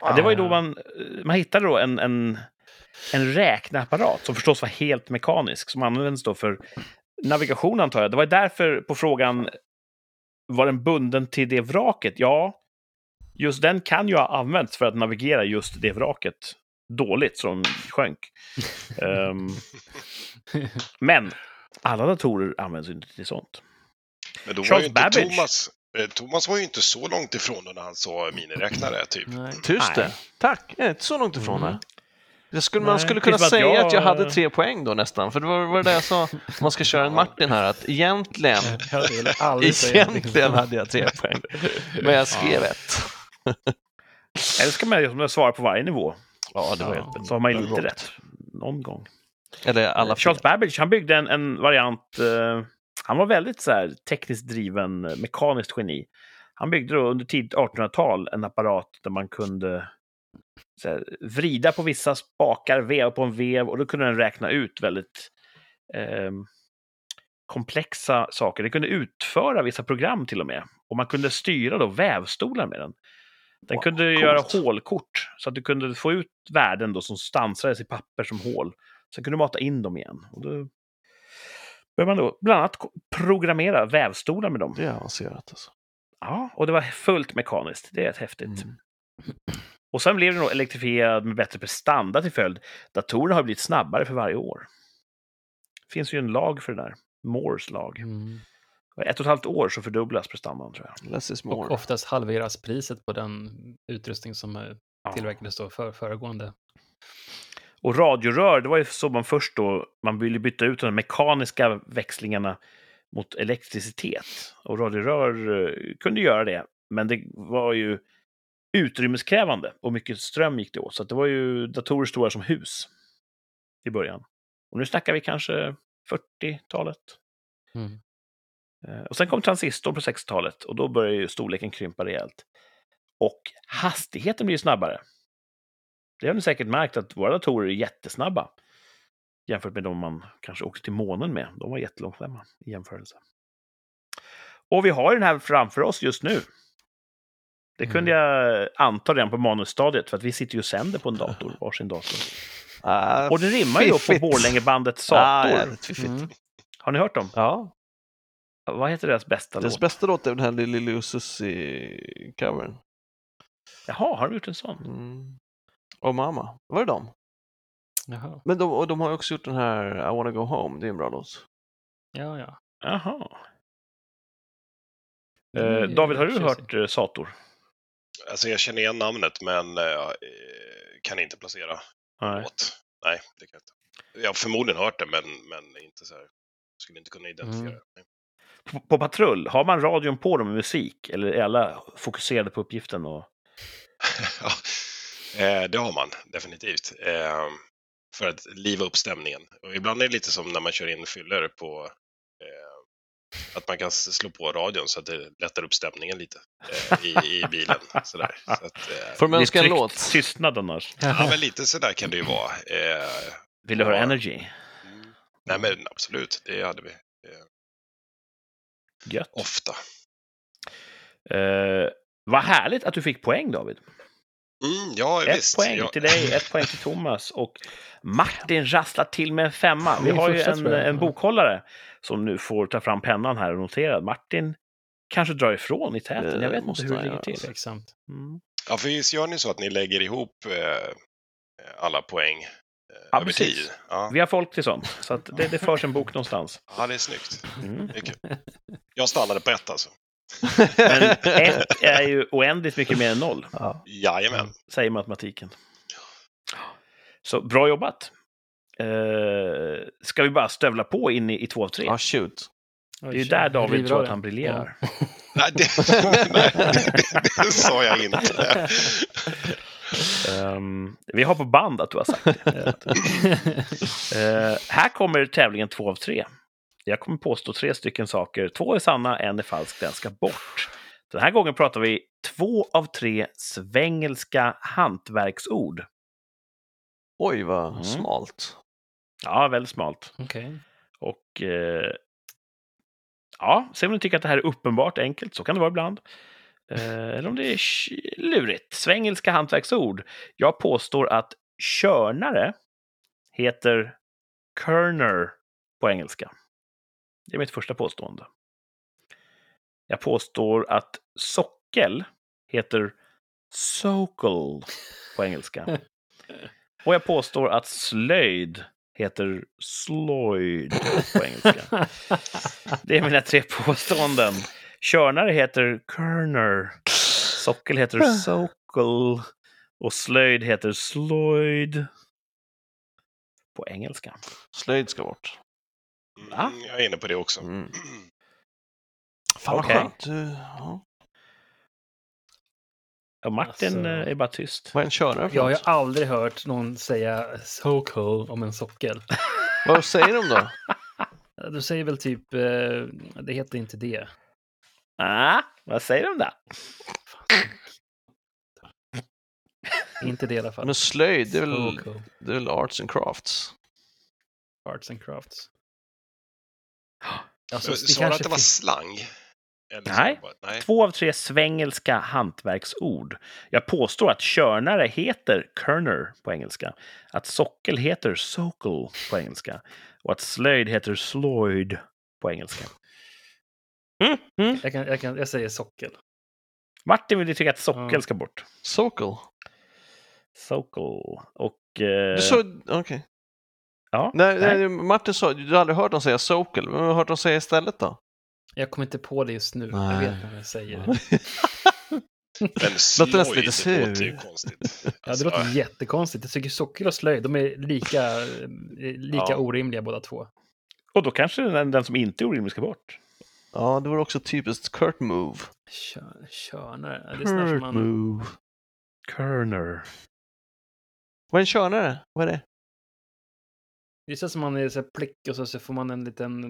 Ja, det var ju då man, man hittade då en, en en räkneapparat som förstås var helt mekanisk, som används då för navigation antar jag. Det var därför på frågan var den bunden till det vraket? Ja, just den kan ju ha använts för att navigera just det vraket dåligt som sjönk. um, men alla datorer används inte till sånt. Men då var Charles ju inte Babbage. Thomas, eh, Thomas var ju inte så långt ifrån när han sa miniräknare, typ. Nej. Tyst det. Tack. Jag är inte så långt ifrån Mm. Skulle, man skulle kunna som att säga jag- att jag hade tre poäng då nästan, för det var, var det jag sa. Om man ska köra en Martin här, att egentligen, säga egentligen hade jag tre poäng. Men jag skrev ett. Eller ska man ju svara på varje nivå, Ja, det var Ja. helt så har man ju lite rätt någon gång. Eller alla. Charles Babbage, han byggde en, en variant, eh, han var väldigt så här, tekniskt driven, mekaniskt geni. Han byggde då under tidigt 1800-tal en apparat där man kunde här, vrida på vissa spakar, veva på en vev och då kunde den räkna ut väldigt eh, komplexa saker. Den kunde utföra vissa program till och med. Och man kunde styra då vävstolar med den. Den Wow, kunde coolt. göra hålkort så att du kunde få ut värden då som stansades i papper som hål. Sen kunde du mata in dem igen. Och då började man då bland annat programmera vävstolar med dem. Det är avancerat alltså. Ja, och det var fullt mekaniskt. Det är rätt häftigt. Mm. Och sen blev den då elektrifierad med bättre prestanda till följd. Datorerna har blivit snabbare för varje år. Det finns ju en lag för det där. Moores lag. Mm. Och Ett och ett halvt år så fördubblas prestandan tror jag. Less is Och more. oftast halveras priset på den utrustning som eh, Ja. tillverkades då för föregående. Och radiorör, det var ju så man först då, man ville byta ut de mekaniska växlingarna mot elektricitet. Och radiorör eh, kunde göra det, men det var ju utrymmeskrävande och mycket ström gick det åt. Så det var ju datorer stora som hus i början. Och nu snackar vi kanske 40-talet. Mm. Eh, Och sen kom transistorn på 60-talet och då började ju storleken krympa rejält. Och hastigheten blir ju snabbare. Det har ni säkert märkt att våra datorer är jättesnabba. Jämfört med de man kanske åkte till månen med. De var jättelångsamma i jämförelse. Och vi har ju den här framför oss just nu. Det kunde jag anta redan på manusstadiet, för att vi sitter ju och sänder på en dator, varsin dator. Ah, Och det rimmar ju då på fiffigt. Borlängebandet Ah, Sator. jävligt fiffigt. Mm. Har ni hört dem? Ja, Vad heter deras bästa deras låt? bästa låt är den här Lili och Susie-covern. Jaha, har de gjort en sån? Mm. Och Mamma, var det de? Jaha. Men de, och de har ju också gjort den här I wanna go home, det är en bra låt. Ja, ja. Jaha. Eh, ju David, har du hört eh, Sator? Alltså jag känner igen namnet men eh, eh, kan inte placera Nej. låt. Nej, det kan jag inte. Jag har förmodligen hört det men, men inte så här. Skulle inte kunna identifiera Mm. det. På, på patrull, har man radion på dem med musik? Eller är alla fokuserade på uppgiften? Och... ja, eh, det har man definitivt. För att liva upp stämningen. Och ibland är det lite som när man kör in fyller på att man kan slå på radion så att det lättar upp stämningen lite eh, i, i bilen. Sådär. Så att, eh, Får de önska en låt? Tystnad annars. ja, men lite sådär kan det ju vara. Eh, Vill du höra Ja. Energy? mm. nej men absolut, det hade vi eh, Gött. ofta. Eh, vad härligt att du fick poäng, David. Mm, ja, Ett visst. poäng ja. till dig, ett poäng till Thomas. Och Martin rasslar till med en femma. Vi har ju en, en bokhållare som nu får ta fram pennan här och notera. Martin kanske drar ifrån i täten. Jag vet inte hur det ligger till. Tveksamt. Mm. Ja, för visst gör ni så att ni lägger ihop eh, alla poäng eh, Ja, över precis. tid? Ja. Vi har folk till sånt, så att det, det förs en bok någonstans. ja, det är snyggt. Mm. Det är kul. Jag stannade på ett alltså. Men ett är ju oändligt mycket mer än noll, Ja. Jajamän. säger matematiken. Så bra jobbat! Eh, ska vi bara stövla på in i, i två av tre? ja, shoot. Det är ju där David tror att han briljerar. Nej, det, nej, det, det sa jag inte. Ehm, vi har på band att du har sagt det. Eh, här kommer tävlingen två av tre. Jag kommer påstå tre stycken saker. Två är sanna, en är falsk, den ska bort. Den här gången pratar vi två av tre svengelska hantverksord. Oj, vad Mm. smalt. Ja, väldigt smalt. Okej. Och eh, ja, se om ni tycker att det här är uppenbart enkelt, så kan det vara ibland. Eh, eller om det är lurigt. Svengelska hantverksord. Jag påstår att körnare heter Kerner på engelska. Det är mitt första påstående. Jag påstår att sockel heter Sokol på engelska. Och jag påstår att slöjd heter Sloyd på engelska. Det är mina tre påståenden. Körnare heter Kerner. Sockel heter Sokol. Och slöjd heter Sloyd. På engelska. Slöjd ska bort. Mm, jag är inne på det också. Mm. Fan vad Okej. skönt. Du, ja. Och Martin Alltså- eh, är bara tyst. Vad är en körare för Jag har ju aldrig hört någon säga so cool om en sockel. Vad säger de då? Du säger väl typ, eh, det heter inte det. Ah, vad säger de där? Inte det i alla fall. Men slöjd, det är väl, So cool. det är väl arts and crafts? Arts and crafts. Alltså, Sa du att det var slang? Eller Nej. Nej. Två av tre svengelska hantverksord. Jag påstår att körnare heter kerner på engelska, att sockel heter sokol på engelska och att slöjd heter sloyd på engelska. Mm, mm. jag, kan, jag, kan, jag säger sockel. Martin vill ju tycka att sockel Ja. ska bort. Sokol. Sokol. Och... Eh, Du sa, okej. ja, Nej, nej. nej, Martin sa, du har aldrig hört dem säga Sokol. Men vad har du hört dem säga istället då? Jag kommer inte på det just nu. Jag Nej. vet vad jag säger. Men Låter nästan lite slöjd låter sur. ju konstigt. Ja, Alltså, det låter jättekonstigt. Jag tycker sockel och slöjd, de är lika, eh, lika Ja. orimliga båda två. Och då kanske den, den som inte är orimlig ska bort. Ja, det var också typiskt Kurt move. Kör, körnare. Det som man... move. Kerner. Vad är en körnare? Vad är det? Det är så som man är så här plick och så, så får man en liten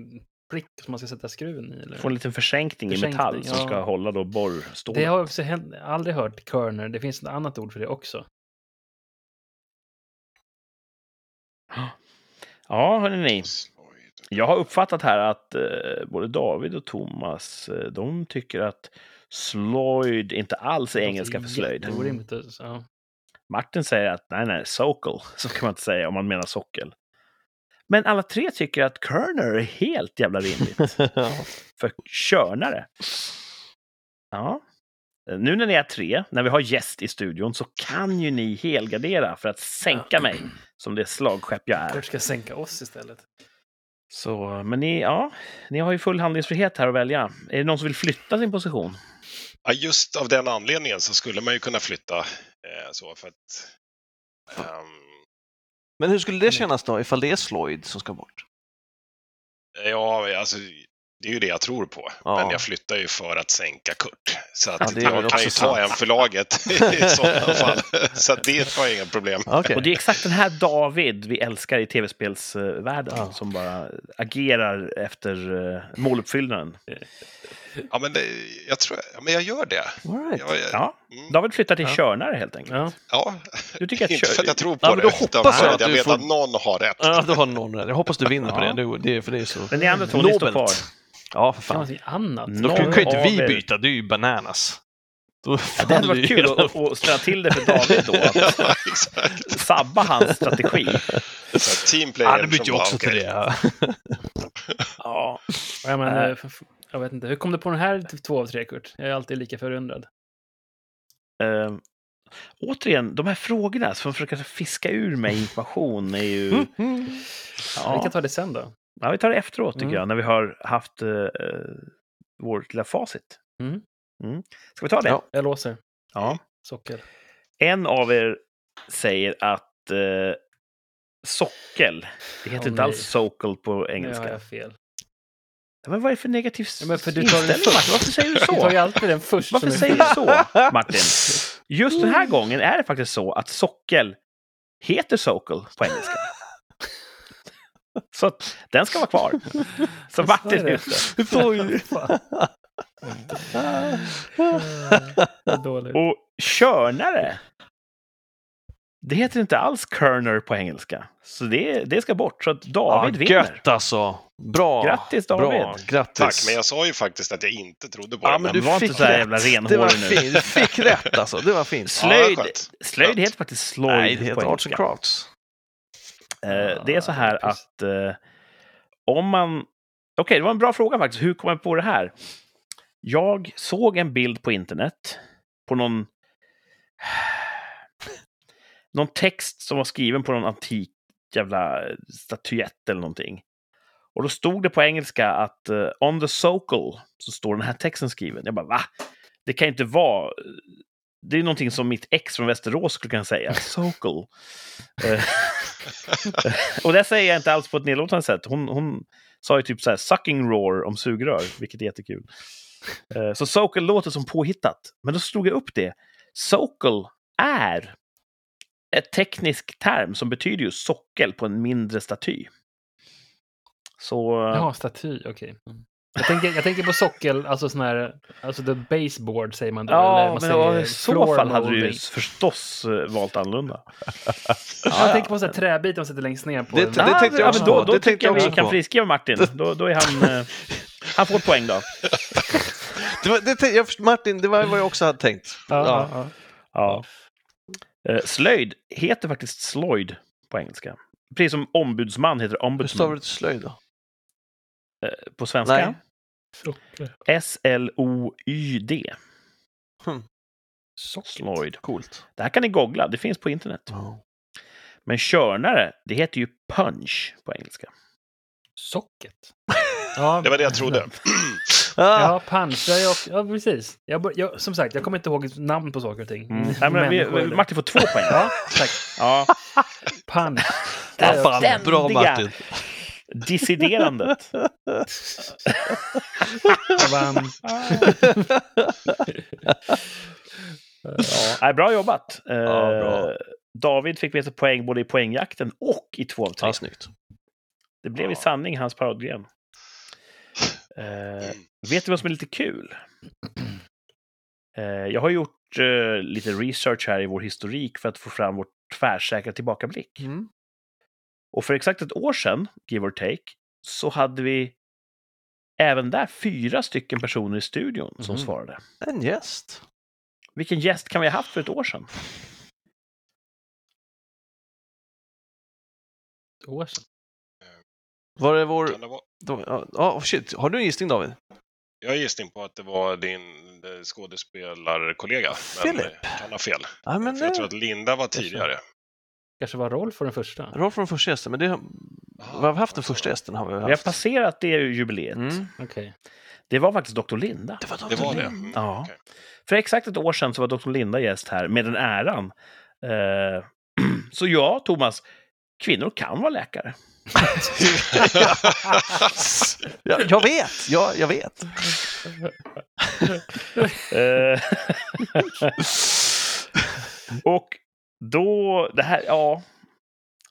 prick som man ska sätta skruven i. Eller? Får en liten försänkning, i Försänkning, metall som ja. ska hålla då borrstål. Det har jag också hänt, aldrig hört körner. Det finns ett annat ord för det också. Ja, hörni. Jag har uppfattat här att eh, både David och Thomas, eh, de tycker att slöjd inte alls är engelska för slöjd. Orimligt. alltså. Martin säger att nej, nej, sokol, så kan man inte säga om man menar sockel. Men alla tre tycker att kerner är helt jävla rimligt. för körnare. Ja. Nu när ni är tre, när vi har gäst i studion, så kan ju ni helgardera för att sänka mig som det slagskepp jag är. Kurt ska sänka oss istället. Så, men ni, ja, ni har ju full handlingsfrihet här att välja. Är det någon som vill flytta sin position? Ja, just av den anledningen så skulle man ju kunna flytta eh, så för att ehm, Men hur skulle det kännas då ifall det är Sloyd som ska bort? Ja, alltså det är ju det jag tror på. Ja. Men jag flyttar ju för att sänka Kurt. Så att Ja, jag kan ju ta sant. en för laget i sådana fall. Så att det har jag inga problem. Okej. Och det är exakt den här David vi älskar i tv-spelsvärlden Ja. som bara agerar efter uh, måluppfyllnaden. Ja, men det, jag tror, ja, men jag gör det. All right. Jag, jag, Ja, mm, David flyttar till Ja. Körnare helt enkelt. Ja. ja. Du tycker att Inte kör- för att jag tror på Ja, men det, då utan för jag att att jag du vet får- att någon har rätt. Ja, du har någon rätt. Jag hoppas du vinner på det. Du, det. är- För det är så Men ni andra två, ni står kvar. Ja, för fan. någonting annat? Då kan, ju inte vi byta, det är ju bananas. Då Ja, det hade varit kul att, att, ställa till det för David då. Att Ja, exakt. sabba hans strategi. Så team player Ja, det byter ju bara, också till det. ja. Ja. Men, jag vet inte. Hur kom du på den här till två av tre, Kurt? Jag är alltid lika förundrad. Eh, återigen, de här frågorna som försöker fiska ur mig information är ju... Mm, mm. Vi Ja, kan ta det sen då. ja, vi tar det efteråt tycker Mm. jag, när vi har haft uh, vårt lilla facit. Mm. Mm. Ska vi ta det? Ja. Jag låser. Ja. Socker. En av er säger att eh, sockel, det heter Åh, inte alls nej. sokol på Nu har engelska. jag fel. Men vad är det för negativ Ja, men för du tar den inställning, först. Martin? Varför säger du Du tar ju så? alltid den först. Varför säger du så, Martin? Just den här gången är det faktiskt så att sockel heter sokol på engelska. Så den ska vara kvar. Så Martin är det? ute. Och körnare, det heter inte alls kerner på engelska. Så det, det ska bort. Så att David ja, vinner. Gött alltså. Bra. Grattis, David. Bra. Grattis. Tack, men jag sa ju faktiskt att jag inte trodde på Ja, det. men men du var inte fick så här rätt. jävla renhårig det var nu. fint. Du fick rätt alltså. Det var fint. Slöjd, Ja, slöjd heter faktiskt slöjd Nej, det på heter Arts and. Crafts. Eh, det är så här precis. att eh, om man... Okej, det var en bra fråga faktiskt. Hur kom jag på det här? Jag såg en bild på internet på någon... Någon text som var skriven på någon antik jävla statyett eller någonting. Och då stod det på engelska att eh, on the socle så står den här texten skriven. Jag bara va? Det kan inte vara... Det är någonting som mitt ex från Västerås skulle kunna säga. Socle. Eh, och det säger jag inte alls på ett nedlåtande sätt. Hon, hon sa ju typ så här sucking roar om sugrör, vilket är jättekul. Eh, Så Socle låter som påhittat. Men då slog jag upp det. Socle är ett teknisk term som betyder ju sockel på en mindre staty. Så... Jaha, staty, okej. Mm. Jag tänker, jag tänker på sockel, alltså sån här, alltså the baseboard säger man då. eller Ja, man men säger i så fall hade du ju förstås eh, valt annorlunda. Jag tänker på sån här träbit de sätter längst ner på. Det- en- det tänkte jag ja, också men då, då Det tycker jag jag vi kan på. friskriva Martin. Då, då är han... eh, han får ett poäng då. Det var, det, jag, Martin, det var vad jag också hade tänkt. Ja, Ja. ja, Ja. Eh, slöjd heter faktiskt slöjd på engelska. Precis som ombudsman heter Hur stavar ombudsman du till slöjd då? på svenska. Nej. Socker. S-L-O-Y-D. Hmm. Slöjd. Coolt. Det här kan ni googla, det finns på internet. Men körnare, det heter ju punch på engelska. Socket. Ja, Det var det jag trodde. Ah, Ja. Ja, jag, ja precis. Jag, jag, som sagt, jag kommer inte ihåg namn på saker och ting. Mm. Nej, men vi, vi, Martin får två poäng. Ja, tack. Ja. Det Ja, fan, ständiga bra Martin. dissiderandet. Jag vann. Ja, nej, bra jobbat. Eh, bra. David fick med sig poäng både i poängjakten och i två av tre. Ja, snyggt. Det blev i Ja. sanning hans paradgren. Eh, vet du vad som är lite kul? Eh, jag har gjort eh, lite research här i vår historik för att få fram vår tvärsäkra tillbakablick. Mm. Och för exakt ett år sedan, give or take, så hade vi även där fyra stycken personer i studion som Mhm. svarade. En gäst. Vilken gäst kan vi ha haft för ett år sedan? Ett år sedan. Var det vår... Kan det vara- då- Ja, ja, shit. Har du en gissning David? Jag gissning på att det var din skådespelarkollega, men Philip. eh, kan ha fel. Ja, men För jag det... tror att Linda var tidigare. Kanske var Rolf för den första. Rolf från första gästen, men det... Vi har haft den första gästen. Har vi Vi har haft. passerat det jubileet. Mm. Okej. Det var faktiskt Dr. Linda. Det var, Det var det. Lind. Mm, Ja. okej. För exakt ett år sedan så var Dr. Linda gäst här med den äran. Eh, så ja, Thomas, kvinnor kan vara läkare. ja, jag vet! Ja, jag vet. Eh, och då, det här, ja.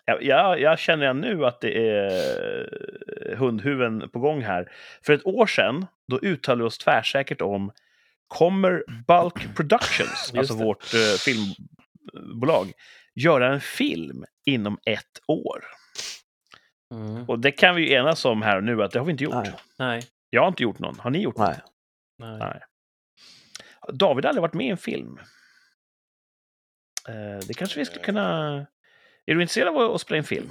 Jag, jag, jag känner jag nu att det är hundhuven på gång här. För ett år sedan, då uttalade vi oss tvärsäkert om kommer Bulk Productions, alltså vårt eh, filmbolag, göra en film inom ett år? Mm. Och det kan vi ju enas om här och nu att det har vi inte gjort. Nej. Nej. Jag har inte gjort någon. Har ni gjort någon? Nej. Nej. Nej. David har aldrig varit med i en film. Eh, det kanske vi skulle kunna... Är du intresserad av att spela in film?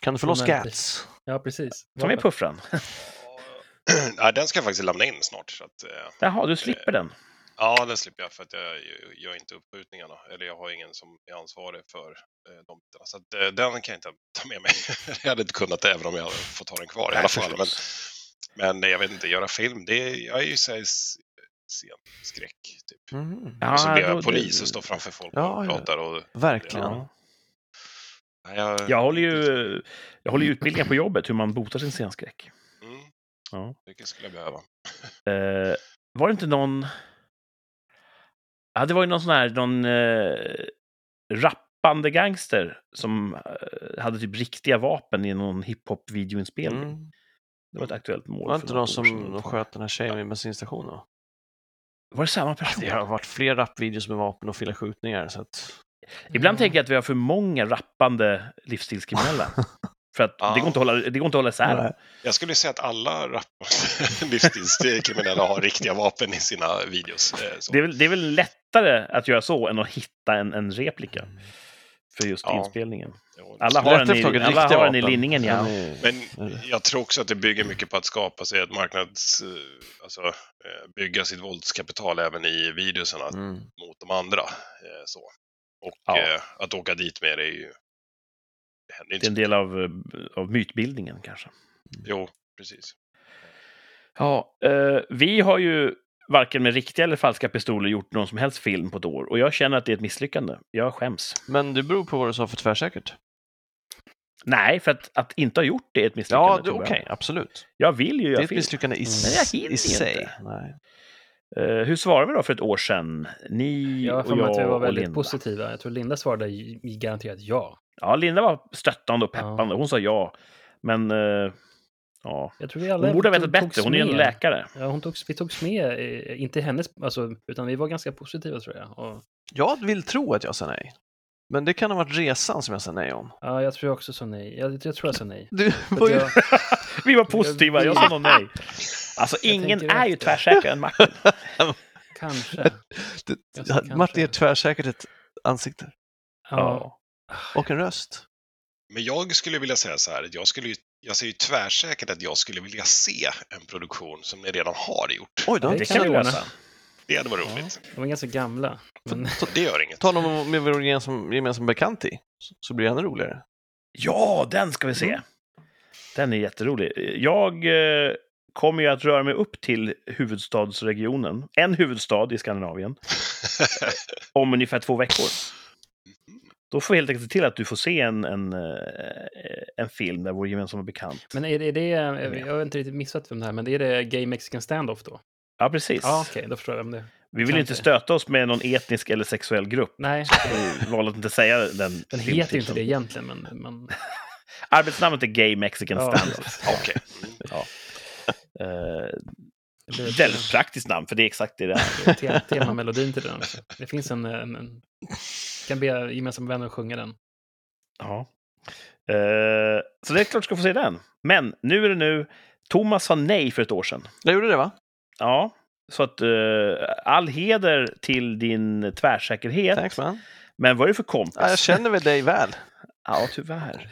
Kan du få loss Gats? Ja, precis. Ta med puffran. Nej, den ska jag faktiskt lämna in snart. Så att, eh, Jaha, du slipper den. Ja, den slipper jag för att jag gör inte uppskjutningarna. Eller jag har ingen som är ansvarig för eh, de bitarna. Så att, eh, den kan jag inte ta med mig. jag hade inte kunnat även om jag hade fått ha den kvar i alla fall. Men, men jag vet inte, göra film, det är, jag är ju så här scenskräck. Typ. Mm. Ja, och så blir då- jag polis det- och står framför folk Ja, och pratar. Och, Verkligen. Ja. Jag, Jag håller ju jag håller ju utbildningar på jobbet hur man botar sin scenskräck. Mm, Ja. vilket skulle jag behöva. Eh, var det inte någon... Ja, det var ju någon sån här, någon eh, rappande gangster som eh, hade typ riktiga vapen i någon hiphop-videoinspelning. Mm. Det var ett aktuellt mål. Var för inte någon sedan. som de sköt den här tjejen vid bensinstationen? va? Var det samma person? Det har varit fler rapvideos med vapen och fler skjutningar. Så att... Ibland tänker jag att vi har för många rappande livsstilskriminella. för att Ja. det, går inte att hålla, det går inte att hålla isär. Nej. Jag skulle säga att alla livsstilskriminella har riktiga vapen i sina videos. eh, Så. Det är, väl, det är väl lättare att göra så än att hitta en, en replika. för just Ja. inspelningen. Alla har den i, alla har den i linningen, ja. Men jag tror också att det bygger mycket på att skapa sig ett marknads... eh, Alltså eh, bygga sitt våldskapital även i videoserna Mm. mot de andra. Så. Och Ja. att åka dit med det är ju... Det händer Det inte är en del av, eh, av mytbildningen kanske. Jo, precis. Ja, eh, vi har ju varken med riktiga eller falska pistoler gjort någon som helst film på ett år och jag känner att det är ett misslyckande. Jag skäms. Men det beror på vad du sa för tvärsäkert. Nej, för att, att inte ha gjort det är ett misslyckande. Ja, det- okej, jag. absolut. jag vill ju Det är göra ett film. misslyckande i, jag hinner i sig. inte. Nej. Eh, hur svarade vi då för ett år sedan? Ni Jag och mig att vi jag var och väldigt Linda. positiva. Jag tror Linda svarade garanterat ja. Ja, Linda var stöttande och peppande. Ja. Hon sa ja. Men eh, ja, Jag tror vi alla hon borde ha vetat bättre. Hon är ju en läkare. Ja, hon togs, vi togs med, eh, inte hennes, alltså, utan vi var ganska positiva tror jag. Och, Jag vill tro att jag sa nej. Men det kan ha varit resan som jag sa nej om. ja, jag tror jag också sa nej. Jag, jag tror jag sa nej. Du var ju... jag, Vi var positiva, jag sa nog nej. Alltså, Jag ingen är ju tvärsäkrare än Martin. kanske. Du- Jag sa Martin kanske. ger tvärsäkert ett ansikte Ja. Och en röst. Men jag skulle vilja säga så här, att jag, skulle, ju- jag säger ju tvärsäkert att jag skulle vilja se en produktion som ni redan har gjort. Oj då. Det Det kan vi ordna. lösa. Det hade varit Ja. roligt. De är ganska gamla. Men, Det gör inget. Ta någon med vår gemensam, gemensam bekant i, så- så blir det ännu roligare. Ja, den ska vi se. Mm. Den är jätterolig. Jag eh, kommer ju att röra mig upp till huvudstadsregionen, en huvudstad i Skandinavien, om ungefär två veckor. Då får vi helt enkelt se till att du får se en, en, eh, en film där vår gemensamma bekant... men är det, är det, jag har inte riktigt missat vem det här, men är det Gay Mexican Standoff då? Ja, precis. Ja, okej, då förstår jag vem det är. Vi vill inte stöta oss med någon etnisk eller sexuell grupp. Nej, Vi valde att inte säga den den heter ju inte det egentligen, men... men Arbetsnamnet är Gay Mexican ja, Standoff. Okej. Ja. Eh, Det blir ett- väldigt praktiskt namn, för det är exakt det det är. te- temamelodin till den också. Det finns en... en, en kan be gemensamma vänner att sjunga den. Ja. Eh, så det är klart du ska få se den. Men nu är det nu. Thomas sa nej för ett år sedan. Jag gjorde det va? Ja, så att eh, all heder till din tvärsäkerhet. Thanks man. Men vad är det för kompis? Ja, jag känner väl dig väl. Ja, tyvärr.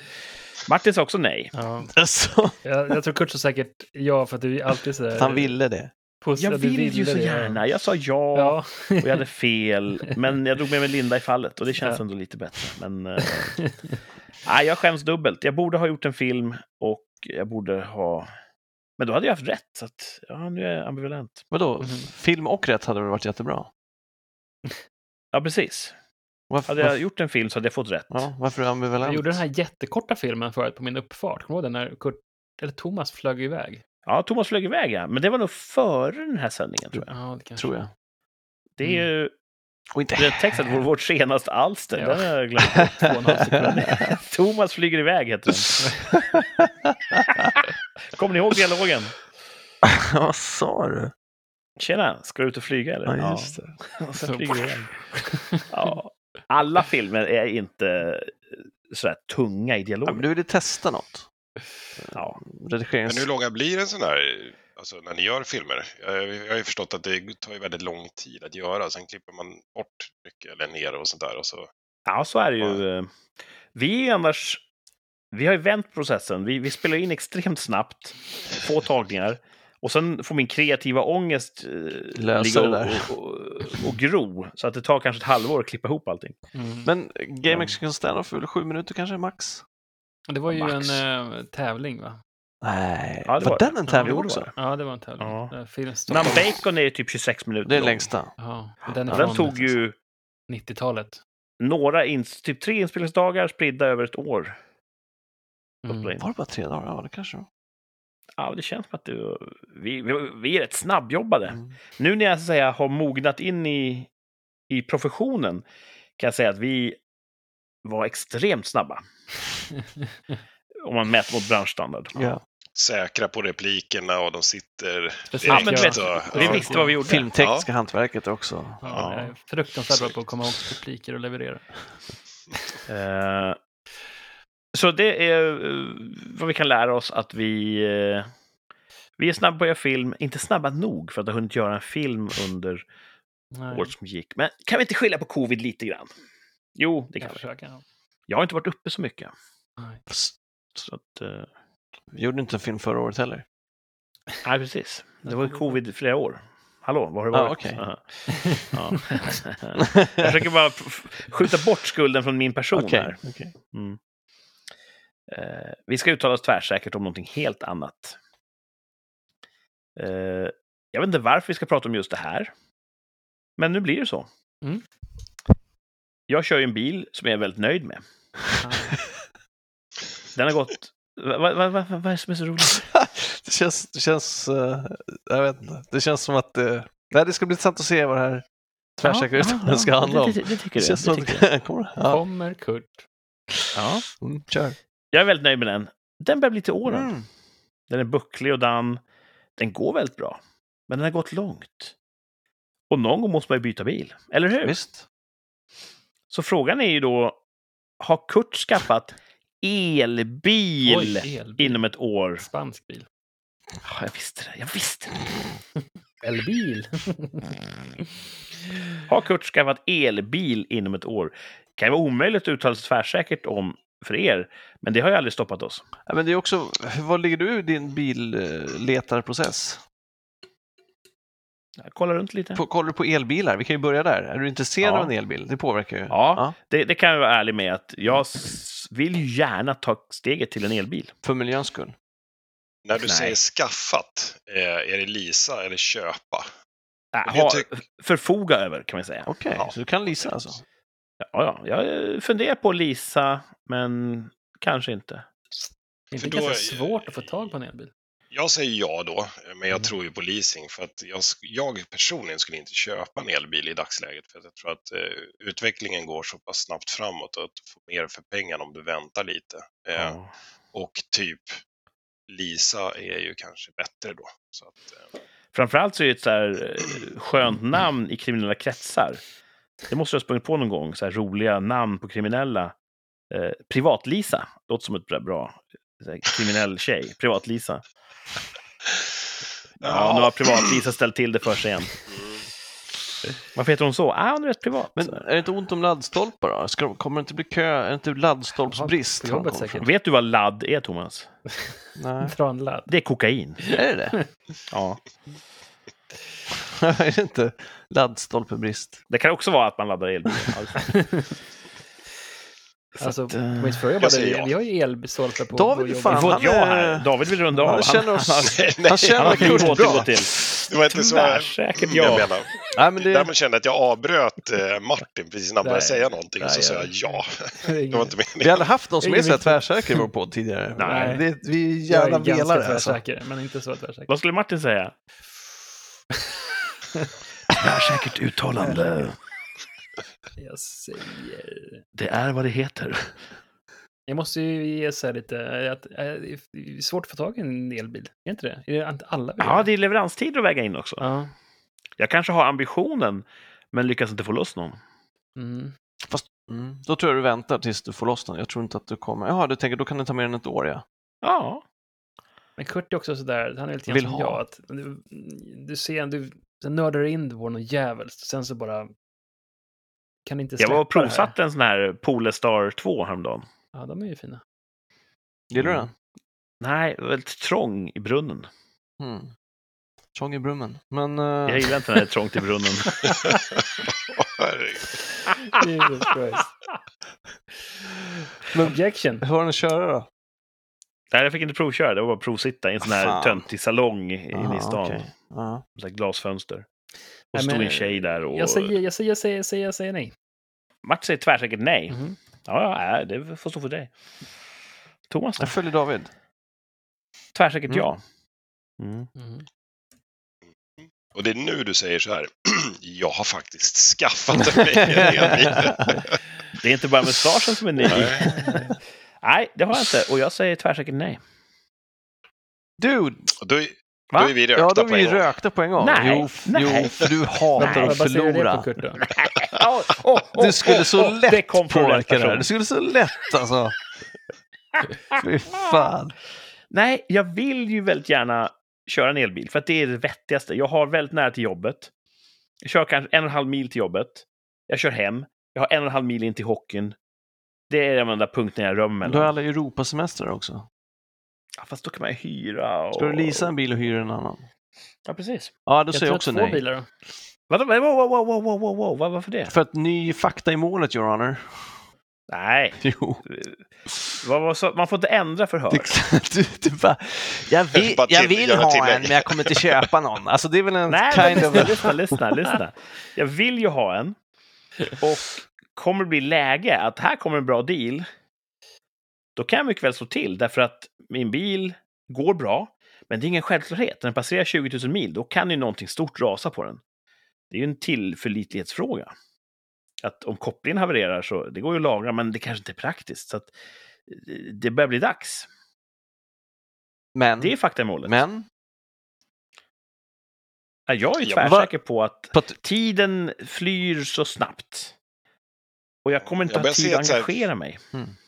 Martin sa också nej. Ja, Alltså, jag, jag tror Kurt sa säkert ja, för att du alltid sådär... han ville det. Pos- Jag vill ju så det, gärna. Jag sa ja, Ja. och jag hade fel. Men jag drog med mig Linda i fallet och det känns Ja. ändå lite bättre. Men eh, nej, jag skäms dubbelt. Jag borde ha gjort en film och jag borde ha... Men då hade jag haft rätt. Så att, ja, nu är jag ambivalent. Vadå? Mhm. Film och rätt hade väl varit jättebra? Ja, precis. Varför, Hade jag varför, gjort en film så hade jag fått rätt. ja, varför är du ambivalent? Jag gjorde den här jättekorta filmen förut på min uppfart. Kommer du ihåg den när Kurt, eller Thomas flög iväg? Ja, Thomas flög iväg, ja. Men det var nog före den här sändningen, tror jag. Ja, det kanske. Tror jag. Det är ju Och inte det texten, vår, vårt senaste alster. Ja. Den har jag glömt. Två och en halv sekund. Thomas flyger iväg, heter den. Kommer ni ihåg dialogen? Vad sa du? Tjena, ska du ut och flyga eller? Ja, just det. Och sen flyger du iväg. Ja. Alla filmer är inte sådär tunga i Ja, dialog. men du ville testa något? Ja. Redigerings... Men hur långa blir en sån här, alltså när ni gör filmer? Jag, jag har ju förstått att det tar ju väldigt lång tid att göra, sen klipper man bort mycket eller ner och sånt där och så. Ja, så är det ju. Vi är ju annars... Vi har ju vänt processen. Vi, vi spelar in extremt snabbt, få tagningar. Och sen får min kreativa ångest eh, Lösa ligga och, där. och, och, gro. Så att det tar kanske ett halvår att klippa ihop allting. Mm. Men Game Mexican Standoff är väl sju minuter kanske, max? Det var ju Max. en äh, tävling, va? Nej, Ja, det var var den en tävling det också? Ja, det var en tävling. Ja. Ja. Men Stockholm. Bacon är ju typ 26 minuter Det är längsta. Ja, den är Och den tog ju 90-talet. några, ins- typ tre inspelningsdagar spridda över ett år. Mm. Var det bara tre dagar? Ja, det kanske var. Ja, det känns som att det, vi, vi, vi är rätt snabbjobbade. Mm. Nu när jag så att säga, har mognat in i, i professionen kan jag säga att vi var extremt snabba. Om man mäter mot branschstandard. Ja. Säkra på replikerna och de sitter Speciellt Ja, men du vet, och- Vi ja. visste vad vi gjorde. Filmtekniska hantverket också. Ja, är fruktansvärt bra på att komma ihåg repliker och leverera. Eh, så det är eh, vad vi kan lära oss att vi... eh, vi är snabba på att göra film, inte snabba nog för att ha hunnit göra en film under året som gick. Men kan vi inte skilja på covid lite grann? Jo, det jag kan vi. försöka. ja. Jag har inte varit uppe så mycket. Nej. Så att, eh, Vi gjorde inte en film förra året heller. nej, precis. Det var ju covid i flera år. Hallå, var har du Ah, varit? okej. Aha. Ja. Jag försöker bara skjuta bort skulden från min person Okej, här. okej. Mm. Eh, vi ska uttala oss tvärsäkert om någonting helt annat. Eh, jag vet inte varför vi ska prata om just det här. Men nu blir det så. Mm. Jag kör ju en bil som jag är väldigt nöjd med. Ah. Den har gått... Vad va, va, va, är det som är så roligt? det känns, det känns, eh, jag vet inte, det känns som att eh, nej, det ska bli intressant att se vad det här tvärsäkra Ja, uttalandet ja, ska handla om. Det, det, det tycker Det du? känns Det som tycker du? att kommer, ja. Kommer Kurt. Ja. Mm, kör. Jag är väldigt nöjd med den. Den börjar bli till åren. Mm. Den är bucklig och dan. Den går väldigt bra. Men den har gått långt. Och någon gång måste man ju byta bil. Eller hur? Visst. Så frågan är ju då, har Kurt skaffat elbil Oj, elbil. inom ett år? Spansk bil. Ja, jag visste det. Jag visste det. Elbil. Har Kurt skaffat elbil inom ett år? kan ju vara omöjligt att uttala sig tvärsäkert om för er, men det har ju aldrig stoppat oss. Ja, men det är också, var ligger du i din billetarprocess? Jag kollar runt lite. På, kollar du på elbilar? Vi kan ju börja där. Är du intresserad Ja. av en elbil? Det påverkar ju. Ja. Det, det kan jag vara ärlig med att jag vill ju gärna ta steget till en elbil. För miljöns skull. När du Nej. säger skaffat, eh, är det lisa eller köpa? Äh, ha, tyck- förfoga över, kan man säga. Okej, Ja. så du kan leasa alltså? Ja, ja, jag funderar på Lisa, men kanske inte. Det är För då ganska svårt att få tag på en elbil. Jag säger ja då, men jag Mm. tror ju på leasing för att jag, jag personligen skulle inte köpa en elbil i dagsläget för att jag tror att eh, utvecklingen går så pass snabbt framåt att du får mer för pengarna om du väntar lite. Eh, Ja. Och typ Lisa är ju kanske bättre då. Så att, eh, Framförallt så är det ett så här eh, skönt namn i kriminella kretsar. Det måste du ha sprungit på någon gång, så här roliga namn på kriminella. Eh, Privat-Lisa, låter som ett bra, bra kriminell tjej. Privat-Lisa. Ja, nu har Privat-Lisa ställt till det för sig igen. Varför heter hon så? Ah, hon är rätt privat. Men är det inte ont om laddstolpar då? Ska, kommer det inte bli kö? Är det inte laddstolpsbrist? Säkert. Vet du vad ladd är, Thomas? från? Nej. Ladd. Det är kokain. Är det det? Ja. är det inte laddstolpebrist? Det kan också vara att man laddar elbil. Så Alltså, att, på mitt förra jobb, jag hade vi, vi har ju elstolpar på David, jobbet. fan, Vi får han ja här. är- David vill runda av. Han känner oss... Nej, Han Han känner Kurt bra. till. det var inte så Tvärsäkert jag ja. menar. Nej, men det... Däremot kände jag att jag avbröt eh, Martin precis när han började Nej. säga någonting och så Nej, sa jag jag- ja. Det var inte Vi meningen. har aldrig haft någon som är så här tvärsäker i vår podd tidigare. Nej. Det, vi är Jag är jävla ganska velare alltså. tvärsäker, men inte så tvärsäker. Vad skulle Martin säga? Tvärsäkert uttalande. Jag säger... Det är vad det heter. Jag måste ju ge så här lite... Att, äh, det är svårt att få tag i en elbil. Är inte det? Är det inte alla Ja, det är leveranstider att väga in också. Ja. Jag kanske har ambitionen, men lyckas inte få loss någon. Mm. Fast, mm, då tror jag du väntar tills du får loss den. Jag tror inte att du kommer. Jaha, du tänker då kan det ta mer än ett år ja. Ja, Men Kurt är också sådär, han är lite grann som ha. jag. Att du, du ser, du sen nördar in på något jävligt, sen så bara kan inte jag var och det provsatte en sån här Polestar 2 häromdagen. Ja, de är ju fina. Gillar du Mm. den? Nej, väldigt trång i brunnen. Mm. Trång i brummen. Men eh, Jag gillar inte när det är trångt i brunnen. Jesus Christ. Men- Objection. hur var den att köra då? Nej, jag fick inte provköra. Det var bara provsitta i en sån här Fan. töntig salong inne i Ah, stan. okej. Ja. Så här glasfönster. Och Nej, stod men, en tjej där och... Jag säger, jag säger, jag säger, jag säger, jag säger nej. Martin säger tvärsäkert nej. Mhm. Ja, ja, det får stå för dig. Thomas då? Jag följer David. Tvärsäkert Mm. ja. Mm. Mhm. Och det är nu du säger så här. Jag har faktiskt skaffat mig en elbil. Det är inte bara mustaschen som är ny. Nej. det har jag inte. Och jag säger tvärsäkert nej. Dude! Och Då är, vi Ja, rökta då är på vi en gång. rökta på en gång. Nej, jo, nej. jo, för du hatar att du förlora. på? Oh, oh, oh, Du skulle så lätt påverka det här. Du skulle så lätt alltså. Fy fan. Nej, jag vill ju väldigt gärna köra en elbil, för att det är det vettigaste. Jag har väldigt nära till jobbet. Jag kör kanske en och en halv mil till jobbet. Jag kör hem. Jag har en och en halv mil in till hockeyn. Det är de där punkterna jag rör mig Du har alla Europasemestrar också. Ja, fast då kan man ju hyra och... Ska du leasa en bil och hyra en annan? Ja, precis. Ja, då Jag säger jag också två nej. bilar då. Vadå? Wow, wow, wow, wow, wow, wow, Varför det? För att ny fakta i målet, Your Honor. Nej, Jo. vad, vad, så, man får inte ändra förhör. Det, du, du bara, jag vill, jag vill ha en, men jag kommer inte köpa någon. Alltså det är väl en Nej, kind lyssna, of... lyssna, lyssna, lyssna. Jag vill ju ha en. Och kommer det bli läge att här kommer en bra deal, då kan jag mycket väl slå till. Därför att min bil går bra, men det är ingen självklarhet. När den passerar 20 000 mil, då kan ju någonting stort rasa på den. Det är ju en tillförlitlighetsfråga. Att om kopplingen havererar så, det går ju att lagra, men det kanske inte är praktiskt. Så att eh, det börjar bli dags. Men, Det är fakta i målet. men, Ja, Jag är ju tvärsäker på att- tiden flyr så snabbt. Och jag kommer inte Jag tid att här- engagera mig.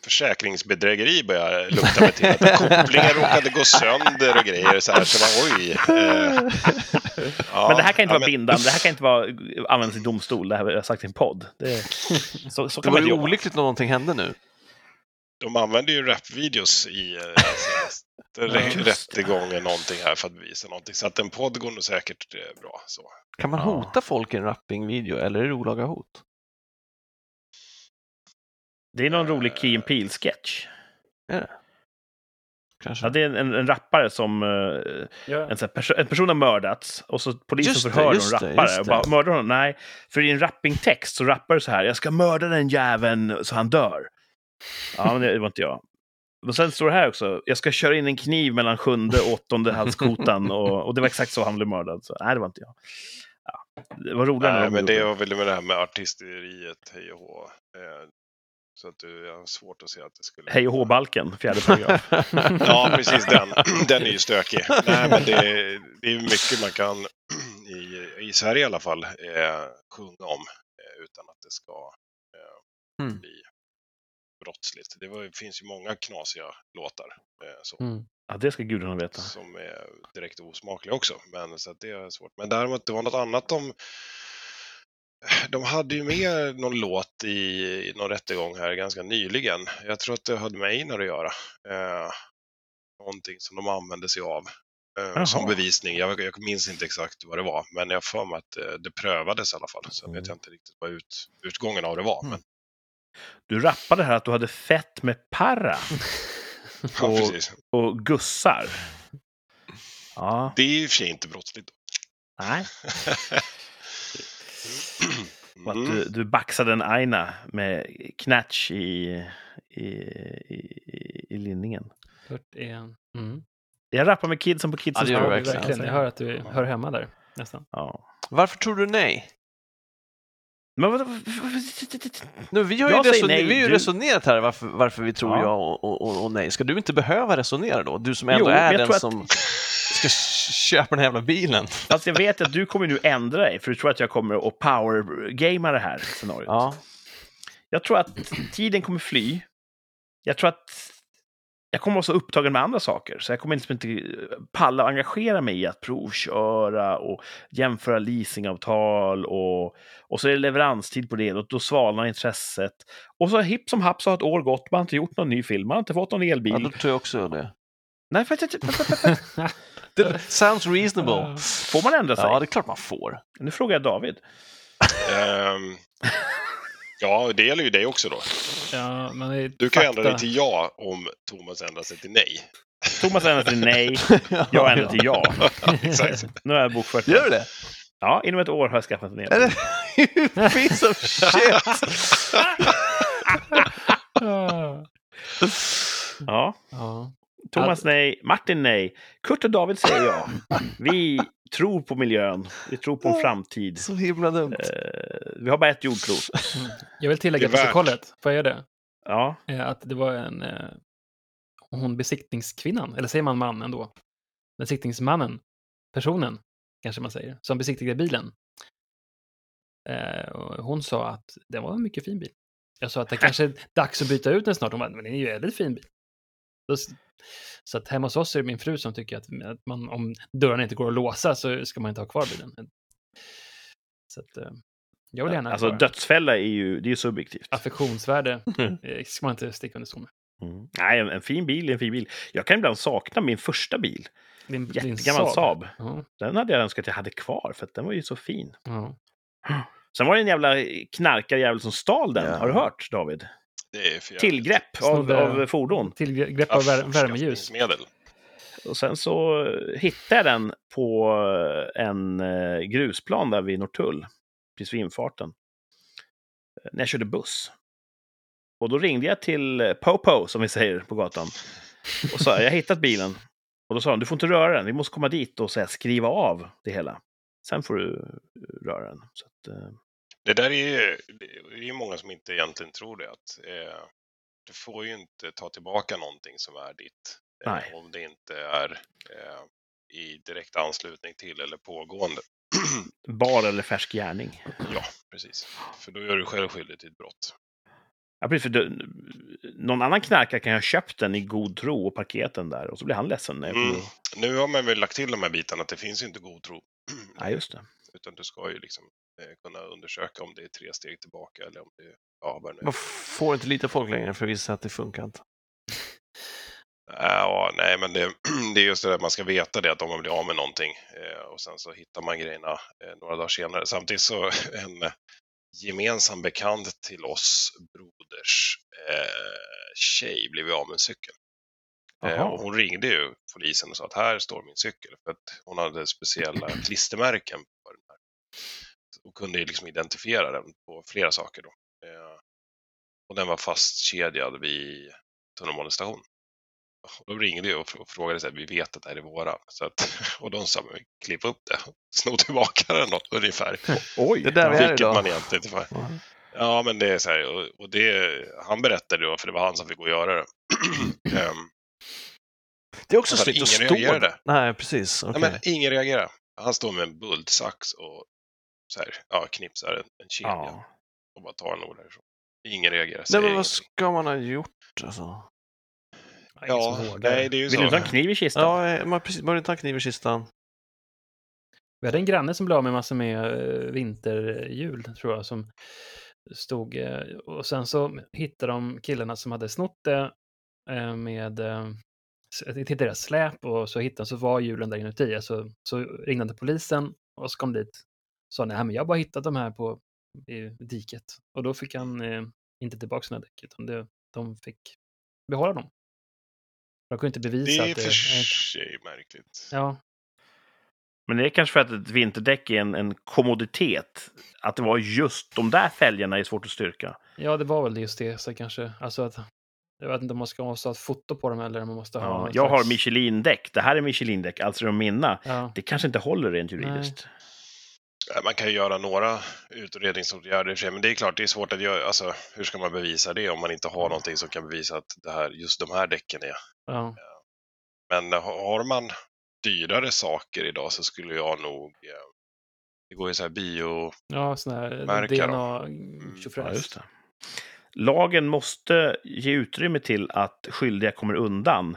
Försäkringsbedrägeri börjar lukta mig till. Att kopplingen råkade gå sönder och grejer. Så här, så man, oj. Eh, ja, men det här kan inte ja, vara bindande, det här kan inte vara användas i domstol, det här har jag sagt i en podd. Det, så, så det kan var ju olyckligt när någonting hände nu. De använder ju rapvideos i eh, det. rättegången någonting här för att bevisa någonting. Så att en podd går nog säkert eh, bra. Så. Kan man Ja. hota folk i en rappingvideo eller är det olaga hot? Det är någon rolig Key and Peele-sketch. Kanske? Ja, det är en, en rappare som... eh, Ja. En, perso en person har mördats och så polisen Just det, förhör just någon det, rappare. just Och det. bara, mördar honom? Nej, för i en rappingtext så rappar du så här. Jag ska mörda den jäveln så han dör. Ja, men det var inte jag. Och sen står det här också. Jag ska köra in en kniv mellan sjunde och åttonde halskotan. Och, och det var exakt så han blev mördad. Så, nej, det var inte jag. Ja, det var roligare Nej, men det var väl med det här med artisteriet, hej och hå. Så att du, jag har svårt att se att det skulle... Hej och H-balken, fjärde paragraf. Ja, precis den. Den är ju stökig. Nej, men det, det är mycket man kan, i, i Sverige i alla fall, eh, sjunga om eh, utan att det ska eh, Mm. bli brottsligt. Det var, finns ju många knasiga låtar eh, så, Mm. Ja, det ska gudarna veta. som är direkt osmakliga också. Men, så att det är svårt. Men däremot, det var något annat de de hade ju med någon låt i, någon rättegång här ganska nyligen. Jag tror att det hade med Einar att göra. Eh, någonting som de använde sig av eh, som bevisning. Jag, jag minns inte exakt vad det var, men jag för mig att eh, det prövades i alla fall. Sen vet jag inte riktigt vad ut, utgången av det var. Mm. Men, Du rappade här att du hade fett med para ja, Och- precis. och gussar. Ja, Det är ju för sig inte brottsligt. nej. Och att Mm. du, du baxade en aina med knatch i, i, i, i linningen. 41. Mm. Jag rappar med kidsen på Ja, kidsens det gör Ja, verkligen. verkligen. Jag hör att du hör hemma där, nästan. Ja. Varför tror du nej? Men vad, Nu, vi har ju, resoner- nej, vi har ju du- resonerat här varför, varför vi tror Ja. ja och, och, och, och nej. Ska du inte behöva resonera då? Du som ändå Jo, är den att- som ska köpa den här jävla bilen. Fast jag vet att du kommer nu ändra dig, för du tror att jag kommer att power-gamea det här scenariot. Ja. Jag tror att tiden kommer fly. Jag tror att jag kommer vara så upptagen med andra saker, så jag kommer liksom inte palla och engagera mig i att provköra och jämföra leasingavtal och, och så är det leveranstid på det och då svalnar intresset. Och så hipp som happ så har ett år gått, man har inte gjort någon ny film, man har inte fått någon elbil. ja, då tror jag också det. Nej, Det sounds reasonable. får man ändra sig? Ja, det är klart man får. Nu frågar jag David. Ehm, ja, det gäller ju dig också då. Ja, men det är Du kan fakta. ändra dig till ja om Thomas ändrar sig till nej. Thomas ändrar till nej, jag ändrar till ja. Exakt. Nu har jag bokfört Gör du det? Ja, inom ett år har jag skaffat en elbil. Piece of shit! Ja, Ja. Thomas nej, Martin nej, Kurt och David säger ja. Vi tror på miljön, vi tror på en framtid. Så himla dumt. Eh, vi har bara ett jordklot. Jag vill tillägga till protokollet, får jag göra det? Ja, Eh, Att det var en, eh, hon besiktningskvinnan, eller säger man man ändå? Besiktningsmannen, personen, kanske man säger, som besiktigade bilen. Hon sa att det var en mycket fin bil. Jag sa att det kanske är dags att byta ut den snart. Hon bara, men det är ju en väldigt fin bil. Så att hemma hos oss är det min fru som tycker att, att man, om dörren inte går att låsa så ska man inte ha kvar bilen. Så att, eh, Jag vill gärna Alltså höra. dödsfälla är ju, det är ju subjektivt. Affektionsvärde eh, ska man inte sticka under stol med. Mm. Nej, en, en fin bil är en fin bil. Jag kan ibland sakna min första bil. Din, din Jättegammal Saab. Ja, Den hade jag önskat att jag hade kvar, för att den var ju så fin. ja. Sen var det en jävla knarkarjävel som stal den. Ja. Har du hört, David? Tillgrepp av, av fordon. Tillgrepp av vär, värmeljus. Och sen så hittade jag den på en eh, grusplan där vid Norrtull, precis vid infarten, eh, när jag körde buss. Och då ringde jag till eh, Popo, som vi säger på gatan, och sa jag har hittat bilen. Och då sa han, du får inte röra den, vi måste komma dit och så här, skriva av det hela. Sen får du eh, röra den. Så att, eh, Det där är ju det är många som inte egentligen tror det. Att, eh, du får ju inte ta tillbaka någonting som är ditt. eh. Om det inte är eh, i direkt anslutning till eller pågående. bar eller färsk gärning. ja, precis. För då gör du själv skyldig till ett brott. Ja, precis, för det, någon annan knarkare kan ha köpt den i god tro och parkerat den där och så blir han ledsen. När jag Mm. Nu har man väl lagt till de här bitarna att det finns ju inte god tro. Ja, just det. Utan du ska ju liksom eh, kunna undersöka om det är tre steg tillbaka eller om det är, ja vad nu. Man får inte lita folk längre för att visa att det funkar inte. Ja, nej, men det, det är just det där man ska veta det att om man blir av med någonting eh, och sen så hittar man grejerna eh, några dagar senare. Samtidigt så en gemensam bekant till oss broders eh, tjej blev av med en cykel. Eh, och hon ringde ju polisen och sa att här står min cykel för att hon hade speciella klistermärken på. Och kunde ju liksom identifiera den på flera saker då. Eh, och den var fastkedjad vid tunnelbanestation. Och då ringde jag och fr- och frågade, så här, vi vet att det här är våra. Så att, och de sa, klipp upp det, sno tillbaka den då, ungefär. Oj! Det är där är Vilket idag. man egentligen inte får. Ja, men det är så här, och, och det, han berättade då, för det var han som fick gå och göra det. Ehm, Det är också snyggt att ingen stå reagerade. där. Nej, precis. nej, okej. men ingen reagerar. Han står med en bultsax och så här, ja, knipsar en, en kedja Ja. och bara tar en ord därifrån. Ingen reagerar, Nej, men vad ingenting. ska man ha gjort alltså? Ja, nej, det är ju Vill du inte ha en så. kniv i kistan? Ja, eh, man precis, började ta kniv i kistan. Vi hade en granne som blev av med massor med eh, vinterhjul, tror jag, som stod... eh, Och sen så hittade de killarna som hade snott det med... Till deras släp och så hittade så var hjulen där inuti. Så, så ringde polisen och så kom dit. Sa nej, men jag har bara hittat de här på diket. Och då fick han eh, inte tillbaka sina däck, utan det, de fick behålla dem. De kunde inte Det bevisa är att för det... sig märkligt. Ja, Men det är kanske för att ett vinterdäck är en, en kommoditet. Att det var just de där fälgarna är svårt att styrka. Ja, det var väl just det. Så kanske, alltså att, jag vet inte om man ska måste ha ett foto på dem eller om man måste ha... Ja, jag har slags- Michelin-däck. Det här är Michelin-däck, alltså de mina. Ja, Det kanske inte håller rent juridiskt. Ja, Man kan ju göra några utredningsåtgärder i sig, men det är klart det är svårt att göra. Alltså, hur ska man bevisa det om man inte har någonting som kan bevisa att det här, just de här däcken är. ja. Men ha- har man dyrare saker idag så skulle jag nog... eh, Det går ju så här bio... ja sån här. DNA Mm. Ja, just det. Lagen måste ge utrymme till att skyldiga kommer undan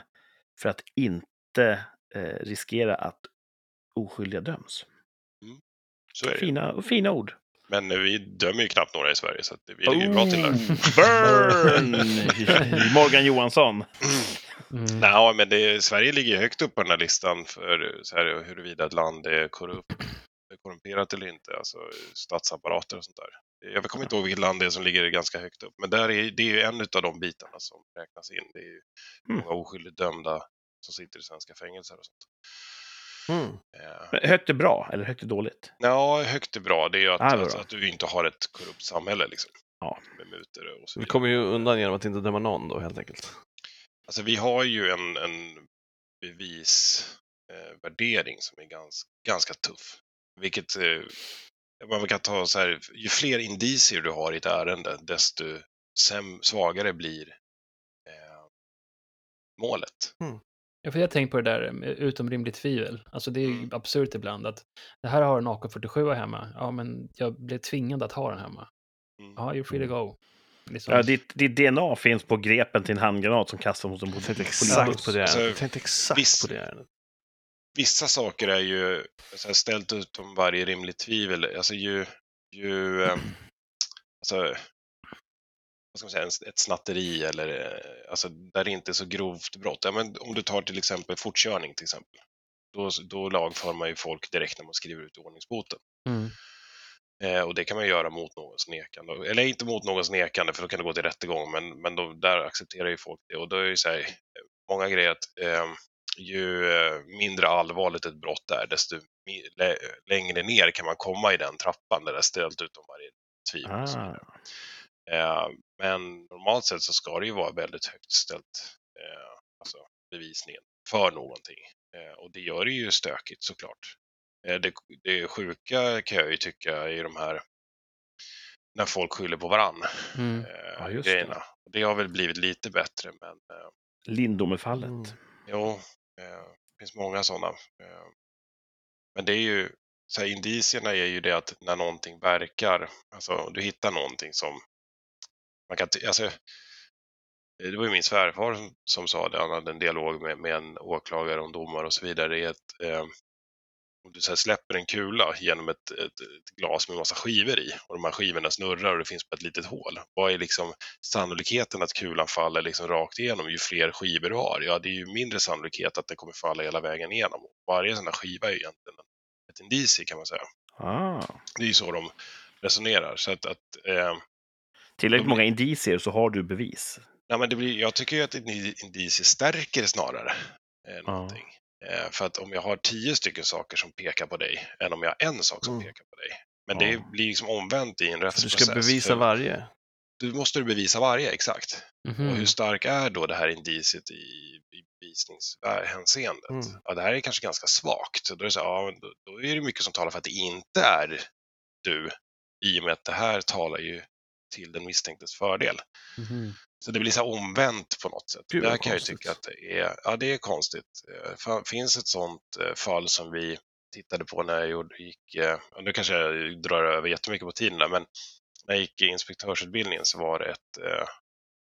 för att inte eh, riskera att oskyldiga döms. Så är det. ju. Fina, fina ord. Men vi dömer ju knappt några i Sverige så det- vi ligger ju bra till där. Burn! Morgan Johansson. Mm. Nej, men det, Sverige ligger ju högt upp på den här listan för så här, huruvida ett land är korrupt, korrumperat eller inte, alltså statsapparater och sånt där. Jag kommer inte ihåg vilket land det är som ligger ganska högt upp, men där är, det är ju en av de bitarna som räknas in. Det är ju Mm. många oskyldigt dömda som sitter i svenska fängelser och sånt. Mm. Eh, Högt är bra, eller högt är dåligt? Ja, högt är bra. Det är ju att, är att, du inte har ett korrupt samhälle liksom. Ja. Med mutor och så Vi kommer ju undan genom att inte döma någon då helt enkelt. Alltså vi har ju en, en bevisvärdering eh, som är ganska, ganska tuff. Vilket eh, man kan ta så här, ju fler indicier du har i ett ärende, desto svagare blir eh, målet. Ja, för jag har tänkt på det där utom rimligt tvivel. Alltså det är ju Mm. absurt ibland att det här har en AK47 hemma. Ja, men jag blev tvingad att ha den hemma. Mm. Ja, you're free to go. Liksom. Ja, ditt, ditt DNA finns på grepen till en handgranat som kastas mot en Jag tänkte polisbuss. exakt på det Alltså, ärendet. Jag tänkte exakt visst- på det ärendet. Vissa saker är ju så här, ställt utom varje rimligt tvivel. Alltså ju, ju eh, alltså, vad ska man säga, ett snatteri eller eh, alltså, där det inte är så grovt brott. Ja, men om du tar till exempel fortkörning till exempel. Då, då lagför man ju folk direkt när man skriver ut ordningsboten. Mm. Eh, och det kan man göra mot någons nekande. Eller inte mot någons nekande, för då kan det gå till rättegång, men, men då, där accepterar ju folk det. Och då är det så här, eh, många grejer att eh, ju eh, mindre allvarligt ett brott är, desto lä- längre ner kan man komma i den trappan där det är ställt utom varje tvivel. Ah. Eh, men normalt sett så ska det ju vara väldigt högt ställt, eh, alltså bevisningen för någonting. Eh, och det gör det ju stökigt såklart. Det, det sjuka kan jag ju tycka i de här när folk skyller på varann. Mm. Eh, Ja, just det. grejerna. Det har väl blivit lite bättre, men eh, Lindome-fallet. Mm. jo, eh, det finns många sådana. Eh, men det är ju, så här, indicierna är ju det att när någonting verkar, alltså du hittar någonting som man kan, alltså, det var ju min svärfar som, som sa det, han hade en dialog med, med en åklagare om domar och så vidare. Det är att, eh, om du så släpper en kula genom ett, ett, ett glas med massa skivor i och de här skivorna snurrar och det finns bara ett litet hål. Vad är liksom sannolikheten att kulan faller liksom rakt igenom ju fler skivor du har? Ja, det är ju mindre sannolikhet att det kommer falla hela vägen igenom. Varje sån här skiva är ju egentligen ett indicie kan man säga. Ah. Det är ju så de resonerar. Så att, att eh, Tillräckligt många indicier så har du bevis. Nej, men det blir, jag tycker ju att ett indicie stärker snarare eh, någonting. Eh, för att om jag har tio stycken saker som pekar på dig, än om jag har en sak som Mm. pekar på dig. Men Ja. det blir liksom omvänt i en För du rättsprocess. ska bevisa varje. Du måste du bevisa varje, exakt. Mhm. Och hur stark är då det här indiciet i, i bevisningshänseendet? Mm. Ja, det här är kanske ganska svagt. Då är, det så, ja, då, då är det mycket som talar för att det inte är du, i och med att det här talar ju till den misstänktes fördel. Mhm. Så det blir så omvänt på något sätt. Gud, Där kan jag konstigt. tycka att det är, ja, det är konstigt. Eh, fa- finns ett sånt eh, fall som vi tittade på när jag gjorde, gick, eh, nu kanske jag drar över jättemycket på tiden där, men när jag gick i inspektörsutbildningen så var det ett, eh,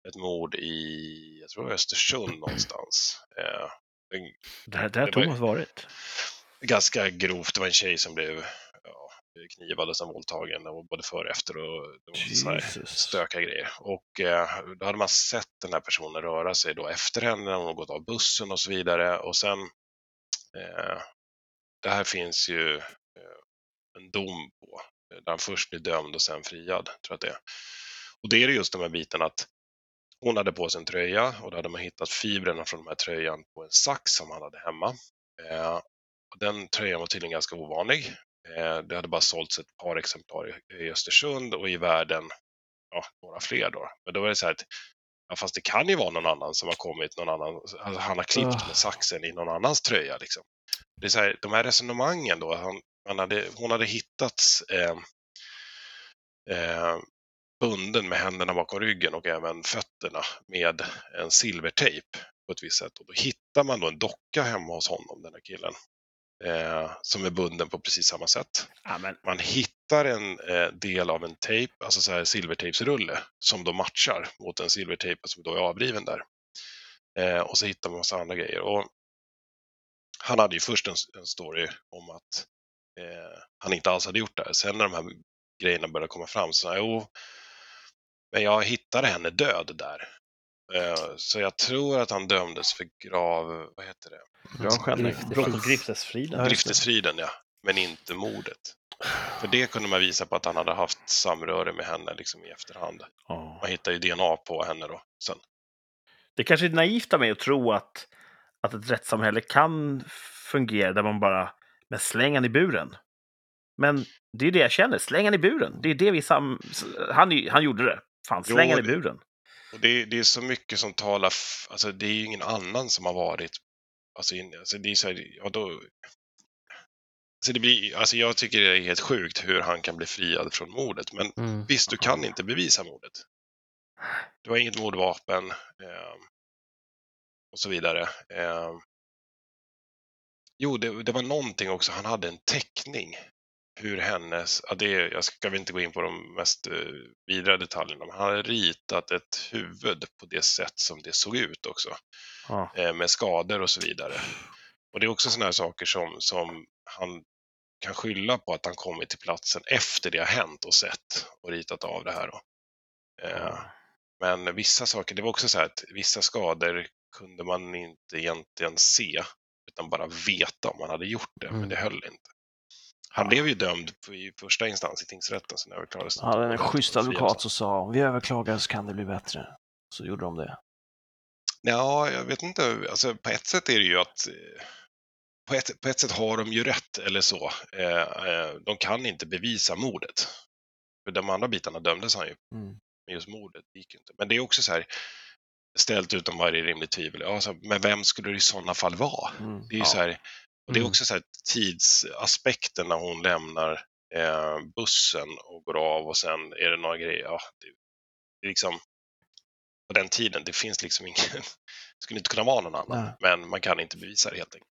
ett mord i, jag tror det Östersund någonstans. Eh, Det det här Det var- Thomas varit. ganska grovt, det var en tjej som blev knivad och sen våldtagen, och både före och efter och stökiga grejer. Och eh, då hade man sett den här personen röra sig då efter henne, när hon gått av bussen och så vidare. Och sen, eh, det här finns ju eh, en dom på, eh, där han först blir dömd och sen friad, tror jag att det är. Och det är just de här bitarna att hon hade på sig en tröja och då hade man hittat fibrerna från den här tröjan på en sax som han hade hemma. Den tröjan var tydligen ganska ovanlig. Eh, det hade bara sålts ett par exemplar i, Östersund och i världen ja, några fler då. Men då var det så här att ja, fast det kan ju vara någon annan som har kommit, någon annan, alltså han har klippt Ah. med saxen i någon annans tröja. Liksom. Det är så här, de här resonemangen då, han, han hade, hon hade hittats eh, eh, bunden med händerna bakom ryggen och även fötterna med en silvertejp på ett visst sätt. Och då hittar man då en docka hemma hos honom, den här killen, eh, som är bunden på precis samma sätt. Ja, men, Man hittar en eh, del av en tejp, alltså så här silvertejpsrulle, som då matchar mot den silvertejpen som då är avriven där. Eh, och så hittar man massa andra grejer. Och han hade ju först en, en story om att eh, han inte alls hade gjort det här. Sen när de här grejerna började komma fram så sa han, jo, men jag hittade henne död där. Eh, så jag tror att han dömdes för grav, vad heter det? Mot griftesfriden. Griftesfriden, ja. Men inte mordet. För det kunde man visa på att han hade haft samröre med henne liksom i efterhand. Ja. Man hittar ju DNA på henne då. Sen. Det kanske är naivt av mig att tro att, att ett rättssamhälle kan fungera där man bara men släng i buren. Men det är det jag känner, släng i buren. Det är det vi sam... Han, han gjorde det. Fan, Jo, släng han i buren. Och det, det är så mycket som talar, alltså det är ju ingen annan som har varit, alltså, in, alltså det är så här, ja då, alltså det blir, alltså jag tycker det är helt sjukt hur han kan bli friad från mordet, men Mm. visst, du kan inte bevisa mordet. Du har inget mordvapen eh, och så vidare. Eh, jo, det, det var någonting också, han hade en teckning hur hennes, ja det, jag ska väl inte gå in på de mest eh, vidare detaljerna, men han hade ritat ett huvud på det sätt som det såg ut också, Ja. eh, med skador och så vidare. Och det är också sådana här saker som, som han kan skylla på att han kommit till platsen efter det har hänt och sett och ritat av det här. Då. Eh, men vissa saker, det var också så här att vissa skador kunde man inte egentligen se utan bara veta om man hade gjort det, men Mm. det höll inte. Han blev ju dömd i första instans i tingsrätten, sen överklagades det. Han hade en schysst advokat som sa om vi överklagar så kan det bli bättre. Så gjorde de det. Ja, jag vet inte. Alltså, på ett sätt är det ju att eh, på ett, på ett sätt har de ju rätt, eller så. Eh, eh, de kan inte bevisa mordet. För de andra bitarna dömdes han ju, Mm. men just mordet gick ju inte. Men det är också så här, ställt utom varje rimligt tvivel. Alltså, men vem skulle det i sådana fall vara? Mm. Det är ju Ja. så här, och det är Mm. också så här tidsaspekten när hon lämnar eh, bussen och går av och sen är det några grejer. Ja, det, det är liksom, på den tiden, det finns liksom ingen, det skulle inte kunna vara någon annan, Nej. men man kan inte bevisa det helt enkelt.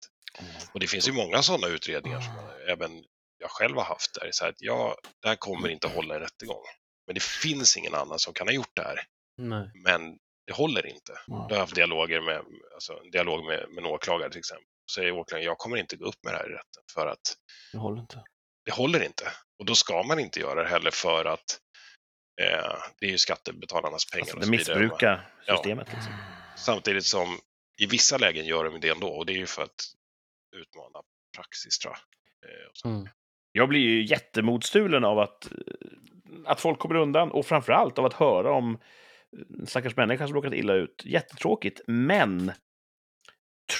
Och det finns ju många sådana utredningar som även jag själv har haft där, så här att ja, det här kommer inte hålla i rättegång. Men det finns ingen annan som kan ha gjort det här, Nej. men det håller inte. Ja. Då har jag haft dialoger med, alltså, en dialog med, med en åklagare till exempel. Så säger åklagaren, jag kommer inte gå upp med det här i rätten för att Det håller inte. det håller inte. Och då ska man inte göra det heller för att eh, det är ju skattebetalarnas pengar Alltså, det missbrukar Ja. systemet. Liksom. Samtidigt som i vissa lägen gör de det ändå och det är ju för att utmana praxis tror jag. Eh, och så. Mm. Jag blir ju jättemotstulen av att, eh, att folk kommer undan och framför allt av att höra om eh, stackars människa som råkat illa ut. Jättetråkigt, men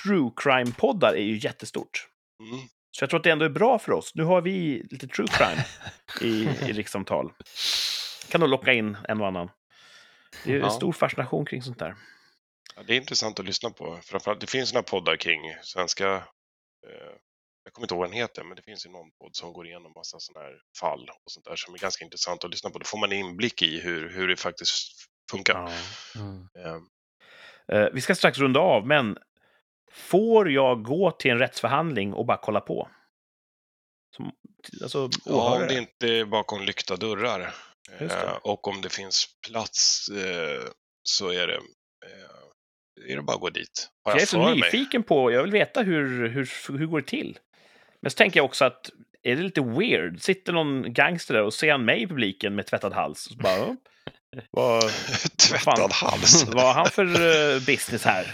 true crime-poddar är ju jättestort. Mm. Så jag tror att det ändå är bra för oss. Nu har vi lite true crime i, i rikssamtal. Kan nog locka in en och annan. Det är Ja. en stor fascination kring sånt där. Ja, det är intressant att lyssna på. Framförallt, det finns några poddar kring svenska, eh, jag kommer inte ihåg vad den heter, men det finns ju någon podd som går igenom massa sådana här fall och sånt där som är ganska intressant att lyssna på. Då får man inblick i hur, hur det faktiskt funkar. Mm. Eh, Eh, vi ska strax runda av, men får jag gå till en rättsförhandling och bara kolla på? Som, alltså, Ja, om det inte är bakom lyckta dörrar eh, och om det finns plats eh, så är det, eh, är det bara att gå dit. Har jag är så för mig- nyfiken på, jag vill veta hur, hur, hur går det till? Men så tänker jag också att, är det lite weird? Sitter någon gangster där och ser han mig i publiken med tvättad hals? Och bara, "Ja, vad, Tvättad hals. vad har han för business här?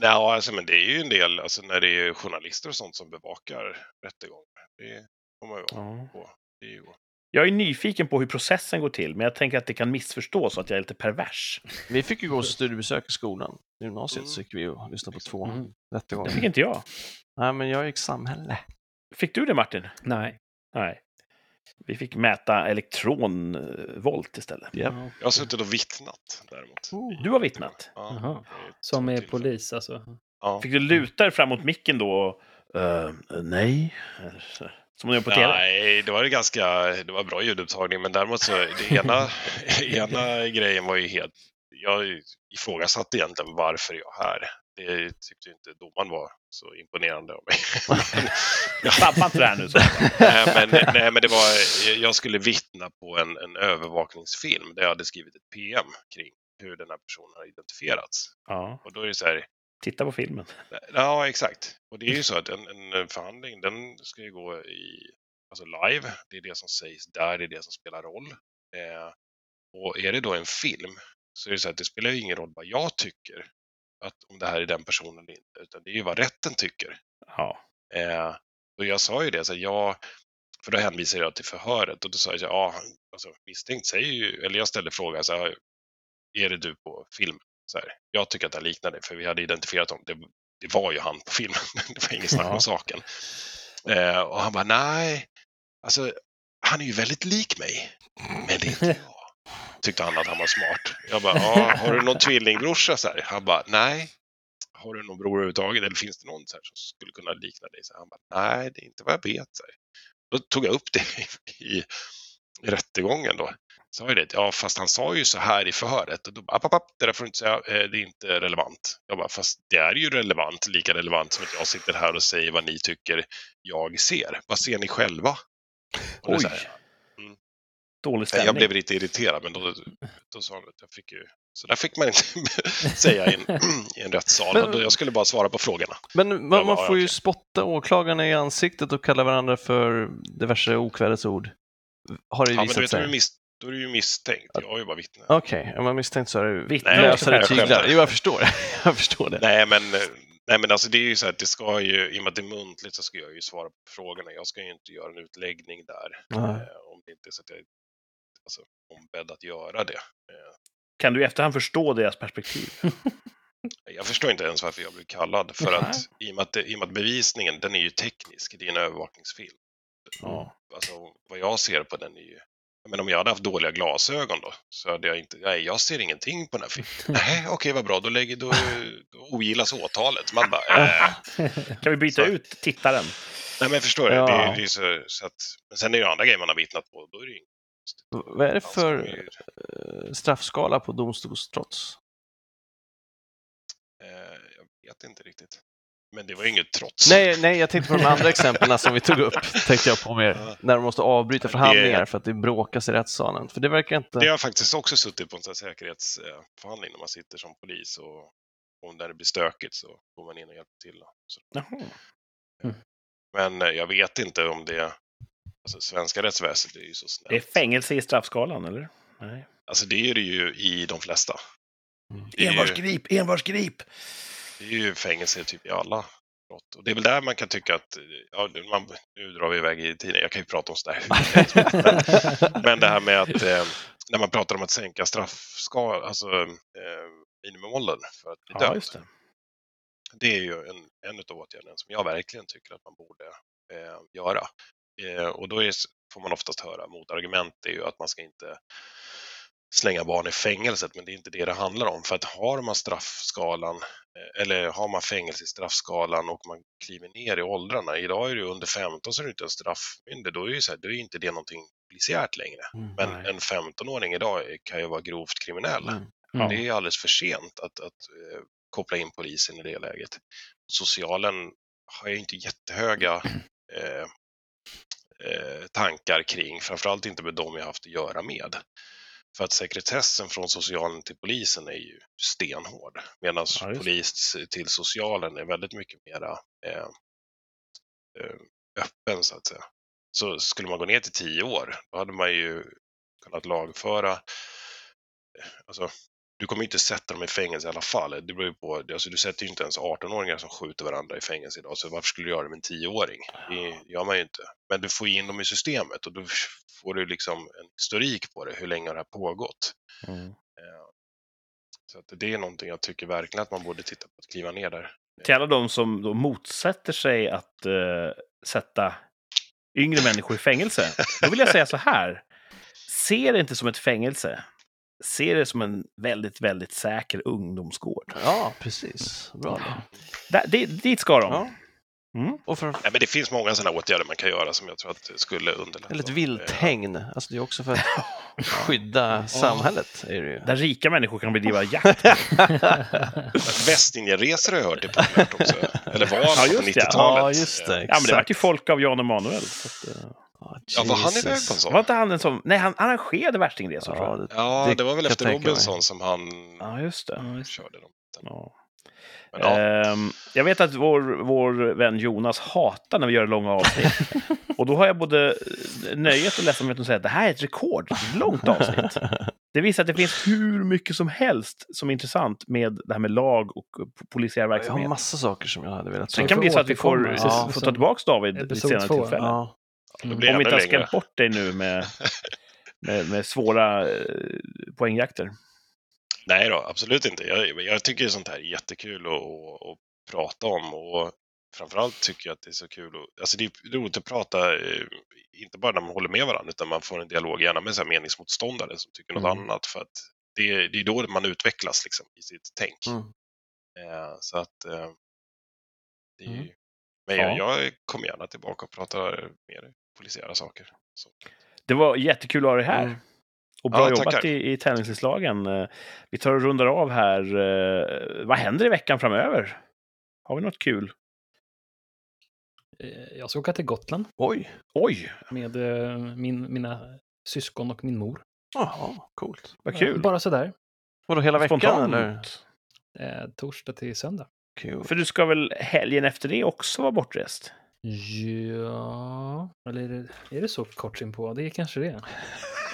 Nej, alltså, men det är ju en del, alltså, när det är journalister och sånt som bevakar rättegångar. Det får man ju på. Det är ju... Jag är nyfiken på hur processen går till, men jag tänker att det kan missförstås så att jag är lite pervers. Vi fick ju gå studiebesök i skolan. I gymnasiet Mm. så gick vi och lyssnade på två Mm. rättegångar. Det fick inte jag. Nej, men jag gick samhälle. Fick du det, Martin? Nej. Nej. Vi fick mäta elektronvolt istället. Ja. Jag har suttit och vittnat däremot. Oh. Du har vittnat. Ja, är Som är polis alltså. Ja. Fick du luta dig fram mot micken då? eh, nej. Som man gör på tv? Nej, det var ju ganska, det var bra ljudupptagning, men däremot så, det ena, ena grejen var ju helt, jag ifrågasatte egentligen varför är jag här. Det tyckte ju inte domaren var så imponerande av mig. Sabba inte det här nu. Så. nej, men, nej, men det var, jag skulle vittna på en, en övervakningsfilm där jag hade skrivit ett PM kring hur den här personen har identifierats. Ja, Och då är det så här, titta på filmen. Ja, exakt. Och det är ju så att en, en förhandling, den ska ju gå i, alltså live. Det är det som sägs där, det är det som spelar roll. Eh, och är det då en film så är det så att det spelar ju ingen roll vad jag tycker, att om det här är den personen eller inte, utan det är ju vad rätten tycker. Ja. Eh, och jag sa ju det, så jag, för då hänvisade jag till förhöret och då sa jag, ja, alltså, misstänkt säger ju, eller jag ställde frågan så här, är det du på film? Så här, jag tycker att det liknar det, för vi hade identifierat honom. Det, det var ju han på filmen, det var inget snack Ja. om saken. Eh, och han bara, nej, alltså, han är ju väldigt lik mig, men det är inte jag. Tyckte han att han var smart. Jag bara, ja, har du någon tvillingbrorsa? Så här. Han bara, nej. Har du någon bror överhuvudtaget? Eller finns det någon så här som skulle kunna likna dig? Så han bara, nej, det är inte vad jag vet. Så här. Då tog jag upp det i, i, rättegången då. Sa jag det, ja fast han sa ju så här i förhöret. Och då bara, app, app, app, det där får du inte säga, eh, det är inte relevant. Jag bara, fast det är ju relevant, lika relevant som att jag sitter här och säger vad ni tycker jag ser. Vad ser ni själva? Och Oj. här, Dålig stämning. Jag blev lite irriterad, men då, då sa han att jag fick ju Så där fick man inte säga i en, i en rättssal. Men- Jag skulle bara svara på frågorna. Men man, Ja, man ja, får ju okej. spotta åklagarna i ansiktet och kalla varandra för diverse okvädesord. Har det Ja, men visat du vet, då är, sig. du mis, då är du ju misstänkt. Jag är ju bara vittne. Okej, om man misstänkt så är det Vittne Nej, lösare jag skämtar. tyglar. Jo, jag förstår. Jag förstår det. Nej, men, eh, nej, men alltså det är ju så här att det ska ju, i och med att det är muntligt så ska jag ju svara på frågorna. Jag ska ju inte göra en utläggning där. Eh, om det inte är så att jag alltså, ombedd att göra det. Eh, Kan du i efterhand förstå deras perspektiv? jag förstår inte ens varför jag blev kallad. För att, i, och med att det, I och med att bevisningen, den är ju teknisk. Det är en övervakningsfilm. Ja. Alltså, vad jag ser på den är ju... Men om jag hade haft dåliga glasögon då, så hade jag inte... Nej, jag ser ingenting på den här filmen. Nej, okej, vad bra. Då, lägger, då, då ogillas åtalet. Man bara, äh. Kan vi byta Så. ut tittaren? Nej, men förstår du? Ja. Det, är- det är så, så att, men sen är det ju andra grejer man har vittnat på. Då är det ju Vad är det för eh, straffskala på domstolstrots? eh, Jag vet inte riktigt. Men det var inget trots. Nej, nej, jag tänkte på de andra exemplen som vi tog upp, tänkte jag på mer. När de måste avbryta Det- förhandlingar för att det bråkas i rättssalen. För det verkar inte... Det har faktiskt också suttit på en sån här säkerhetsförhandling när man sitter som polis och om där det blir stökigt så går man in och hjälper till. Så, Jaha. men eh, jag vet inte om det... Alltså svenska rättsväsendet är ju så snällt. Det är fängelse i straffskalan, eller? Nej. Alltså det är det ju i de flesta. Ju- Envarsgrip, envarsgrip! Det är ju fängelse typ i alla brott. Och det är väl där man kan tycka att, ja, man, nu drar vi iväg i tiden, jag kan ju prata om sådär men, men det här med att eh, när man pratar om att sänka straffskal, alltså eh, minimimålen för att bli Ja, dömd. just det. Det är ju en, en av åtgärderna som jag verkligen tycker att man borde eh, göra. Eh, och då är, får man oftast höra motargument är ju att man ska inte slänga barn i fängelset, men det är inte det det handlar om. För att har man straffskalan, eh, eller har man fängelse i straffskalan och man kliver ner i åldrarna, idag är du under 15 så är du inte en straffmyndig, då är ju så här, då är inte det någonting polisiärt längre. Mm. Men Nej. en 15-åring idag kan ju vara grovt kriminell. Mm. Ja. Det är alldeles för sent att, att eh, koppla in polisen i det läget. Socialen har ju inte jättehöga eh, eh, tankar kring, framförallt inte med dem jag haft att göra med. För att sekretessen från socialen till polisen är ju stenhård, medan Ja, polis till socialen är väldigt mycket mera eh, eh, öppen så att säga. Så skulle man gå ner till tio år, då hade man ju kunnat lagföra eh, Alltså, du kommer inte sätta dem i fängelse i alla fall. Det beror ju på, alltså, du sätter ju inte ens 18-åringar som skjuter varandra i fängelse idag, så varför skulle du göra det med en 10-åring? Det gör man ju inte. Men du får in dem i systemet och då får du liksom en historik på det, hur länge har det här pågått? Mm. Eh, Så det är någonting jag tycker verkligen att man borde titta på, att kliva ner där. Till alla de som då motsätter sig att eh, sätta yngre människor i fängelse, då vill jag säga så här. Se det inte som ett fängelse. Se det som en väldigt, väldigt säker ungdomsgård. Ja, precis. Bra. det. Där, det, dit ska de. Ja. Mm. Och för, Nej, men det finns många sådana åtgärder man kan göra som jag tror att skulle underlätta. eller ett vilthägn. Alltså det är också för att skydda samhället. Är det ju. Där rika människor kan bedriva jakt. Västindieresor har jag hört är populärt också. Eller var Ja, på just det. 90-talet. Ja, just det. Ja, men det var exakt. ju folk av Jan Emanuel. så att, eh, Ja, var han iväg på en sån? Var inte han en sån? Nej, han arrangerade värstingresor, tror Ja, jag. det, Ja, Det det, var väl efter jag mig. Robinson som han Ja, just det. körde dem. Ja. Men, ja, Ehm, jag vet att vår, vår vän Jonas hatar när vi gör långa avsnitt. Och då har jag både nöjet och ledsamheten att säga att det här är ett rekord. Ett långt avsnitt. Det visar att det finns hur mycket som helst som är intressant med det här med lag och polisiär jag har verksamhet. massa saker som jag hade velat ta Sen upp. kan det bli så att vi får. Ja. får ta tillbaka David vid senare två. tillfälle. Ja, det Om vi inte har skrämt bort dig nu med, med, med svåra eh, poängjakter. Nej då, absolut inte. Jag, jag tycker sånt här är jättekul att, att, att prata om och framförallt tycker jag att det är så kul att, alltså det är roligt att prata, eh, inte bara när man håller med varandra, utan man får en dialog gärna med så här meningsmotståndare som tycker något Mm. annat för att det, är- det är då man utvecklas liksom i sitt tänk. Mm. Eh, så att eh, det är Mm. men Ja. jag, jag kommer gärna tillbaka och pratar mer polisiära saker. Så. Det var jättekul att ha dig här. Mm. Och bra Ja, jobbat tackar. i, i tävlingsinslagen. Eh, Vi tar och rundar av här. Eh, Vad händer i veckan framöver? Har vi något kul? Eh, Jag ska åka till Gotland Oj, Oj, med min, mina syskon och min mor. jaha, coolt. vad kul. Bara sådär. Vadå, hela veckan Spontant. eller? Eh, torsdag till söndag. Kul. För du ska väl helgen efter det också vara bortrest? Ja, eller är det, är det så kort på? Det är kanske det.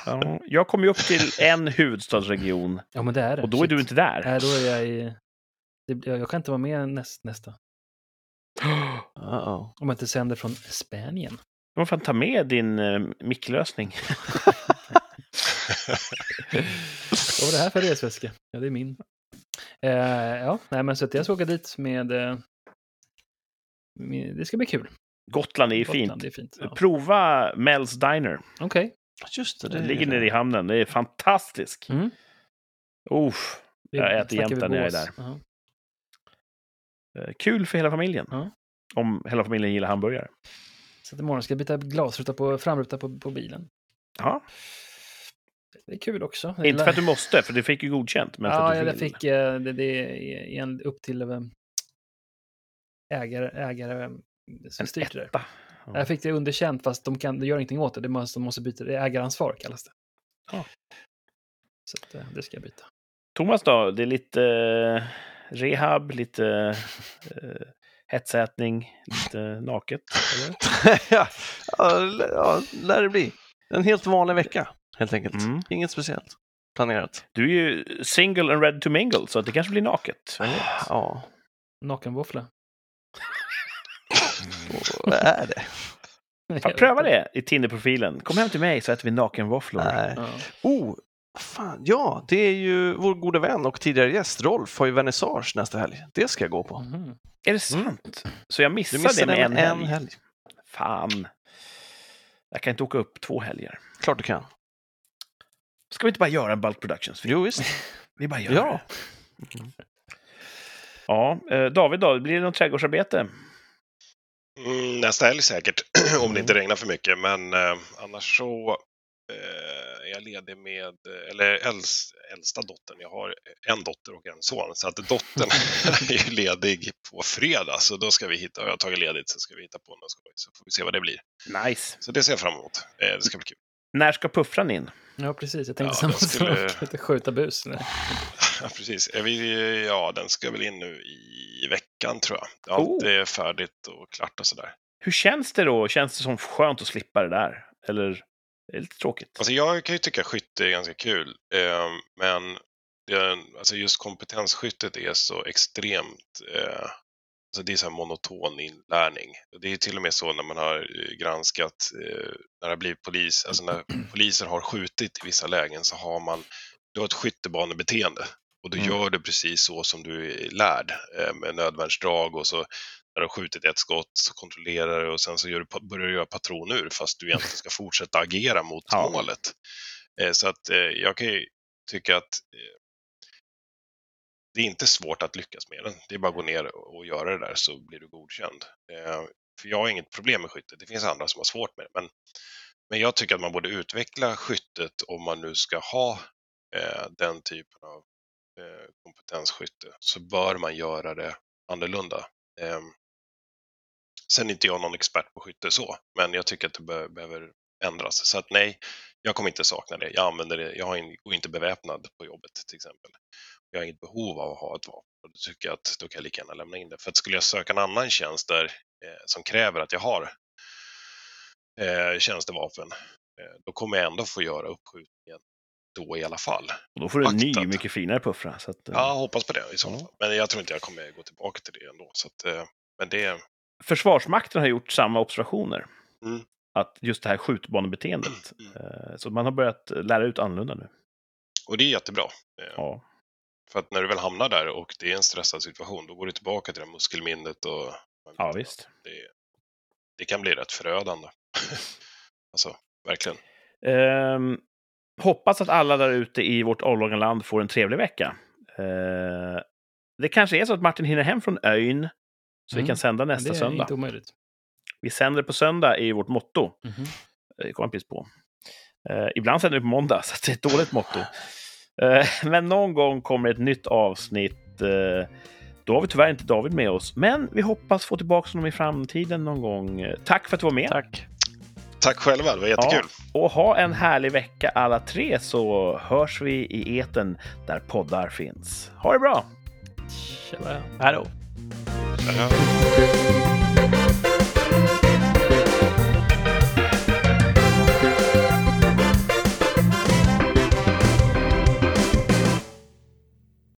Ja. Jag kommer ju upp till en huvudstadsregion Ja, men det är det. och då är Shit. du inte där. Nej, då är jag i... Jag kan inte vara med näst, nästa. Uh-oh. Om jag inte sänder från Spanien. Du får fan ta med din uh, micklösning. Vad var det här för resväska? Ja, det är min. Eh, ja, nej, men så att jag ska åka dit med... Med det ska bli kul. Gotland är ju Gotland, fint. Är fint. Ja. Prova Mel's Diner. Okej. Just det. det Den ligger nere i hamnen. Det är fantastisk. Mm. Uff, Vi Jag äter jämt när jag är där. Ja. eh, kul för hela familjen. Ja. Om hela familjen gillar hamburgare. Så att imorgon ska jag byta glasruta på framruta på, på bilen. Ja. Det är kul också. Inte för att du måste, för du fick ju godkänt. Men för ja, att du jag fick eh, det, det är en, upp till eh, ägare, ägare som En styrt det där. Ja. Jag fick det underkänt fast de, kan, de gör ingenting åt det. De måste, de måste byta, det är ägaransvar kallas det. Ja. Så att, eh, det ska jag byta. Thomas då? Det är lite eh, rehab, lite eh, hetsätning, lite naket. Eller? ja, ja, lär det bli. En helt vanlig vecka, helt enkelt. Mm. Inget speciellt planerat. Du är ju single and ready to mingle, så att det kanske blir naket. Ja, Nakenvåffla. Vad är det? Fan, pröva det i Tinder-profilen. Kom hem till mig så äter vi nakenvåfflor. Nej. Ja. Oh, fan, ja, det är ju vår gode vän och tidigare gäst Rolf har ju vernissage nästa helg. Det ska jag gå på. Mhm. Är det sant? Så jag missade, missade det med en, en helg. helg. Fan. Jag kan inte åka upp två helger. Klart du kan. Ska vi inte bara göra en Bulk Productions? Jo, visst. Vi bara gör Ja. det. Ja, eh, David då? Blir det något trädgårdsarbete? Mm, nästa helg säkert, om det inte regnar för mycket. Men eh, annars så eh, är jag ledig med, eller äldst, äldsta dottern. Jag har en dotter och en son. Så att dottern är ju ledig på fredag. Så då ska vi hitta, jag har tagit ledigt så ska vi hitta på något skoj. Så får vi se vad det blir. Nice. Så det ser jag fram emot. Eh, det ska bli kul. När ska puffran in? Ja, precis. Jag tänkte Ja, samma skulle- sak. Skjuta bus. Nej. Ja, precis. Är vi, ja, den ska väl in nu i veckan tror jag. Allt Oh. är färdigt och klart och sådär. Hur känns det då? Känns det som skönt att slippa det där? Eller är det lite tråkigt? Alltså jag kan ju tycka skytte är ganska kul, eh, men det, alltså just kompetensskyttet är så extremt, eh, alltså det är så här monoton inlärning. Det är till och med så när man har eh, granskat, eh, när det har blivit polis, alltså när poliser har skjutit i vissa lägen så har man, du har ett skyttebanebeteende och då Mm. gör du precis så som du är lärd eh, med nödvärnsdrag och så när du har skjutit ett skott så kontrollerar du och sen så gör du, börjar du göra patronur fast du egentligen ska fortsätta agera mot Ja. målet. Eh, Så att eh, jag kan ju tycka att det är inte svårt att lyckas med den. Det är bara att gå ner och göra det där så blir du godkänd. För jag har inget problem med skytte. Det finns andra som har svårt med det. Men, men jag tycker att man borde utveckla skyttet om man nu ska ha den typen av Eh, kompetensskytte så bör man göra det annorlunda. Ehm, sen är inte jag någon expert på skytte så, men jag tycker att det be- behöver ändras. Så att nej, jag kommer inte sakna det. Jag använder det. Jag in, går inte beväpnad på jobbet till exempel. Jag har inget behov av att ha ett vapen. Och då tycker jag att då kan jag lika gärna lämna in det. För att skulle jag söka en annan tjänst där, eh, som kräver att jag har eh, tjänstevapen, eh, då kommer jag ändå få göra uppskjut då i alla fall. Och då får du en ny, mycket finare puffra. Så att, eh, Ja, hoppas på det i så Ja. fall. Men jag tror inte jag kommer gå tillbaka till det ändå. Så att, eh, men det, Försvarsmakten har gjort samma observationer. Mm. Att just det här skjutbanebeteendet. Mm. Eh, Så man har börjat lära ut annorlunda nu. och det är jättebra. Ja. För att när du väl hamnar där och det är en stressad situation, då går du tillbaka till det muskelminnet och ja, visst. det, det kan bli rätt förödande. alltså, verkligen. Ehm, hoppas att alla där ute i vårt avlånga land får en trevlig vecka. Eh, det kanske är så att Martin hinner hem från ön, så vi Mm. kan sända nästa det är söndag. inte omöjligt. Vi sänder på söndag i vårt motto. Mhm. Det kom jag precis på. Eh, ibland sänder vi på måndag, så det är ett dåligt motto. Eh, men någon gång kommer ett nytt avsnitt. Eh, då har vi tyvärr inte David med oss, men vi hoppas få tillbaka honom i framtiden någon gång. Eh, tack för att du var med. Tack. Tack själva, det var jättekul. Ja, och ha en härlig vecka alla tre så hörs vi i eten där poddar finns. Ha det bra! Tjena. Hallå. Ja.